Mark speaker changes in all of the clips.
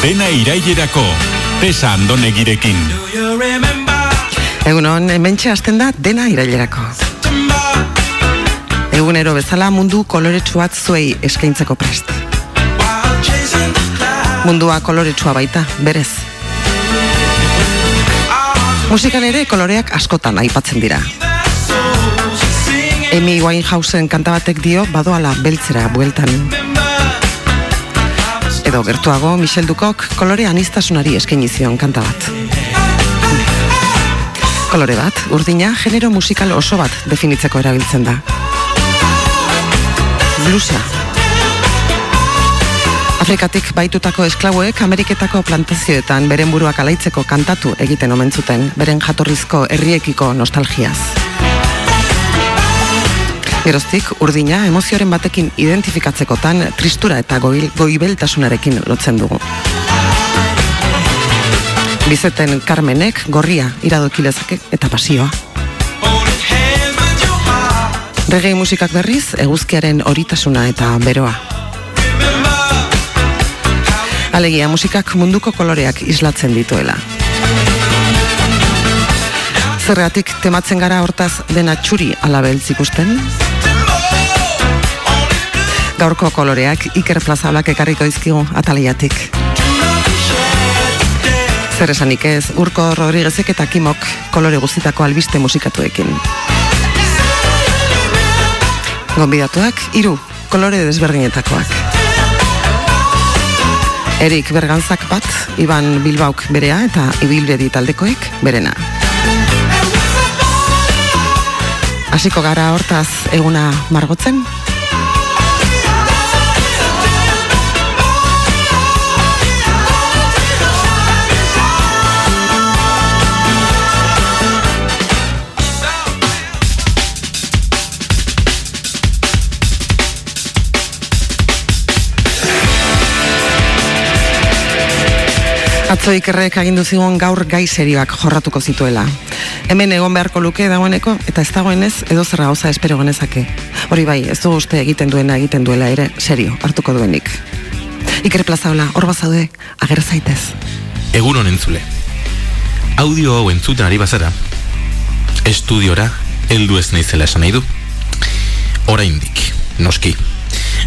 Speaker 1: Dena irailerako, tesa andonegirekin.
Speaker 2: Egun hon, hementxe hasten da dena irailerako. Egunero bezala mundu koloretsuat zuei eskaintzeko prest. Mundua koloretsua baita, berez. Musikan ere koloreak askotan aipatzen dira. Amy Winehousen kanta batek dio badoala beltzera bueltan. Edo gertuago Michel Dukok kolore anistasunari eskaini zion kanta bat. Kolore bat, urdina, genero musikal oso bat definitzeko erabiltzen da. Bluesa. Afrikatik baitutako esklauek Ameriketako plantazioetan beren buruak alaitzeko kantatu egiten omen zuten, beren jatorrizko herriekiko nostalgiaz. Geroztik, urdina emozioaren batekin identifikatzekotan tristura eta goibeltasunarekin lotzen dugu. Bizeten Carmenek gorria iradokilezake eta pasioa. Reggae musikak berriz, eguzkiaren horitasuna eta beroa. Alegia musikak munduko koloreak islatzen dituela. Zergatik tematzen gara hortaz dena txuri alabeltz ikusten? Gaurko koloreak Iker Plazalak ekarriko izkigu ataliatik. Zer esanik ez, Urko Rodriguezek eta Kimok kolore guztitako albiste musikatuekin. Gonbidatuak, hiru kolore desberdinetakoak. Erik Berganzak bat, Iban Bilbauk berea eta Ibilbedi taldekoek berena. Hasiko gara hortaz eguna margotzen? Atzo ikerrek agindu zigun gaur gai serioak jorratuko zituela. Hemen egon beharko luke dagoeneko eta ez dagoenez edo zerra gauza espero genezake. Hori bai, ez du uste egiten duena egiten duela ere serio hartuko duenik. Iker plazaola, hor bazaude, ager zaitez.
Speaker 3: Egun honen zule. Audio hau entzuten ari bazara, estudiora heldu ez naizela esan nahi du. Oraindik, noski.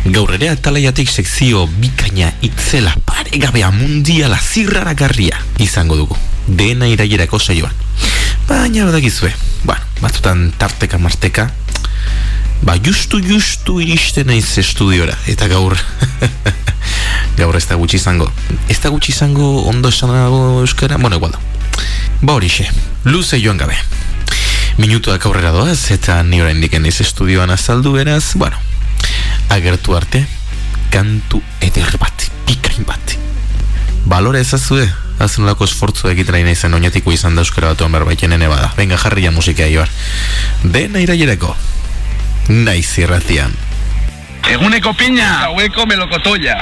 Speaker 3: Gaur ere atalaiatik sekzio bikaina itzela paregabea mundiala zirraragarria izango dugu. Dena irailerako saioan. Baina badakizue, bueno, batzutan tarteka marteka, ba justu justu iristen naiz estudiora, eta gaur, gaur ez da gutxi izango. Ez da gutxi izango ondo esan dago euskara, bueno, igual da. Ba horixe, luze joan gabe. Minutuak aurrera doaz, eta ni oraindik ez estudioan azaldu beraz, bueno, agertu arte, kantu eder bat, pikain bat. Balore ezazue, azunlako esfortzu egiten nahi naizen oinetiko izan da euskara batuan berbaiten ene bada. Venga, jarria musika joar. Dena irailereko, naiz irratian.
Speaker 4: Eguneko piña, haueko melokotoia.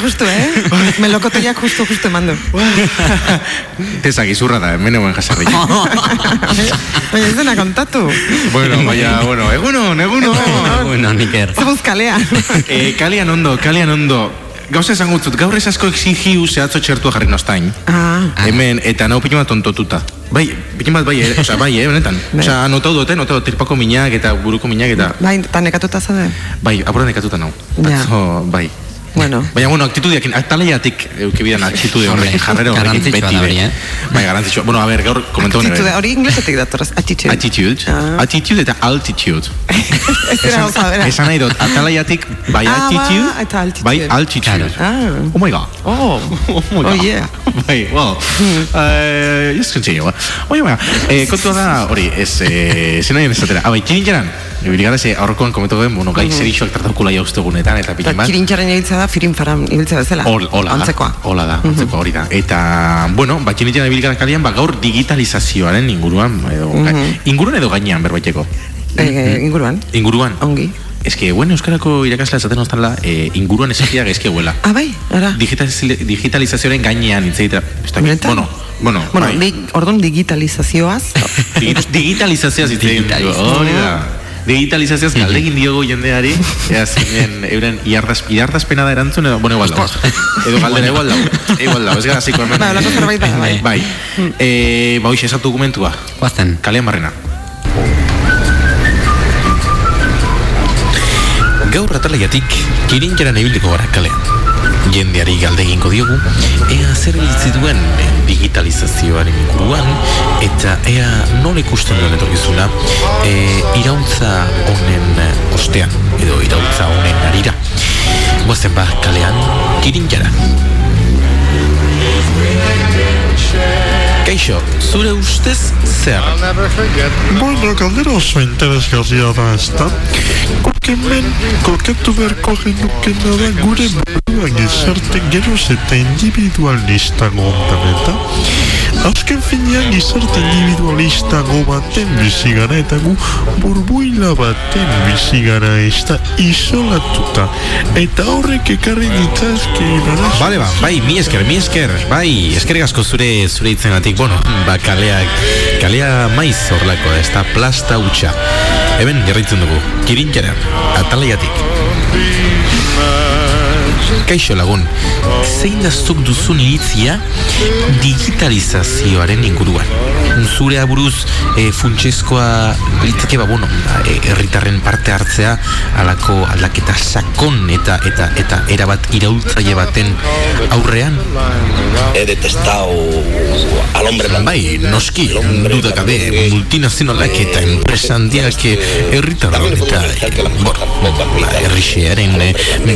Speaker 2: Justu, justu, eh? Melokotoiak justu, justu eman du.
Speaker 5: Ezak izurra da, hemen egoen jasarri.
Speaker 2: Baina ez dena kontatu.
Speaker 5: bueno, baina, bueno, egunon, egunon.
Speaker 6: bueno, Niker.
Speaker 2: Zabuz kalean.
Speaker 5: eh, kalian ondo, kalian ondo. Gauza esan gutzut, gaur ez asko exigiu zehatzo txertua jarri nostain.
Speaker 2: Ah,
Speaker 5: Hemen, eta nau pikin bat tontotuta. Bai, pikin bat bai, eh? Osa, bai, eh, benetan.
Speaker 2: Bai.
Speaker 5: Osa, notau dute, notau tripako minak eta buruko minak eta...
Speaker 2: bai, eta nekatuta zade.
Speaker 5: Bai, apuran ekatuta nau.
Speaker 2: Ja.
Speaker 5: Atzo, bai.
Speaker 2: Bueno.
Speaker 5: Baina, bueno, aktitudiak, atalaiatik eukibidan aktitude horrekin, jarrera horrekin beti
Speaker 6: da hori, eh?
Speaker 5: Bai, garantzitsua. Bueno, a ver, gaur komentu hone.
Speaker 2: Attitude, hori inglesetik datorraz, attitude.
Speaker 5: Attitude.
Speaker 2: Ah.
Speaker 5: Attitude eta altitude.
Speaker 2: Bera.
Speaker 5: Esan nahi dut, atalaiatik bai
Speaker 2: Ah,
Speaker 5: attitude,
Speaker 2: ba, eta altitude.
Speaker 5: bai altitude.
Speaker 2: Ah.
Speaker 5: Oh my god.
Speaker 2: Oh,
Speaker 5: Oh my god.
Speaker 2: Oh, yeah.
Speaker 5: Bai, well, uh, just continue. Oye, baina, eh, kontua da, hori, ez, eh, zena nien esatera. Abai, kirin jaran, ibili gara ze aurrekoan komentu den, bueno, gai zerixoak trataukula jauztegunetan, eta
Speaker 2: eta
Speaker 5: pikin bat.
Speaker 2: kirintxaren ibiltzea da, firin faran ibiltzea bezala.
Speaker 5: Hol, hola da.
Speaker 2: Antzekoa.
Speaker 5: Hola da, antzekoa hori da. Eta, bueno, batxin itxan ibili gara kalian, ba, gaur digitalizazioaren inguruan, edo, inguruan edo gainean berbaiteko.
Speaker 2: Eh, inguruan.
Speaker 5: Inguruan.
Speaker 2: Ongi.
Speaker 5: Ez que, bueno, euskarako irakaslea esaten oztala, eh, inguruan esatia gaizki huela.
Speaker 2: Ah, bai, ara.
Speaker 5: Digitaliz- digitalizazioaren gainean.
Speaker 2: Benetan?
Speaker 5: Bueno, bueno,
Speaker 2: Bueno,
Speaker 5: bai.
Speaker 2: di, orduan digitalizazioaz.
Speaker 5: Digi- digitalizazioaz hitz egin dugu. Hori da. Digitalizazioaz galdegin diogu jendeari, ea zinen euren iardaz, iardazpena da erantzun edo, bueno, igual dago. Edo galdera igual dago. Igual dago, ez gara ziko hemen.
Speaker 2: Ba, holako zerbait da, bai.
Speaker 5: Bai. Eh, ba, hoxe, esatu dokumentua.
Speaker 6: Guazten.
Speaker 5: Kalean barrena. Gaur atalaiatik kirintxeran ibiliko gara kalean. Jendeari galde egingo diogu, ea zer duen digitalizazioaren inguruan, eta ea nola ikusten duen etorkizuna e, irautza honen ostean, edo irautza honen arira. Guazen ba, kalean, kirintxera. Kaixo, zure ustez zer?
Speaker 7: Bueno, galdera oso interesgarria da, ez da? Guk hemen kokatu beharko genukena da gure buruan gizarte geroz eta individualistago ondan eta Azken finean gizarte individualistago baten bizi gara eta gu burbuila baten bizi gara ez da isolatuta eta horrek ekarri ditzazke ibaraz
Speaker 5: Bale ba, bai, mi esker, mi esker, bai, eskerrik asko zure zure itzenatik, bueno, ba, kaleak, kalea maiz horlako ez da plasta utxa. Hemen, jarraitzen dugu, kirintxeran, atalaiatik. Kaixo lagun, zein da zuk duzun iritzia digitalizazioaren inguruan? Zure aburuz e, funtsezkoa litzake ba, bueno, ba, e, herritarren parte hartzea alako aldaketa sakon eta eta eta erabat iraultzaile baten aurrean?
Speaker 8: He detestado al hombre blanco.
Speaker 5: Bai, noski, duda gabe, multinazionalak eta enpresa handiak herritarron eta bueno, ba, herrixearen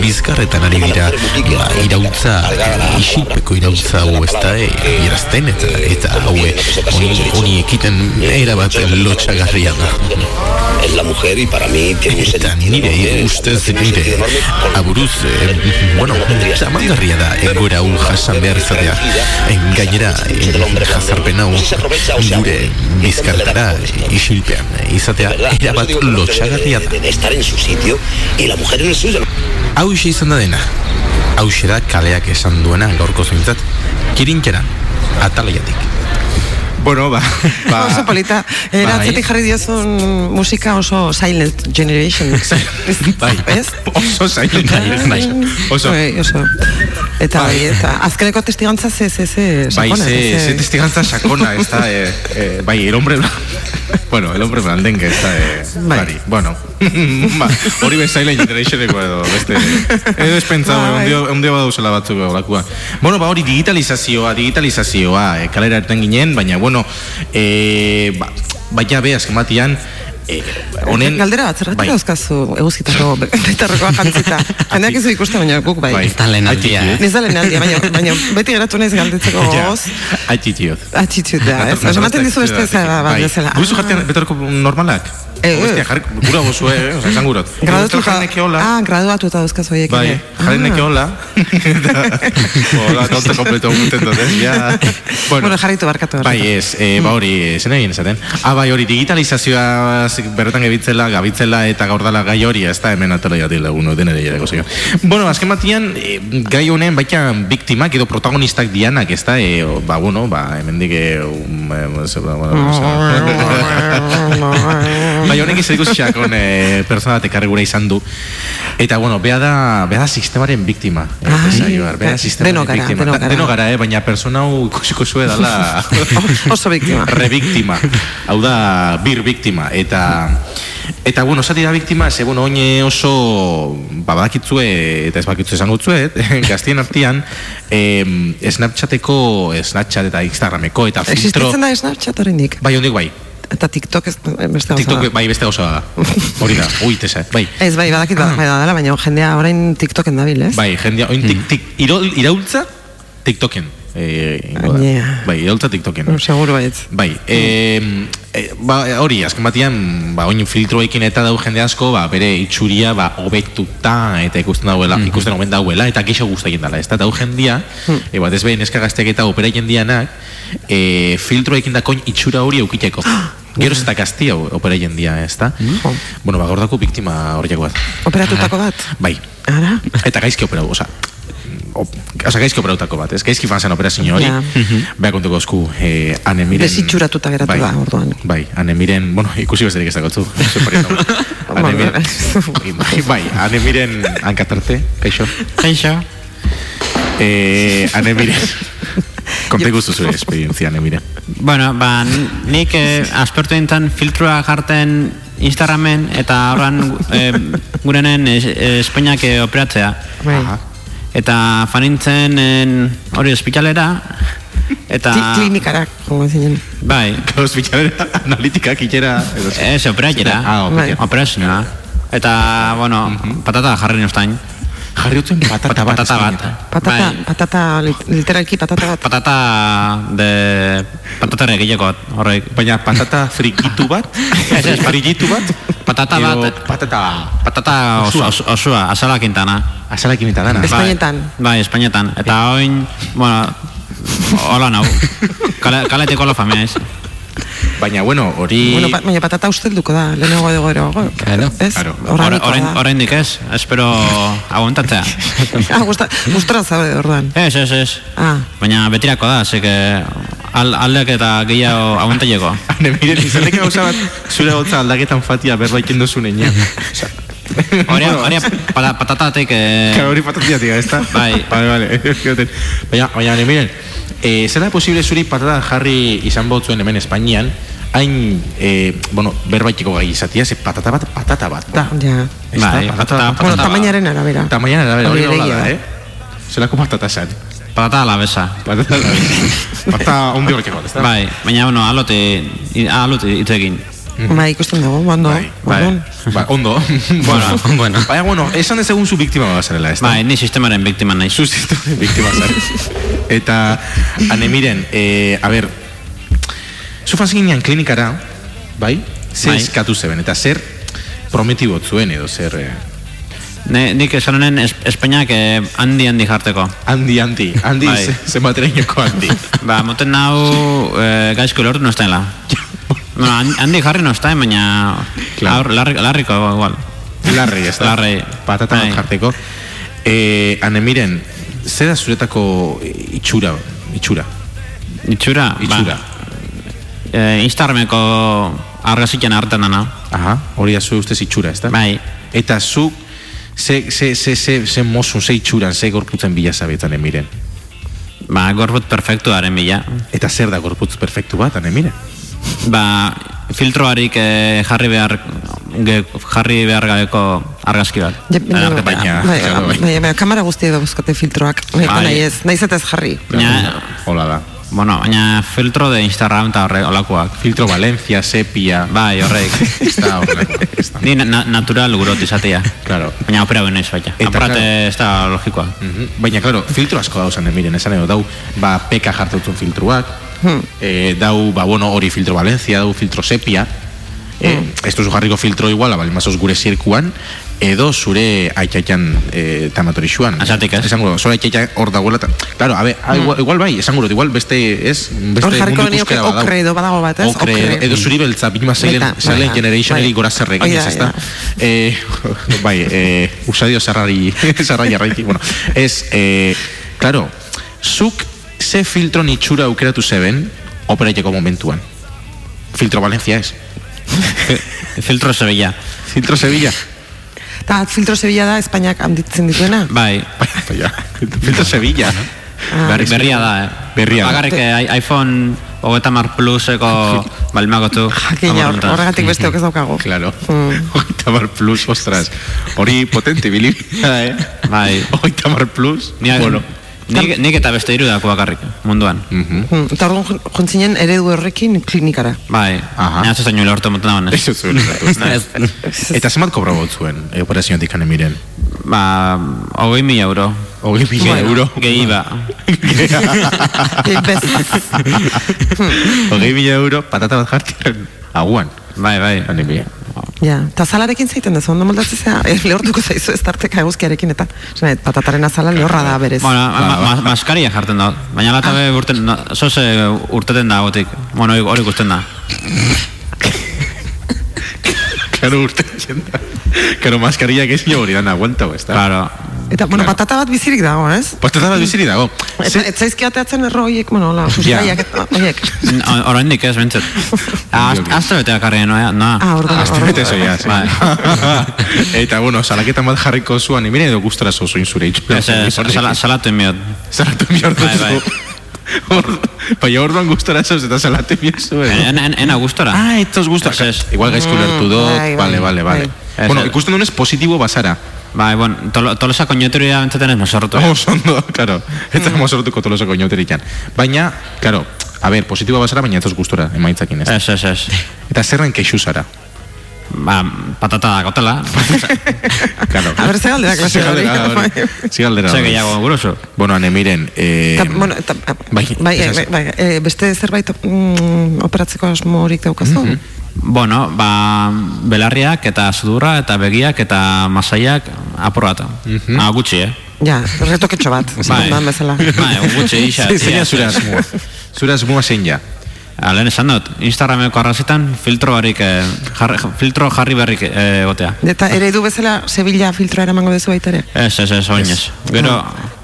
Speaker 5: bizkarretan ari dira ba, irautza, isilpeko irautza hau ez da, eh, erazten eta, eta hau eh, honi, ekiten erabat lotxagarria da.
Speaker 8: Es la mujer y para mí tiene un
Speaker 5: Eta
Speaker 8: sentido
Speaker 5: nire ustez nire aburuz, eh, bueno, zamangarria da egoera hau jasan behar izatea. En gainera, eh, jazarpen hau gure bizkarretara isilpean izatea erabat lotxagarria
Speaker 8: debe
Speaker 5: da.
Speaker 8: estar en su sitio y la mujer en el suyo.
Speaker 5: Hau izan da dena. Hau da kaleak esan duena gaurko zuintzat. Kirintxeran, atalaiatik. Bueno, ba,
Speaker 2: Oso polita. Era
Speaker 5: Bai.
Speaker 2: atzetik jarri diozun musika oso Silent Generation.
Speaker 5: Bai.
Speaker 2: Ez?
Speaker 5: Oso zaila.
Speaker 6: bai.
Speaker 5: Oso.
Speaker 2: Bai, oso. Eta, bai, eta azkeneko testigantza ze, ze, ze,
Speaker 5: Bai,
Speaker 2: sakona,
Speaker 5: ze,
Speaker 2: ze-
Speaker 5: ze testigantza sakona, ez da, eh, eh, bai, el hombre bueno, el hombre blandengue, ez da, eh,
Speaker 2: Bai.
Speaker 5: bari, bueno, ba, hori bezaila generationeko edo, beste, edo ez pentsau,
Speaker 2: Bai.
Speaker 5: un dio, un dio badauzela batzuk olakua. Bueno, ba, hori digitalizazioa, digitalizazioa, eh, kalera erten ginen, baina, bueno, eh, ba, baina be, azken batian, eh, honen...
Speaker 2: Galdera bat, zergatik
Speaker 5: bai.
Speaker 2: dauzkazu eguzkitako betarrokoa jantzita. Jendeak ez du ikusten, baina guk bai.
Speaker 5: Bai.
Speaker 6: Ez da lehen aldia, eh?
Speaker 2: Ez da lehen aldia, baina, baina beti geratu naiz galdetzeko goz.
Speaker 5: Attitude.
Speaker 2: Attitude da, ez? Ematen dizu beste zara bat
Speaker 5: Bai.
Speaker 2: bezala.
Speaker 5: Guzu jartean betorko normalak?
Speaker 2: Eh, eh.
Speaker 5: Bestia, jarri, gura gozu, eh, oza, esan gurot.
Speaker 2: Graduatuta,
Speaker 5: Jarri neki hola.
Speaker 2: ah, graduatuta dauzkaz horiek
Speaker 5: Bai, jarri
Speaker 2: Ah.
Speaker 5: neki hola. Hola, tonto kompleto guten dut, eh, ja.
Speaker 2: Bueno, jarritu barkatu. barkatu.
Speaker 5: Bai, ez, e, ba hori, zen egin esaten. Ah, bai, hori, digitalizazioa berretan gebitzela, gabitzela eta gaur dala gai hori, ez da hemen atela jati laguno denere jareko zio. Bueno, azken batian, e, gai honen baita biktimak edo protagonistak dianak, ez da, e, o, ba, bueno, ba, hemen dige... Um, e, ze- ba, bueno, bai, honek izan ikusiak e, persona bat ekarri gure izan du. Eta, bueno, bea da, bea da sistemaren biktima. eh, saioar, bea da
Speaker 2: eh,
Speaker 5: sistemaren
Speaker 2: denok gara,
Speaker 5: biktima.
Speaker 2: denok
Speaker 5: Da-
Speaker 2: gara.
Speaker 5: Denok gara, eh, baina persona hau ikusiko zue dala...
Speaker 2: Oso biktima.
Speaker 5: rebiktima. Hau da, bir biktima. Eta, eta bueno, zati da biktima, ze, bueno, oine oso, ba, badakitzue, eta ez badakitzue esango zuet, gaztien artean, em, Snapchateko, Snapchat eta Instagrameko, eta filtro...
Speaker 2: Existitzen da Snapchat oraindik.
Speaker 5: Bai, hondik bai.
Speaker 2: Eta TikTok ez beste gauza
Speaker 5: TikTok, bai, beste gauza da. Hori da, ui, tesa, bai.
Speaker 2: Ez, bai, badakit bada, bai, badala, baina jendea orain TikToken dabil, ez?
Speaker 5: Bai, jendea, oin tik, tik, iro, iraultza, TikToken. Eh.
Speaker 2: Gainea.
Speaker 5: Bai, iraultza TikToken.
Speaker 2: No, seguro baietz.
Speaker 5: Bai, e, e, ba, hori, azken batean, ba, oin filtroekin eta dau jende asko, ba, bere itxuria, ba, hobetuta, eta ikusten dauela, ikusten omen dauela, eta geixo guztaien dela, ez da, dau jendia, e, bat ez behin eska gazteak eta opera jendianak, e, filtroekin da koin itxura hori eukiteko. Gero ez eta gaztia opera jendia, ez da? Bueno, ba, gordako biktima horiako bat.
Speaker 2: Operatutako bat?
Speaker 5: Bai,
Speaker 2: Ara?
Speaker 5: eta gaizki operau, oza, oza, gaizki operautako bat, ez? Gaizki fan zen operazio hori.
Speaker 2: Ja.
Speaker 5: Beha kontuko esku, eh, anemiren...
Speaker 2: Desitxuratuta geratu
Speaker 5: bai,
Speaker 2: da, orduan.
Speaker 5: Bai, anemiren, bueno, ikusi besterik ez dakotzu. anemiren, bai, bai, anemiren hankatarte, kaixo.
Speaker 6: Kaixo.
Speaker 5: Eh, anemiren, konte guztu zure esperientzia, anemiren.
Speaker 6: Bueno, ba, nik eh, aspertu dintan filtroa jarten Instagramen eta horran eh, gurenen es, Espainiak eh, operatzea.
Speaker 2: Bai.
Speaker 5: Aha.
Speaker 6: Eta fanintzen en, hori ospitalera eta
Speaker 2: Kli- Klinikara, jongo zinen.
Speaker 6: bai,
Speaker 5: analitikak itxera... edo zer.
Speaker 6: ez operatera.
Speaker 5: Ah, opera.
Speaker 6: Operazioa. Eta, bueno, patata jarri nostain.
Speaker 5: Jarri utzen patata bat.
Speaker 6: Patata bat.
Speaker 2: Patata,
Speaker 6: Bai.
Speaker 2: patata, lit- literalki patata bat.
Speaker 6: Patata de patata regileko horrek.
Speaker 5: Baina patata frikitu bat? Frikitu bat?
Speaker 6: Patata
Speaker 5: Edo
Speaker 6: bat.
Speaker 5: Patata...
Speaker 6: Patata osua,
Speaker 5: Osua.
Speaker 6: osua azala
Speaker 5: eta dana.
Speaker 2: Ez- Espainetan.
Speaker 6: Bai, bai, Espainetan. Eta oin, bueno, hola nau. Kale, kaleteko la famia ez.
Speaker 5: Baina, bueno, hori...
Speaker 2: Bueno, pa, baina patata ustelduko da, lehenago edo gero.
Speaker 6: Claro.
Speaker 2: Ez?
Speaker 5: Claro.
Speaker 2: Da.
Speaker 6: orain dik ez. Espero aguantatzea.
Speaker 2: Ah, gusta, gustora zaude orduan.
Speaker 6: Ez, ez, ez.
Speaker 2: Ah,
Speaker 6: Baina betirako da, zeke al, aldek eta gehiago aguantaileko.
Speaker 5: Hane, miren, izateke gauza bat, zure gotza aldaketan fatia berbaiken duzu neina.
Speaker 6: Hori, hori pata- patatatik... Eh,
Speaker 5: Claro, hori patatiatik, ez da?
Speaker 6: Bai.
Speaker 5: Vale, vale. baina, baina, hane, miren, eh, zela posible zuri patata jarri izan botzuen hemen Espainian, hain, eh, bueno, berbaitiko gai izatia, ze patata bat, patata bat da.
Speaker 2: ja.
Speaker 5: Ez da,
Speaker 6: Bai,
Speaker 5: patata,
Speaker 6: patata-
Speaker 5: patata,
Speaker 2: Bueno, tamainaren arabera.
Speaker 5: Tamainaren arabera, hori
Speaker 2: Hori
Speaker 5: nola da, eh? Zelako patata zan.
Speaker 6: patata a la besa.
Speaker 5: Patata, patata ondi horrek egot, ez da?
Speaker 6: Bai, baina, bueno, alote, alote itzekin.
Speaker 2: Bai, ikusten dago, ondo.
Speaker 5: Bai, bai, bai, ondo.
Speaker 6: Bueno, bueno.
Speaker 5: Baina, bueno, esan dezagun zu biktima bat zarela, ez da?
Speaker 6: Bai, ni sistemaren biktima naiz.
Speaker 5: Zu sistemen biktima zara. Eta, ane, miren, eh, a ber, zu fanziginean klinikara, bai? Zer
Speaker 6: Bai.
Speaker 5: eskatu zeben, eta zer prometibot zuen edo zer... Eh,
Speaker 6: Ne, nik esan honen es, Espainiak eh, handi handi jarteko.
Speaker 5: handi, handi, handi,
Speaker 6: Bai.
Speaker 5: ze, zenbaterainoko handi.
Speaker 6: Ba, moten nau eh, gaizko lortu no estaela. bueno, han- handi jarri no estaen, baina
Speaker 5: Claro.
Speaker 6: larri, larriko igual.
Speaker 5: Larri, ez da?
Speaker 6: Larri.
Speaker 5: Patata bat
Speaker 6: Bai.
Speaker 5: jarteko. Eh, ane, miren, zer da zuretako itxura, itxura,
Speaker 6: Itxura?
Speaker 5: itxura.
Speaker 6: Ba, eh, Instagrameko argaziken hartan dana.
Speaker 5: Aha, hori da zure ustez itxura, ez da?
Speaker 6: Bai.
Speaker 5: Eta zuk, ze, ze, ze, ze, ze mozun, ze itxuran, ze gorputzen bila zabetan emiren.
Speaker 6: Ba, gorput perfektuaren bila.
Speaker 5: Eta zer da gorputz perfektu bat, ane mire?
Speaker 6: Ba, filtroarik eh, jarri behar ge, jarri behar gabeko argazki bat.
Speaker 5: Baina-
Speaker 2: bai,
Speaker 5: bai.
Speaker 2: kamera guztia da buzkate filtroak. Bai, nahi ez, nahi ez jarri.
Speaker 6: Baina,
Speaker 5: Hola da.
Speaker 6: bueno, baina filtro de Instagram eta horre olakoak.
Speaker 5: Filtro Valencia, sepia...
Speaker 6: Bai, horreik.
Speaker 5: Ez da horrelakoa, ez da.
Speaker 6: Ni na, na- natural gurot izatea.
Speaker 5: Claro.
Speaker 6: Baina opera beno baita.
Speaker 5: Eta,
Speaker 6: Aparate
Speaker 5: claro.
Speaker 6: ez da logikoa.
Speaker 5: Mhm. Baina, claro, filtro asko dauzan emiren, esan edo, dau, ba, peka jartutzen filtruak,
Speaker 2: Hmm.
Speaker 5: eh, dau, ba, bueno, hori filtro Valencia, dau filtro sepia, eh, ez duzu jarriko filtro iguala, bali mazoz gure zirkuan, edo zure aitxaitan eh, tamatorixuan.
Speaker 6: Azatik ez.
Speaker 5: Esango, zure aitxaitan hor dagoela. ta- Claro, a ver, ah, igual, igual bai, esango dut, igual beste, ez, beste
Speaker 2: Hor jarriko
Speaker 5: badau.
Speaker 2: okre edo badago bat, ez?
Speaker 5: Okre,
Speaker 2: Okre.
Speaker 5: edo zuri beltza, bima zeilen, zeilen
Speaker 2: bai,
Speaker 5: generationeri
Speaker 2: bai.
Speaker 5: gora zerre
Speaker 2: Hoi
Speaker 5: eginez,
Speaker 2: da,
Speaker 5: ez da? Eh, bai, eh, usadio zerrari, zerrari arraiki, bueno, ez, eh, claro, zuk ze filtro nitxura aukeratu zeben, operaiteko momentuan. Filtro Valencia ez.
Speaker 6: Filtro Sevilla.
Speaker 5: Filtro Sevilla.
Speaker 2: Ta filtro Sevilla da Espainiak handitzen dituena.
Speaker 6: Bai,
Speaker 5: filtro Sevilla.
Speaker 2: Ah.
Speaker 6: berri, berria da, eh?
Speaker 5: Berria da.
Speaker 6: Bakarrik eh, iPhone hogeta mar pluseko balmagotu.
Speaker 2: Jakina, hor- horregatik besteok ez daukago.
Speaker 5: Claro.
Speaker 2: Mm.
Speaker 5: Hogeita mar plus, ostras. Hori potente, bili. eh?
Speaker 6: Bai.
Speaker 5: Hogeita mar plus.
Speaker 6: Ni,
Speaker 5: bueno.
Speaker 6: Nik, nik eta beste hiru dako bakarrik, munduan.
Speaker 5: Mhm.
Speaker 2: Eta orduan jontzinen eredu horrekin klinikara.
Speaker 6: Bai,
Speaker 5: Aha.
Speaker 6: nina zuzaino lortu moten dagoen.
Speaker 5: Eso zuen. Eta zenbat kobra bot zuen, eh, operazioetik miren?
Speaker 6: Ba, hogei mila euro.
Speaker 5: Hogei mila
Speaker 2: Bueno.
Speaker 5: euro.
Speaker 6: Gehi ba.
Speaker 2: Ei, bez.
Speaker 5: Hogei mila euro, patata bat jartiaren aguan.
Speaker 6: Bai, bai.
Speaker 5: Anemia.
Speaker 2: Ja, eta azalarekin zaiten dezu, ondo moldatzea, eh, lehortuko zaizu ez tarteka eguzkiarekin eta, esan, patataren azala lehorra da berez.
Speaker 6: Bueno, ma, ma, maskaria jartzen da. Baina lata be urten, zoze urteten da gotik. Bueno, hori- hori ikusten da.
Speaker 5: Claro, urte jenda. Claro, maskarillak ez hori dan aguanta, ez da?
Speaker 6: Claro.
Speaker 2: Eta, bueno,
Speaker 5: Claro.
Speaker 2: patata bat bizirik dago, ez?
Speaker 5: Patata bat biziri dago.
Speaker 2: Eta, ez zaizki ateatzen erro horiek, bueno, la, sustraiak, eta horiek.
Speaker 6: Oraindik ez, bentzet. Azte bete bakarri noa, noa.
Speaker 2: Ah, orduan,
Speaker 5: Azte bete zoia, sí. Eta, bueno, salaketan bat jarriko zuan, emine edo gustora zozuin zure
Speaker 6: sala- salatu inbiot.
Speaker 5: Salatu mior
Speaker 6: Bai, bai.
Speaker 5: Baina orduan gustora zoz eta salatu mior zuen.
Speaker 6: En, en, en agustora.
Speaker 5: Ah, etos gustora.
Speaker 6: Ez, ez.
Speaker 5: Igual gaizko lertu dut,
Speaker 2: bai,
Speaker 5: vale, vale, vale.
Speaker 6: bai.
Speaker 5: Bueno,
Speaker 6: Ez, ez.
Speaker 5: ikusten dunez positibo bazara.
Speaker 6: Bai, bueno, tolo, tolosa koñoteria bentzaten ez mozorrotu.
Speaker 5: Vamos ondo, claro. Ez da mozortuko tolosako inauterikan. Baina, claro, a ver, positibo bazara, baina etos gustora, emaitzakin ez.
Speaker 6: Ez, ez, ez.
Speaker 5: Eta zerren keixu zara.
Speaker 6: Ba, patata da gotela.
Speaker 5: Claro.
Speaker 2: A ber, ze galdera klase
Speaker 5: Ze galdera,
Speaker 2: hori.
Speaker 5: Ze galdera.
Speaker 6: Ze
Speaker 5: hori.
Speaker 6: gehiago guroso.
Speaker 5: Bueno, ane, miren, eh,
Speaker 2: Ta, bueno, eta,
Speaker 5: bai,
Speaker 2: bai, bai, bai, eh, beste zerbait mm, operatzeko asmorik daukazu?
Speaker 6: Bueno, ba, belarriak eta sudurra eta begiak eta masaiak apurrata. Ah, gutxi, eh?
Speaker 2: Ja, retoketxo bat,
Speaker 6: Bai.
Speaker 2: bai. bezala.
Speaker 6: Bai, gutxi, isa.
Speaker 5: Ze- zein da zure asmoa. Zure asmoa zein ja.
Speaker 6: Ah, Lehen esan dut, Instagrameko arrazitan filtro barik, eh, jarri, filtro jarri berrik eh, gotea.
Speaker 2: Eta eredu bezala Sevilla filtroa eramango dezu baita ere?
Speaker 6: Ez, ez, ez, oin ez. Gero,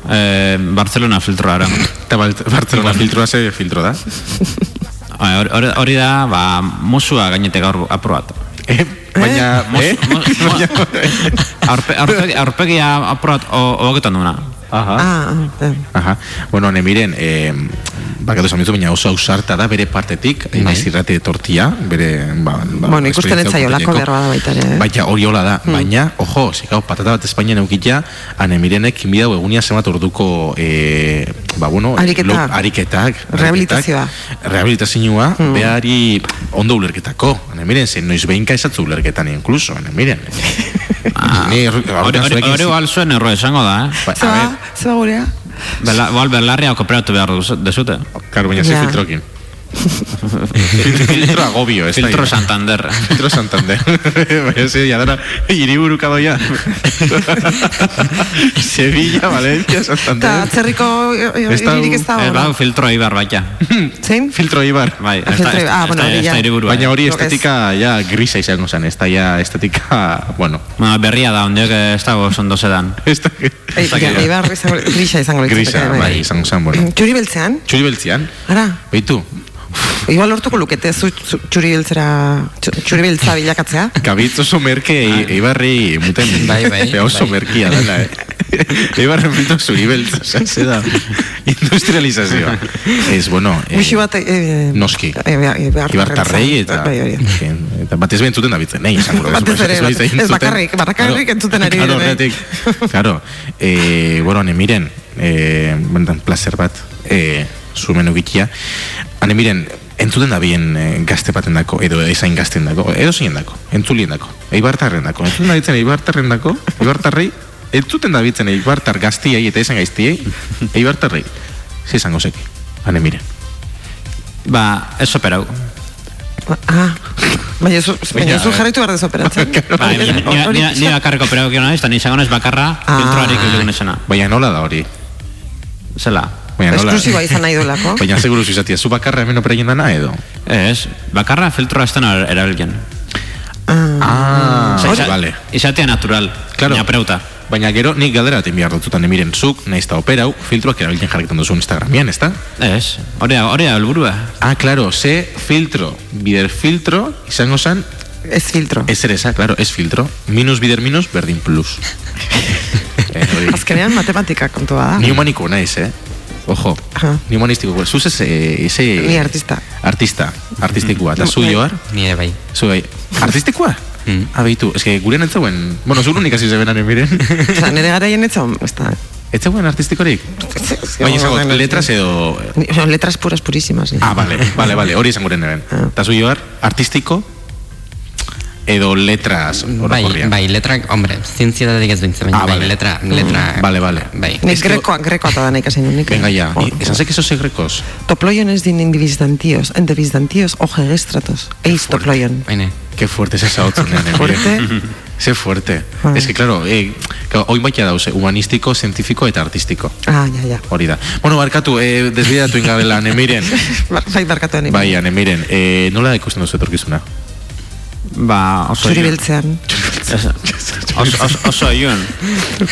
Speaker 6: eh, Barcelona filtroa era.
Speaker 5: Eta Barcelona filtroa ze filtro da.
Speaker 6: Ah, Hori hori- da, ba, musua gainetek aur, apur bat.
Speaker 5: Eh, baina, eh?
Speaker 6: Aurpe, aurpegi, aurpegia apur bat hogetan duna.
Speaker 5: Aha.
Speaker 2: Ah, ah,
Speaker 5: Aha. Bueno, ne miren, eh, bakatu esan baina oso ausarta da bere partetik,
Speaker 6: Bai.
Speaker 5: naiz irrate tortia, bere, ba, ba,
Speaker 2: Bueno, ikusten ez zaio, lako
Speaker 5: okupeteko.
Speaker 2: behar bada baita ere, eh?
Speaker 5: Baina hori hola da, baina, ojo, zikau, patata bat Espainian eukitea, ane mirenek inbidau egunia zemat orduko, eh, ba, bueno,
Speaker 2: Ariketa.
Speaker 5: lo- ariketak,
Speaker 2: Rehabilitazioa.
Speaker 5: ariketak, rehabilitazioa, behari ondo ulerketako, ane miren, zen noiz behinka esatzu ulerketan incluso, ane miren. Ni hor-
Speaker 6: Hori
Speaker 5: aurrean
Speaker 6: hori-
Speaker 5: zuekin
Speaker 6: hori
Speaker 5: zi-
Speaker 6: igual zuen erro esango da, eh?
Speaker 5: Ba, a
Speaker 2: Zeba,
Speaker 5: ver,
Speaker 2: zeba gurea?
Speaker 6: Bela, igual belarria operatu behar duzu- dezute.
Speaker 5: Claro, baina ze filtrokin. Filtro agobio, ez.
Speaker 6: Filtro
Speaker 5: ya.
Speaker 6: Santander.
Speaker 5: Filtro Santander. Baina ze, ya dara, hiriburuka doia. Sevilla, Valencia,
Speaker 2: Eta
Speaker 5: Santander.
Speaker 2: atzerriko eh,
Speaker 5: Ez da-
Speaker 2: hiririk ez da
Speaker 6: Ez
Speaker 2: hor.
Speaker 6: bau filtro ibar baita.
Speaker 2: Zein?
Speaker 5: Filtro Ibar.
Speaker 6: Bai, ez da,
Speaker 2: ah,
Speaker 6: hiriburua.
Speaker 5: Baina hori estetika ja grisa izango zen, ez da ja estetika, bueno,
Speaker 6: Bueno, berria da, ondiok ez dago ondo sedan.
Speaker 5: ez da
Speaker 2: Ibar grisa izango litzateke,
Speaker 5: grisa, bai, izango zen, bueno.
Speaker 2: Txuri beltzean?
Speaker 5: Txuri beltzian,
Speaker 2: Ara,
Speaker 5: beitu,
Speaker 2: igual lortuko lukete zu, txuri beltzera, txu- txuri beltza bilakatzea.
Speaker 5: Kabitz oso merke e- Eibarri muten
Speaker 6: Bai, bai,
Speaker 5: oso
Speaker 6: bai.
Speaker 5: merkia dela, eh? Eibarren filtro zuri beltz, oza, ze da industrializazioa. Ez, bueno, eh,
Speaker 2: Muxi bat, eh,
Speaker 5: noski.
Speaker 2: eh, behar- eh, behar-
Speaker 5: Ibartarrei eta,
Speaker 2: Bai, hori.
Speaker 5: eta batez behin zuten da bitzen, nahi, esango da.
Speaker 2: Batez ere,
Speaker 5: Ez entzuten.
Speaker 2: bakarrik, bakarrik entzuten ari
Speaker 5: Claro,
Speaker 2: direnei.
Speaker 5: horregatik. Claro, eh, bueno, ane miren, eh, benetan placer bat, eh, zumen ugitia. Ane miren, entzuten da bien eh, gazte baten dako, edo ezain gazten dako, edo zein dako, entzulien dako, eibartarren dako, entzuten da bitzen eibartarren dako, eibartarrei, entzuten da bitzen eibartar gaztiei eta esan gaiztiei, eibartarrei, ze izango zeki, ane miren.
Speaker 6: Ba, ez operau.
Speaker 2: Ah, baina zu, baina
Speaker 5: Baina,
Speaker 2: zu jarraitu behar dezu operatzen.
Speaker 6: Bai, ni- ni bakarreko operatuko naiz, eta ni izango naiz bakarra
Speaker 2: Ah.
Speaker 6: filtroarik egin esena.
Speaker 5: Baina nola da hori?
Speaker 6: Zela.
Speaker 5: Baina nola?
Speaker 2: Esklusiba izan nahi duelako.
Speaker 5: Baina seguru zuzatia, zu bakarra hemen operaien dana edo?
Speaker 6: Ez, bakarra filtroa ez dena erabiltzen.
Speaker 5: Ah,
Speaker 6: Isa-
Speaker 5: vale.
Speaker 6: Izatea natural,
Speaker 5: Claro.
Speaker 6: baina preuta.
Speaker 5: Baina gero nik galdera baten behar dutzutan emiren zuk, nahiz eta operau, filtroak erabiltzen jarritan duzu Instagramian, ezta?
Speaker 6: Ez, da, hori da helburua.
Speaker 5: Ah, claro, ze filtro, bider filtro, izango zan,
Speaker 2: Ez filtro.
Speaker 5: ez ere claro, ez filtro, minus bider minus, berdin plus. eh.
Speaker 2: Azkenean matematika kontua da.
Speaker 5: Ni humaniko naiz, eh? Ojo,
Speaker 2: Aha.
Speaker 5: ni humanistiko, zuz ez, eh, eze...
Speaker 2: Ni artista.
Speaker 5: Artista, artistikoa, eta zu joar?
Speaker 9: Nire bai.
Speaker 5: Zu bai, artistikoa?
Speaker 9: Mm.
Speaker 5: Abeitu, gurean ez zegoen, bueno, zuru nik hasi zebenan emiren.
Speaker 2: Osa, nire garaien ez zon, ez da.
Speaker 5: ez zegoen artistikorik? Baina izango, letras edo...
Speaker 2: Ni- no, letras puras purísimas. ni.
Speaker 5: Ah, vale, vale, vale, hori izan guren eben.
Speaker 2: Ah.
Speaker 5: Eta zu joar, artistiko edo letras
Speaker 9: Bai,
Speaker 5: orokorrean.
Speaker 9: bai, letrak, hombre, zientziatatik ez bintzen, baina
Speaker 5: Ah,
Speaker 9: bai,
Speaker 5: vale.
Speaker 9: letra, letra...
Speaker 5: Vale, vale.
Speaker 9: Bai.
Speaker 2: Nik
Speaker 5: Es
Speaker 2: grekoa, grekoa eta dana ikasi nuen nik.
Speaker 5: Venga ya, esan sé que esos secrecos.
Speaker 2: Toploiones din indivistantíos, endevistantíos o gegestratos. Eis toploion.
Speaker 9: Baina,
Speaker 5: Qué fuerte es esa otra, nene.
Speaker 2: Fuerte.
Speaker 5: Sé fuerte.
Speaker 2: Ah.
Speaker 5: Es que claro, eh, claro hoy baita dause, humanístico, científico eta artístico.
Speaker 2: Ah, ja, ja.
Speaker 5: Hori da. Bueno, barkatu, eh, desbidatu ingabela, nemiren.
Speaker 2: Bar- Bai, barkatu anime.
Speaker 5: Bai, nemiren, eh, nola ikusten duzu etorkizuna?
Speaker 6: Ba, oso
Speaker 2: Zuri beltzean.
Speaker 6: Oso, oso, oso ilun.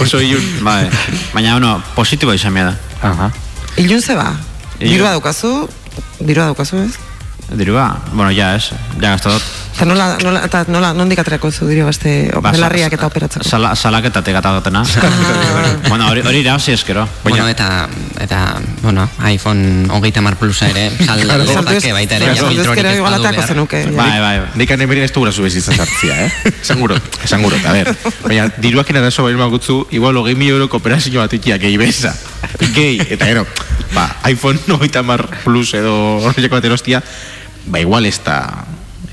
Speaker 5: Oso ilun.
Speaker 6: Bai, baina, bueno, positibo izan da.
Speaker 5: Aha.
Speaker 2: Ilun zeba.
Speaker 6: Ilun.
Speaker 2: Dirua daukazu, dirua daukazu, ez?
Speaker 6: Dirua, bueno, ja, ez, ja gazta dut.
Speaker 2: Eta nola, nola, eta nola, nondik aterako zu dirua beste
Speaker 6: Ba,
Speaker 2: belarriak eta operatzeko.
Speaker 6: Sala, salaketatik eta dutena. bueno, hori, hori irabazi eskero.
Speaker 9: bueno, eta, eta, bueno, iPhone hogeita mar plusa ere, sal,
Speaker 2: Saldu ez-
Speaker 9: lezake baita ere, ja
Speaker 2: saldu
Speaker 9: filtrorik ez badu behar.
Speaker 2: zenuke.
Speaker 6: Bai, bai, bai.
Speaker 5: Nik anemiren ez du gurasu bezizan sartzia, eh? Esan gurot, esan gurot, a ver. Baina, diruakin arazo bain magutzu, igual hogei mil euroko operazio bat ikia, gehi beza. Gehi, eta gero, ba, iPhone 90 mar plus edo horrelako bat erostia, ba, igual ez da,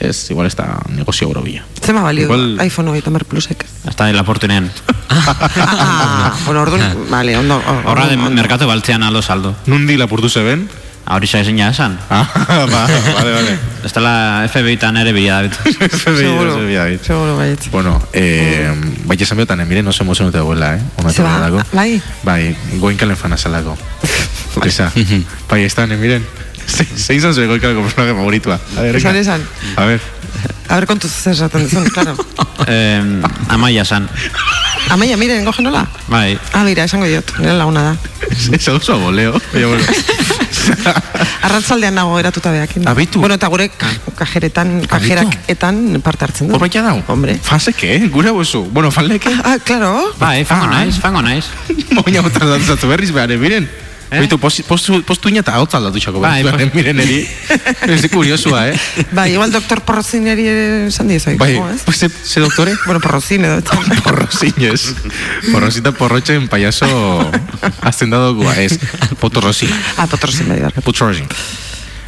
Speaker 5: ez, igual ez da negozio grobia.
Speaker 2: Zema balio
Speaker 5: Igual-
Speaker 2: iPhone hogeita mar plusek.
Speaker 6: Hasta de la portunean.
Speaker 2: Ah, bueno, orduan, vale, ondo. or-
Speaker 6: Horra de merkatu baltzean aldo saldo.
Speaker 5: Nundi lapurtu zeben?
Speaker 6: Hori xa ezin esan.
Speaker 5: Ah, ba, vale, vale.
Speaker 6: Ez dela FBI-tan ere bila David.
Speaker 2: Seguro,
Speaker 5: Seguro.
Speaker 2: seguro baietz.
Speaker 5: Bueno, eh, bai esan behotan, emiren oso emozionute dagoela, eh? Ona
Speaker 2: Ze ba,
Speaker 5: dago.
Speaker 2: bai?
Speaker 5: Bai, goinkalen fana salako. Esa. bai, estan, emiren. Ze- Zein zan zure goinkaleko personaje favoritua? A ver,
Speaker 2: Esan, esan.
Speaker 5: A ver.
Speaker 2: A ver, kontuz zer esaten duzun, claro.
Speaker 6: eh, amaia san.
Speaker 2: Amaia, miren, gogen nola?
Speaker 6: Bai.
Speaker 2: Ah, mira, esango diot, nire laguna da.
Speaker 5: Esa oso aboleo. Baina, bueno.
Speaker 2: Arratzaldean nago eratuta behakin.
Speaker 5: Abitu.
Speaker 2: Bueno, eta gure ka- kajeretan, kajerak-etan parte hartzen du.
Speaker 5: Hor baita dau?
Speaker 2: Hombre.
Speaker 5: Fanseke, eh? Gure bozu. Bueno, fanleke.
Speaker 2: Ah, claro.
Speaker 6: Bai, fango
Speaker 5: Ah.
Speaker 6: naiz, fango naiz.
Speaker 5: Moina botan dantzatu berriz behar, miren.
Speaker 6: Eh?
Speaker 5: Beitu, postu, postu, postu ina eta hau aldatu xako
Speaker 6: Bai,
Speaker 5: behar,
Speaker 6: pos-
Speaker 5: miren eri. Ez kuriosua, eh?
Speaker 2: Bai, igual doktor Porrozineri esan diezoi.
Speaker 5: Bai,
Speaker 2: ¿cómo es?
Speaker 5: pues, ze, ze doktore?
Speaker 2: Bueno, Porrozin edo.
Speaker 5: Porrosinez. Porrosita porrochen payaso hacendado gua, es potorrosi.
Speaker 2: Ah, Potrozin bai, barkatu.
Speaker 5: Potorrosi.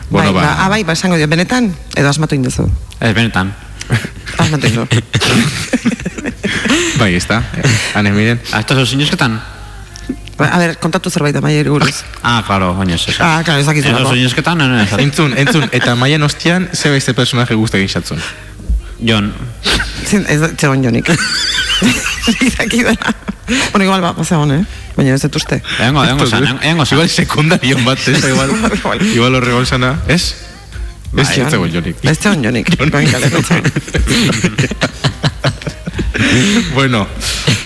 Speaker 5: Bueno,
Speaker 2: bai,
Speaker 5: ba.
Speaker 2: ah, bai, ba, esango dio, benetan, edo asmatu indezu.
Speaker 6: Ez benetan.
Speaker 2: Asmatu indezu.
Speaker 5: Bai, ez da. Hane, miren.
Speaker 6: Esto es sinizketan?
Speaker 2: A ver, kontatu zerbait amaier buruz.
Speaker 6: Ah, claro, oinez, ez.
Speaker 2: Ah, claro, ez dakizulako.
Speaker 6: Eso sinizketan, no, no, ez.
Speaker 5: Entzun, entzun, eta maian ostian, ze beste personaje guzti egin xatzun.
Speaker 6: Jon.
Speaker 2: Zin, ez da- zegoen jonik. Izaki dela. Bueno, igual, ba, zegoen, eh? Baina ez dut uste.
Speaker 6: Egongo, egongo zan, egongo zan.
Speaker 5: Igual sekundarion bat, ez? Igual, igual horre golzana, ez? Ez ez zegoen jonik.
Speaker 2: Ez zegoen jonik. Ez zegoen.
Speaker 5: bueno,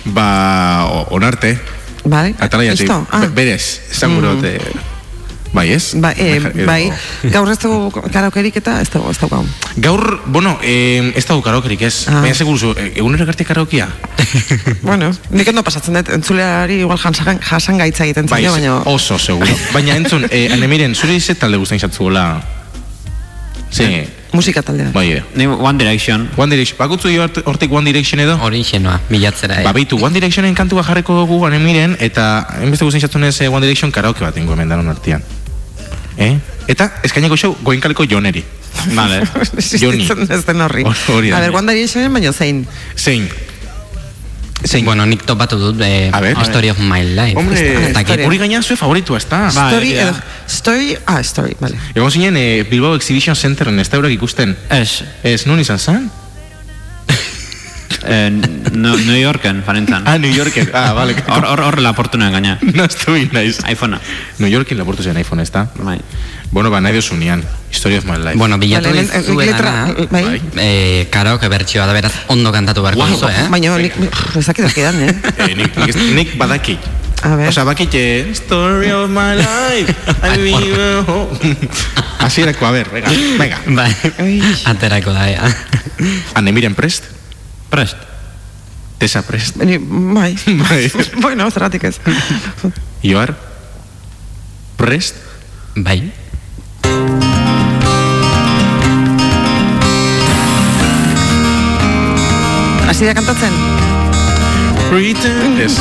Speaker 5: ba, o- onarte,
Speaker 2: Bai,
Speaker 5: atalaiatik.
Speaker 2: Ah.
Speaker 5: Be- Berez, esan gurot, eh, bai ez?
Speaker 2: Ba, eh,
Speaker 5: Edo-
Speaker 2: bai, gaur ez dugu karaokerik eta ez dugu, ez dugu.
Speaker 5: Gaur, bueno, eh, ez dago karaokerik ez.
Speaker 2: Ah.
Speaker 5: Baina seguru eh, egunero egarti karaokea?
Speaker 2: Bueno, nik ondo pasatzen dut, entzuleari igual jasan, jasan gaitza egiten
Speaker 5: Bai,
Speaker 2: baina...
Speaker 5: oso, seguro. Baina entzun, eh, ane miren, zure ize talde guztain xatzuela. Sí,
Speaker 2: Musika taldea.
Speaker 5: bai, eh.
Speaker 6: Ni One Direction.
Speaker 5: One Direction, bakutzu jo hort- hortik One Direction edo?
Speaker 9: Hori xenoa, bilatzera.
Speaker 5: Ba,
Speaker 9: Eh.
Speaker 5: beitu, One Directionen kantua jarriko dugu ane miren, eta enbeste guztain xatzunez eh, One Direction karaoke bat ingo hemen danon artean. Eh? Eta, eskaineko show, goenkaleko joneri.
Speaker 6: Vale.
Speaker 5: Joni.
Speaker 2: Ez den horri.
Speaker 5: Hor- hori da.
Speaker 2: A ver, One Directionen baino zein.
Speaker 5: Zein? Zein?
Speaker 9: Bueno, nik topatu dut eh,
Speaker 5: A ver.
Speaker 9: Story of My Life.
Speaker 5: Hombre, hori gaina zue favoritua, ez da?
Speaker 2: Story,
Speaker 6: egia.
Speaker 2: edo, story, ah, story, vale.
Speaker 5: Egon zinen eh, Bilbao Exhibition Centeren, ez da ikusten.
Speaker 6: Ez,
Speaker 5: Ez, nun izan zan?
Speaker 6: Eh, no, New Yorken, farentzan.
Speaker 5: Ah, New Yorken. Ah, vale.
Speaker 6: Hor, hor, hor laportu nuen gaina.
Speaker 5: No estu naiz.
Speaker 6: iPhonea.
Speaker 5: New Yorken lapurtu zen iPhone, ez da?
Speaker 6: Bai.
Speaker 5: Bueno, ba, nahi dozunean. Story of my life.
Speaker 9: Bueno, bilatu
Speaker 2: Vale, eh, letra, bai.
Speaker 9: eh, karaoke bertsioa da beraz ondo kantatu beharko
Speaker 5: Guau.
Speaker 9: duzu, eh?
Speaker 2: Baina nik, pff, ez dakit dakidan, eh?
Speaker 5: Eh, nik, nik, nik badakit.
Speaker 2: A ver.
Speaker 5: Osa, bakit, eh, story of my life, I live home. Así erako, a ver, venga, venga.
Speaker 9: Bai, aterako da, ea.
Speaker 5: Ane miren prest,
Speaker 6: Prest.
Speaker 5: tesa prest.
Speaker 2: Ni, bai.
Speaker 5: Bai.
Speaker 2: bueno, zerratik ez.
Speaker 5: Ioar, prest,
Speaker 9: Bai.
Speaker 2: Hasi da kantatzen?
Speaker 5: Pretend is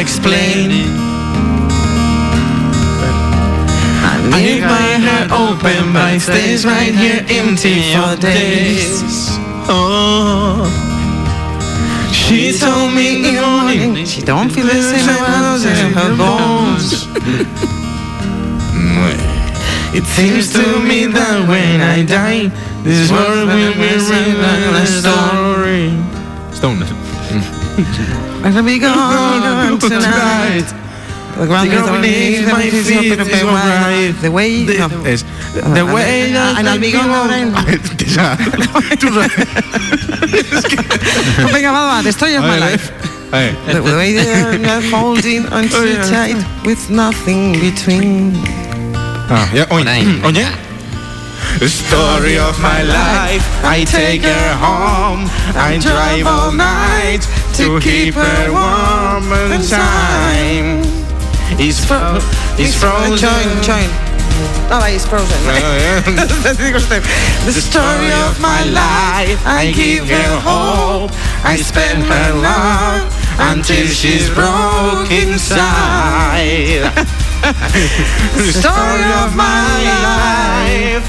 Speaker 5: explain. Leave my heart open, but it stays right here empty for days. Oh, she told me in the morning
Speaker 2: She don't feel the same as in her bones.
Speaker 5: It seems to me that when I die, this world will be written a story. Stone.
Speaker 2: I'll be gone tonight. The ground is underneath my feet is alright. The way... no.
Speaker 5: Es the way
Speaker 2: And I'll be gone Lorraine.
Speaker 5: Tessa, tú
Speaker 2: Venga, va, va, Destroy of my life. The way they're not holding on too tight with nothing between.
Speaker 5: Ah, ja, oin.
Speaker 9: Orain.
Speaker 5: Oin, The story of my life, I take her home, I drive all night to keep her warm and time. It's, fro oh. it's frozen.
Speaker 2: Join, join. No, vai, it's frozen.
Speaker 5: The story of my life, I give her hope, I spend her love until she's broke inside. the story of my life.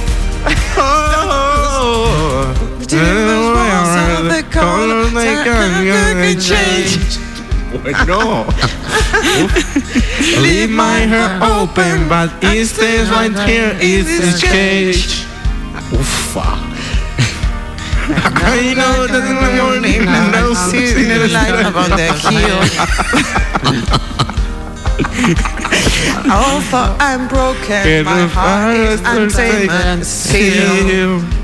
Speaker 5: Oh, oh the colors they can change. Bueno. Leave my heart open, but it stays right here. It's a cage. Ufa. I know that in the morning and I'll see
Speaker 2: in the light upon the hill. Although I'm broken, my heart is untamed and still.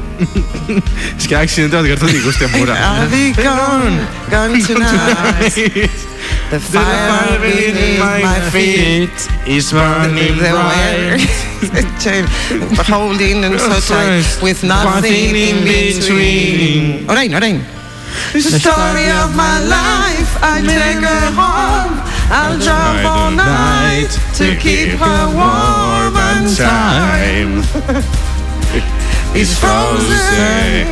Speaker 5: Ez que accidente bat gertatik ikusten mura.
Speaker 2: I'll be gone, gone tonight. The fire beneath my feet
Speaker 5: is burning
Speaker 2: the
Speaker 5: bright.
Speaker 2: holding and so tight with nothing in between. Orain, orain. The story of my life, I take her home. I'll drive all night to keep her warm and time. It's frozen.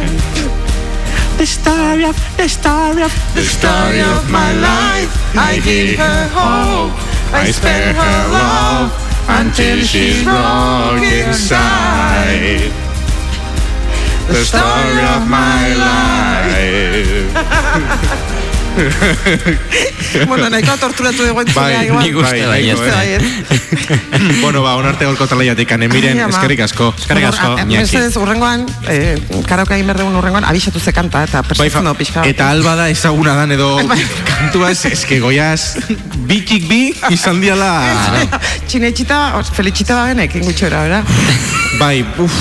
Speaker 2: The story of, the story of, the story of my life. I give her hope. I spare her love until she's broke inside. The story of my life. bueno, nahiko torturatu dugu entzulea,
Speaker 5: Bai,
Speaker 2: igual.
Speaker 5: nik uste
Speaker 9: Bai,
Speaker 5: bai,
Speaker 2: Uste
Speaker 5: bai.
Speaker 2: baiet.
Speaker 5: Bueno, ba, onarte golko talaiatik, anemiren, eskerrik asko.
Speaker 6: Eskerrik asko,
Speaker 5: Iñaki.
Speaker 2: Mesedez, urrengoan, eh, karaoke egin berdegun urrengoan, abixatu ze kanta, eta
Speaker 5: Bai, fa,
Speaker 2: du pixka.
Speaker 5: eta alba da ezaguna dan edo
Speaker 2: Bai.
Speaker 5: kantuaz, eske goiaz bikik bi izan diala
Speaker 2: Txinetxita, felitxita bagenek, ingutxora, bera?
Speaker 5: bai, uf,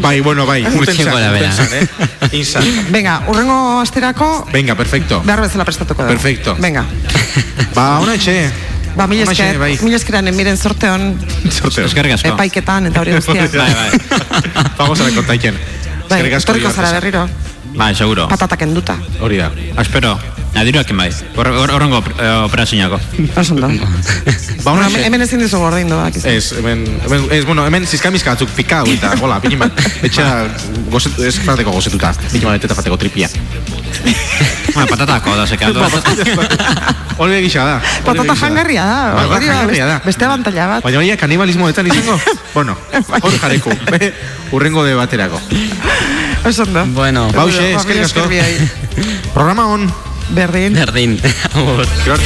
Speaker 5: bai, bueno, bai
Speaker 9: Gutxi gora bera.
Speaker 5: eh? Insan.
Speaker 2: Venga, urrengo asterako,
Speaker 5: Venga, perfecto
Speaker 2: behar bezala prestatuko da.
Speaker 5: Perfecto.
Speaker 2: Venga.
Speaker 5: Ba, ona etxe
Speaker 2: Ba, mila esker,
Speaker 5: bai.
Speaker 2: mila eskeran, miren sorte hon,
Speaker 6: Eskerrik asko.
Speaker 2: epaiketan, eta hori guztia.
Speaker 6: Bai, bai.
Speaker 5: Vamos a kontaiken
Speaker 2: Bai,
Speaker 5: Eskerrik asko Ibar
Speaker 2: zara berriro,
Speaker 6: Bai, seguro.
Speaker 2: patatak enduta.
Speaker 5: Hori da
Speaker 6: Espero. Adiruak bai. Hor- hor- Horrengo eh, operazioako.
Speaker 2: Oso ondo.
Speaker 5: Ba, ona
Speaker 2: Hemen- Hemen ezin dizu gordein doak.
Speaker 5: Ez, hemen, hemen, ez, bueno, hemen zizkamizka batzuk pikau eta, hola, pinin bat, etxea gozet, ez fateko gozetuta, pinin bat eta fateko tripia.
Speaker 6: Bueno, patatako da, sekatu.
Speaker 5: Hori egisa da. hori
Speaker 2: Patata jangarria da.
Speaker 5: Bai, bai,
Speaker 2: hori da,
Speaker 5: jangarria da.
Speaker 2: beste- abantalla bat.
Speaker 5: Baina hori kanibalismo izango? bueno, hor jareko, urrengo de baterako.
Speaker 2: Oso ondo.
Speaker 9: Bueno,
Speaker 5: Bauxe, eskerrik asko.
Speaker 2: esker biai.
Speaker 5: Programa on.
Speaker 2: Berdin.
Speaker 9: Berdin. Agur.
Speaker 5: Gero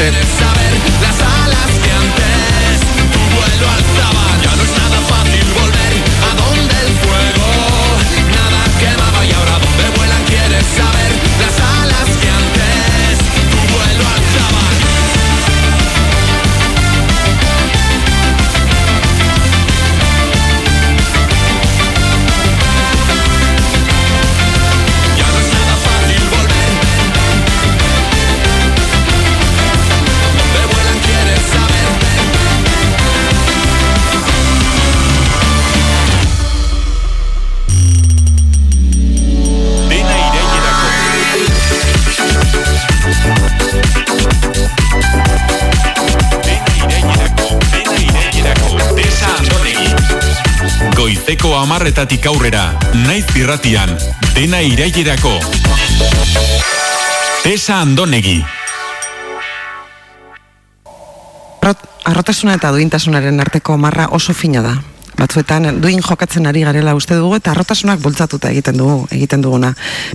Speaker 1: Goizeko amarretatik aurrera, naiz irratian, dena irailerako. Tesa Andonegi.
Speaker 2: Arrot- Arrotasuna eta duintasunaren arteko marra oso fina da. Batzuetan duin jokatzen ari garela uste dugu eta arrotasunak bultzatuta egiten dugu, egiten duguna.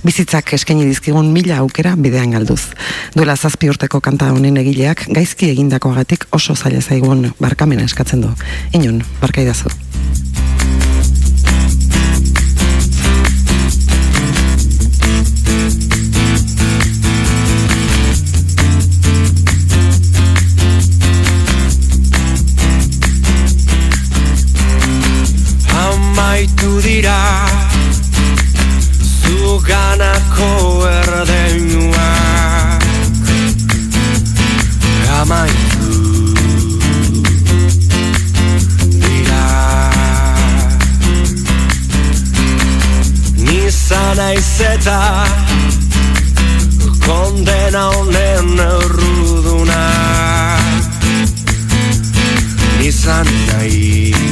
Speaker 2: Bizitzak eskaini dizkigun mila aukera bidean galduz. Duela zazpi urteko kanta honen egileak gaizki egindakoagatik oso zaila zaigun barkamena eskatzen du. Inon, barkaidazu.
Speaker 10: Amaitu dira. Zuganako erdenuak Amaitu dira. Nizan naiz eta Kondena honen erruduna. Nizan naiz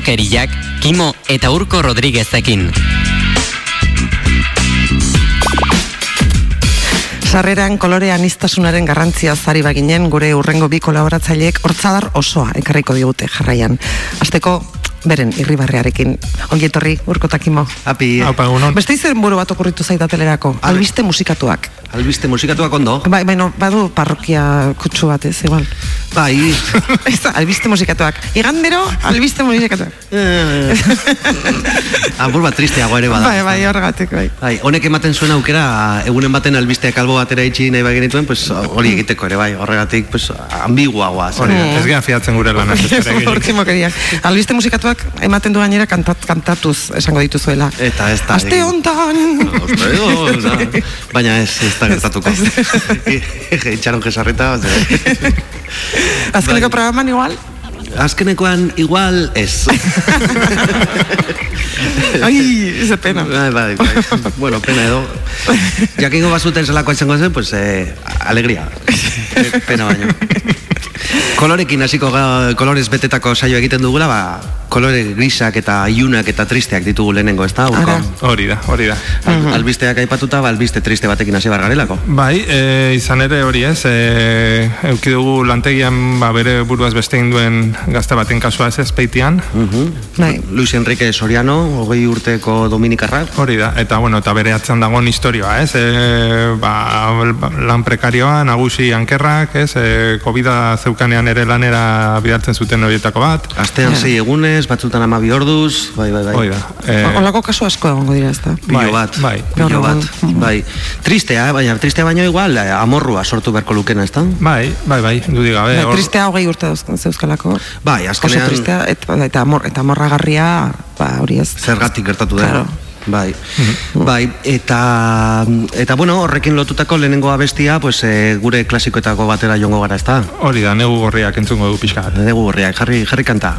Speaker 9: Urkimokeriak, Kimo eta Urko Rodriguezekin.
Speaker 2: Sarreran kolore anistasunaren garrantzia zari baginen gure urrengo bi kolaboratzaileek hortzadar osoa ekarriko digute jarraian. Azteko beren irribarrearekin. Ongi etorri, urko takimo.
Speaker 11: Api,
Speaker 12: Haupa, egunon.
Speaker 2: Beste izen buru bat okurritu zaidatelerako. Albiste musikatuak.
Speaker 11: albiste musikatuak ondo.
Speaker 2: Bai, baino, badu parrokia kutsu bat, ez, igual.
Speaker 11: Bai,
Speaker 2: Ez da, albiste musikatuak. Igandero, albiste musikatuak.
Speaker 11: apur bat tristeago ere bada.
Speaker 2: Bai, bai, horregatik, bai.
Speaker 11: Bai, honek ematen zuen aukera, egunen baten albisteak albo batera itxi nahi bai genituen, pues, hori egiteko ere bai, horregatik pues, ambiguagoa.
Speaker 12: Hori ez gara fiatzen gure lan gehiago.
Speaker 2: Urkimokeriak. Albiste musikatuak ematen du gainera kantat, kantatuz esango dituzuela.
Speaker 11: Eta ez da.
Speaker 2: Aste hontan!
Speaker 11: Baina ez, ez da gertatuko. Itxaron jesarrita.
Speaker 2: Azkeneko
Speaker 11: Bai.
Speaker 2: programan igual?
Speaker 11: Azkenekoan igual ez.
Speaker 2: Ai, ze pena.
Speaker 11: Bai, bai, bai. bueno, pena edo. Jakingo bazuten zelakoa izango zen, pues, eh, alegria. Pena baino. Kolorekin hasiko kolorez betetako saio egiten dugula, ba, kolore grisak eta ilunak eta tristeak ditugu lehenengo, ez da?
Speaker 12: Hori da, hori da.
Speaker 11: Al, albisteak aipatuta, ba, albiste triste batekin hasi bar garelako.
Speaker 12: Bai, e, izan ere hori ez, e, euki dugu lantegian ba, bere buruaz beste egin duen gazte baten kasua ez ezpeitian,
Speaker 2: Bai.
Speaker 11: Luis Enrique Soriano, hogei urteko dominikarra.
Speaker 12: hori da, eta bueno, eta bere atzean dagoen historioa, ez, e, ba, lan prekarioa, nagusi ankerrak, ez, e, COVID-a zeukanean ere lanera bidaltzen zuten horietako bat,
Speaker 11: Astean sei egunez, batzutan amabi orduz, bai, bai, bai.
Speaker 12: hori da. E,
Speaker 2: Olako kasu asko egongo dira, ez da?
Speaker 11: Pilo
Speaker 12: Bai,
Speaker 11: bat,
Speaker 12: bai.
Speaker 11: pilo bat, bai. Tristea, baina tristea baino igual, eh, amorrua sortu beharko lukena, ez da?
Speaker 12: bai, bai, bai, dudik gabe.
Speaker 2: Bai, tristea hogei urte zeuzkalako.
Speaker 11: Bai,
Speaker 2: Oso
Speaker 11: azkenean
Speaker 2: tristea, eta, eta, amor, eta morragarria, ba, hori ez.
Speaker 11: zergatik gertatu den.
Speaker 2: Claro.
Speaker 11: Bai, bai, eta, eta bueno, horrekin lotutako lehenengo abestia, pues, eh, gure klasikoetako batera jongo gara, ez da?
Speaker 12: Hori da, negu gorriak entzungo du pixka.
Speaker 11: Dugu gorriak, jarri, jarri kanta.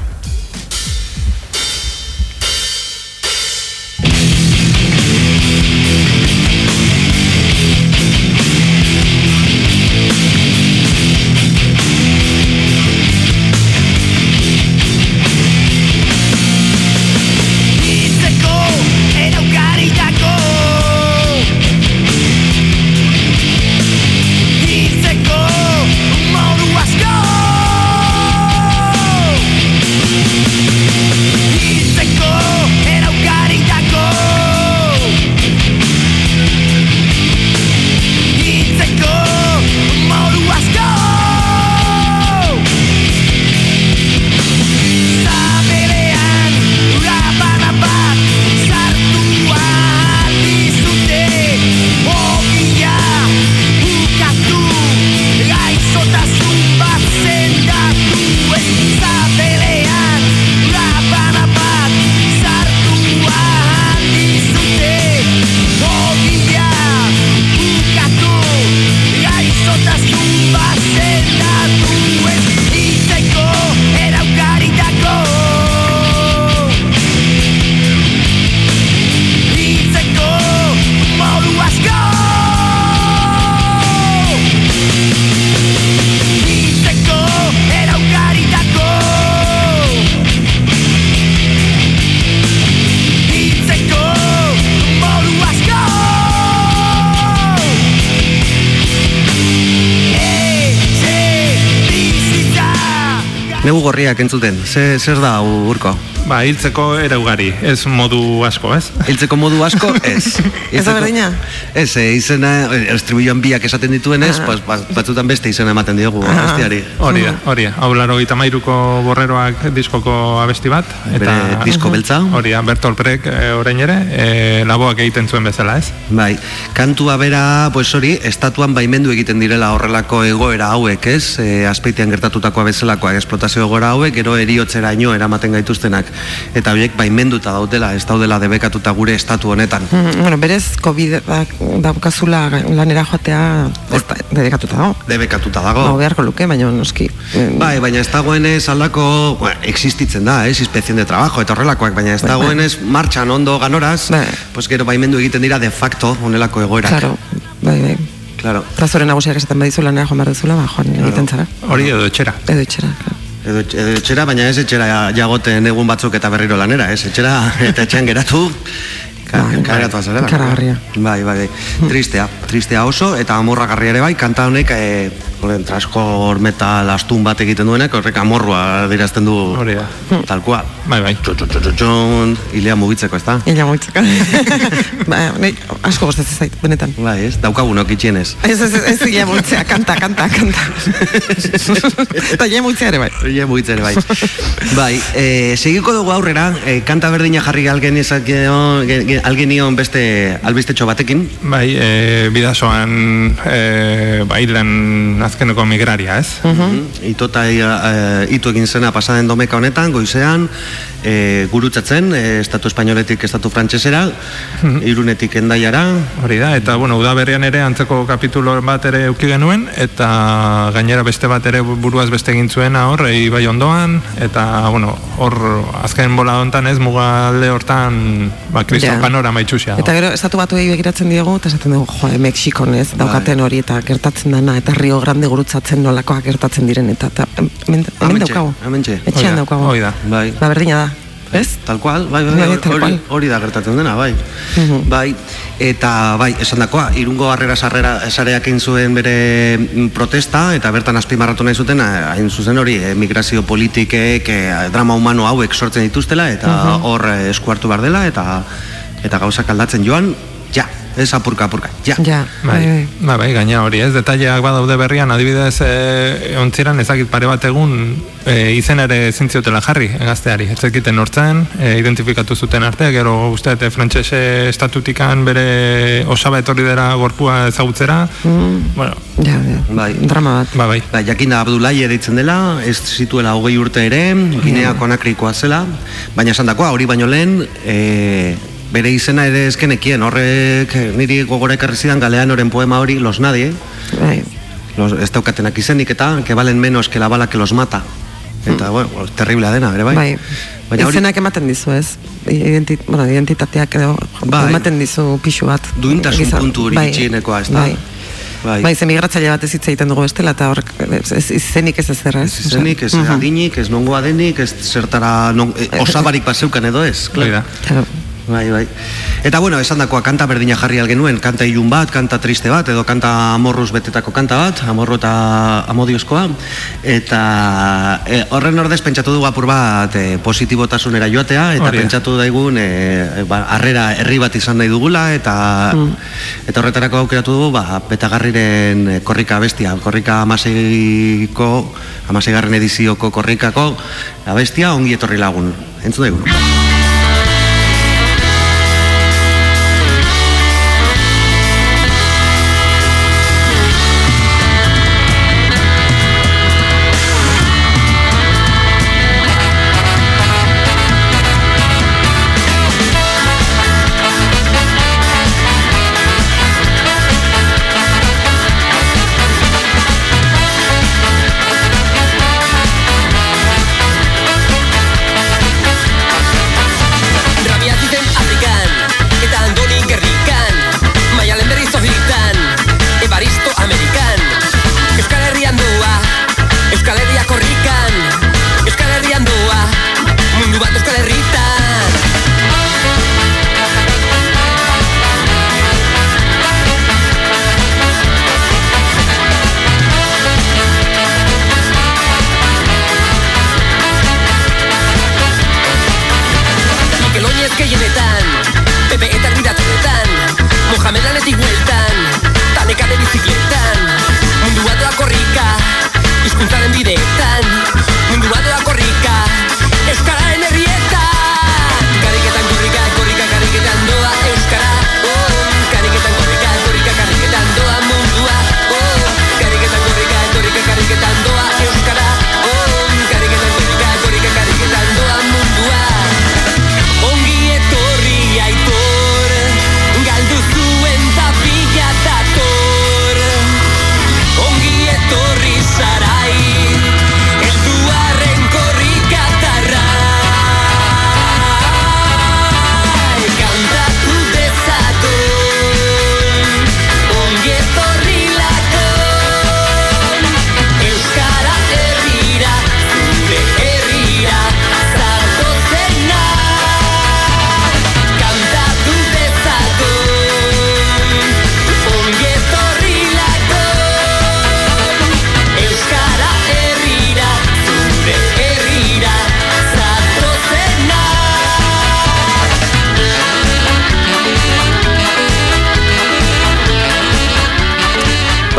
Speaker 11: Negu gorriak entzuten, Ze, zer da urko?
Speaker 12: Ba, hiltzeko era ugari, ez modu asko, ez?
Speaker 11: Hiltzeko modu asko, ez.
Speaker 2: Ez da berdina?
Speaker 11: Ez, eh, izena, eh, estribilloan biak esaten dituen ez, pues, bat- batzutan beste izena ematen diogu abestiari.
Speaker 12: Hori da, hori da. Hau laro gita mairuko borreroak diskoko abesti bat.
Speaker 11: Bere disko beltza.
Speaker 12: Hori da, Bertolt Brecht e, orain ere, e, laboak egiten zuen bezala, ez?
Speaker 11: Bai, kantua bera, pues hori, estatuan baimendu egiten direla horrelako egoera hauek, ez? E, azpeitian gertatutakoa bezalakoa, esplotazio egoera hauek, gero eriotzeraino eramaten gaituztenak. Eta horiek baimenduta daudela, ez daudela debekatuta gure estatu honetan.
Speaker 2: Mm, bueno, berez, COVID daukazula lanera joatea, ez da, dedikatuta dago.
Speaker 11: Debekatuta dago.
Speaker 2: Hau beharko luke, baina noski. Mm,
Speaker 11: Bai, baina ez dagoenez aldako, bueno, existitzen da, ez, inspección de trabajo eta horrelakoak, baina ez
Speaker 2: Bai, bai.
Speaker 11: dagoenez martxan ondo ganoraz,
Speaker 2: Bai.
Speaker 11: pues gero baimendu egiten dira de facto honelako egoerak.
Speaker 2: Claro, bai, bai.
Speaker 11: Claro.
Speaker 2: Eta zure nagusiak esaten badizu lanera joan behar duzula, ba, joan egiten zara.
Speaker 12: Hori edo etxera.
Speaker 2: Edo etxera, claro.
Speaker 11: Edo, edo etxera, baina ez etxera jagoten egun batzuk eta berriro lanera, ez? Etxera eta etxean geratu, ka,
Speaker 2: Bai,
Speaker 11: kargatu azalera.
Speaker 2: ikaragarria.
Speaker 11: Bai, bai, bai. Tristea, tristea oso, eta amorragarria ere bai, kanta honek, e, horren, transkor metal astun bat egiten duenak, horrek amorrua dirazten du
Speaker 12: Hori da.
Speaker 11: tal cual.
Speaker 12: Bai, bai.
Speaker 11: Txon, hilea mugitzeko, ez da?
Speaker 2: Ila moitzaka. ba, nei, asko gostatzen zait, benetan.
Speaker 11: Bai, ez? Daukagunok itxienez.
Speaker 2: Ez, ez, ez, ez ila moitzea, kanta, kanta, kanta. Eta ila moitzea ere bai.
Speaker 11: Ile mugitzen ere bai. bai, e, segiko dugu aurrera, e, kanta berdina jarri algen izakio, algenion beste albistetxo batekin.
Speaker 12: Bai, e, bidasoan e, bailen azkeneko migraria, ez?
Speaker 11: Mhm. Itota e, itu egin zena pasaden domeka honetan, goizean, e, gurutzatzen, e, estatu espainoletik estatu frantsesera, irunetik endaiara,
Speaker 12: Hori da, eta bueno, udaberrian ere antzeko kapitulo bat ere euki genuen, eta gainera beste bat ere buruaz beste egin zuena hor, ibai ondoan, eta bueno, hor azken bola hontan ez, mugalde hortan, ba, kriston. Panorama itxusia.
Speaker 2: Eta gero, estatu batu begiratzen diegu, eta esaten dugu, jo, Mexikon ez, daukaten hori, eta gertatzen dana, eta Rio Grande gurutzatzen nolakoak gertatzen diren, eta, eta hemen, daukagu.
Speaker 11: hementxe.
Speaker 2: Etxean daukagu.
Speaker 12: hoi da.
Speaker 11: Bai.
Speaker 2: Ba, berdina da, ez?
Speaker 11: Tal cual, bai, bai,
Speaker 2: Bai,
Speaker 11: bai, hori, hori da gertatzen dena, bai. Bai, eta bai, esan dakoa, irungo harrera sarrera sareak egin zuen bere mm, protesta, eta bertan azpimarratu nahi zuten, eh, hain zuzen hori, eh, migrazio politikek, eh, drama humano hauek sortzen dituztela, eta hor eh, esku hartu behar dela, eta eta gauzak aldatzen joan, ja, ez apurka, apurka, ja.
Speaker 2: Ja,
Speaker 12: Bai, bai, bai, gaina hori, ez, detaileak badaude berrian, adibidez, e, ontziran ezakit pare bat egun e, izen ere ezin ziotela jarri, gazteari, ez zekiten hortzen, e, identifikatu zuten arte, gero uste, eta frantsese estatutikan bere osaba etorri dela gorpua ezagutzera, bueno,
Speaker 2: Ja, ja.
Speaker 11: Bai.
Speaker 2: Drama bat.
Speaker 12: ba, bai,
Speaker 11: Ba, jakinda Abdulai deitzen dela, ez zituela hogei urte ere, Ginea konakrikoa zela, baina esan dakoa, hori baino lehen, e, bere izena ere ezkenekien, horrek niri gogora ekarri zidan galeanoren poema hori, Los Nadie,
Speaker 2: Bai.
Speaker 11: los, ez daukatenak izenik eta, que valen menos que la bala que los mata. Eta, bueno, terriblea dena, bere bai?
Speaker 2: Bai.
Speaker 11: Baina hori,
Speaker 2: Izenak ematen dizu, ez? Identi, bueno, identitateak edo
Speaker 11: Bai.
Speaker 2: ematen dizu pixu bat.
Speaker 11: duintasun
Speaker 2: Gizar-
Speaker 11: puntu hori
Speaker 2: bai.
Speaker 11: gitxienekoa, ez da?
Speaker 2: Bai.
Speaker 11: Bai.
Speaker 2: Bai, ze migratzaile bat ez egiten dugu bestela, eta horrek ez, ez, izenik ez ezer, ez?
Speaker 11: Ez izenik, ez
Speaker 2: Mhm.
Speaker 11: adinik, ez nongoa denik, ez zertara non, eh, osabarik baseukan edo ez,
Speaker 12: hori
Speaker 11: claro. Bai, bai. Eta bueno, esan dakoa kanta berdina jarri algenuen, kanta ilun bat, kanta triste bat, edo kanta amorruz betetako kanta bat, amorro eta amodiozkoa. Eta e, horren ordez pentsatu dugu apur bat e, positibotasunera joatea, eta
Speaker 12: Hori
Speaker 11: pentsatu daigun e, ba, harrera herri bat izan nahi dugula, eta eta horretarako aukeratu dugu, ba, betagarriren e, korrika bestia, korrika amaseiko, amaseigarren edizioko korrikako abestia ongi etorri lagun. Entzu daigun.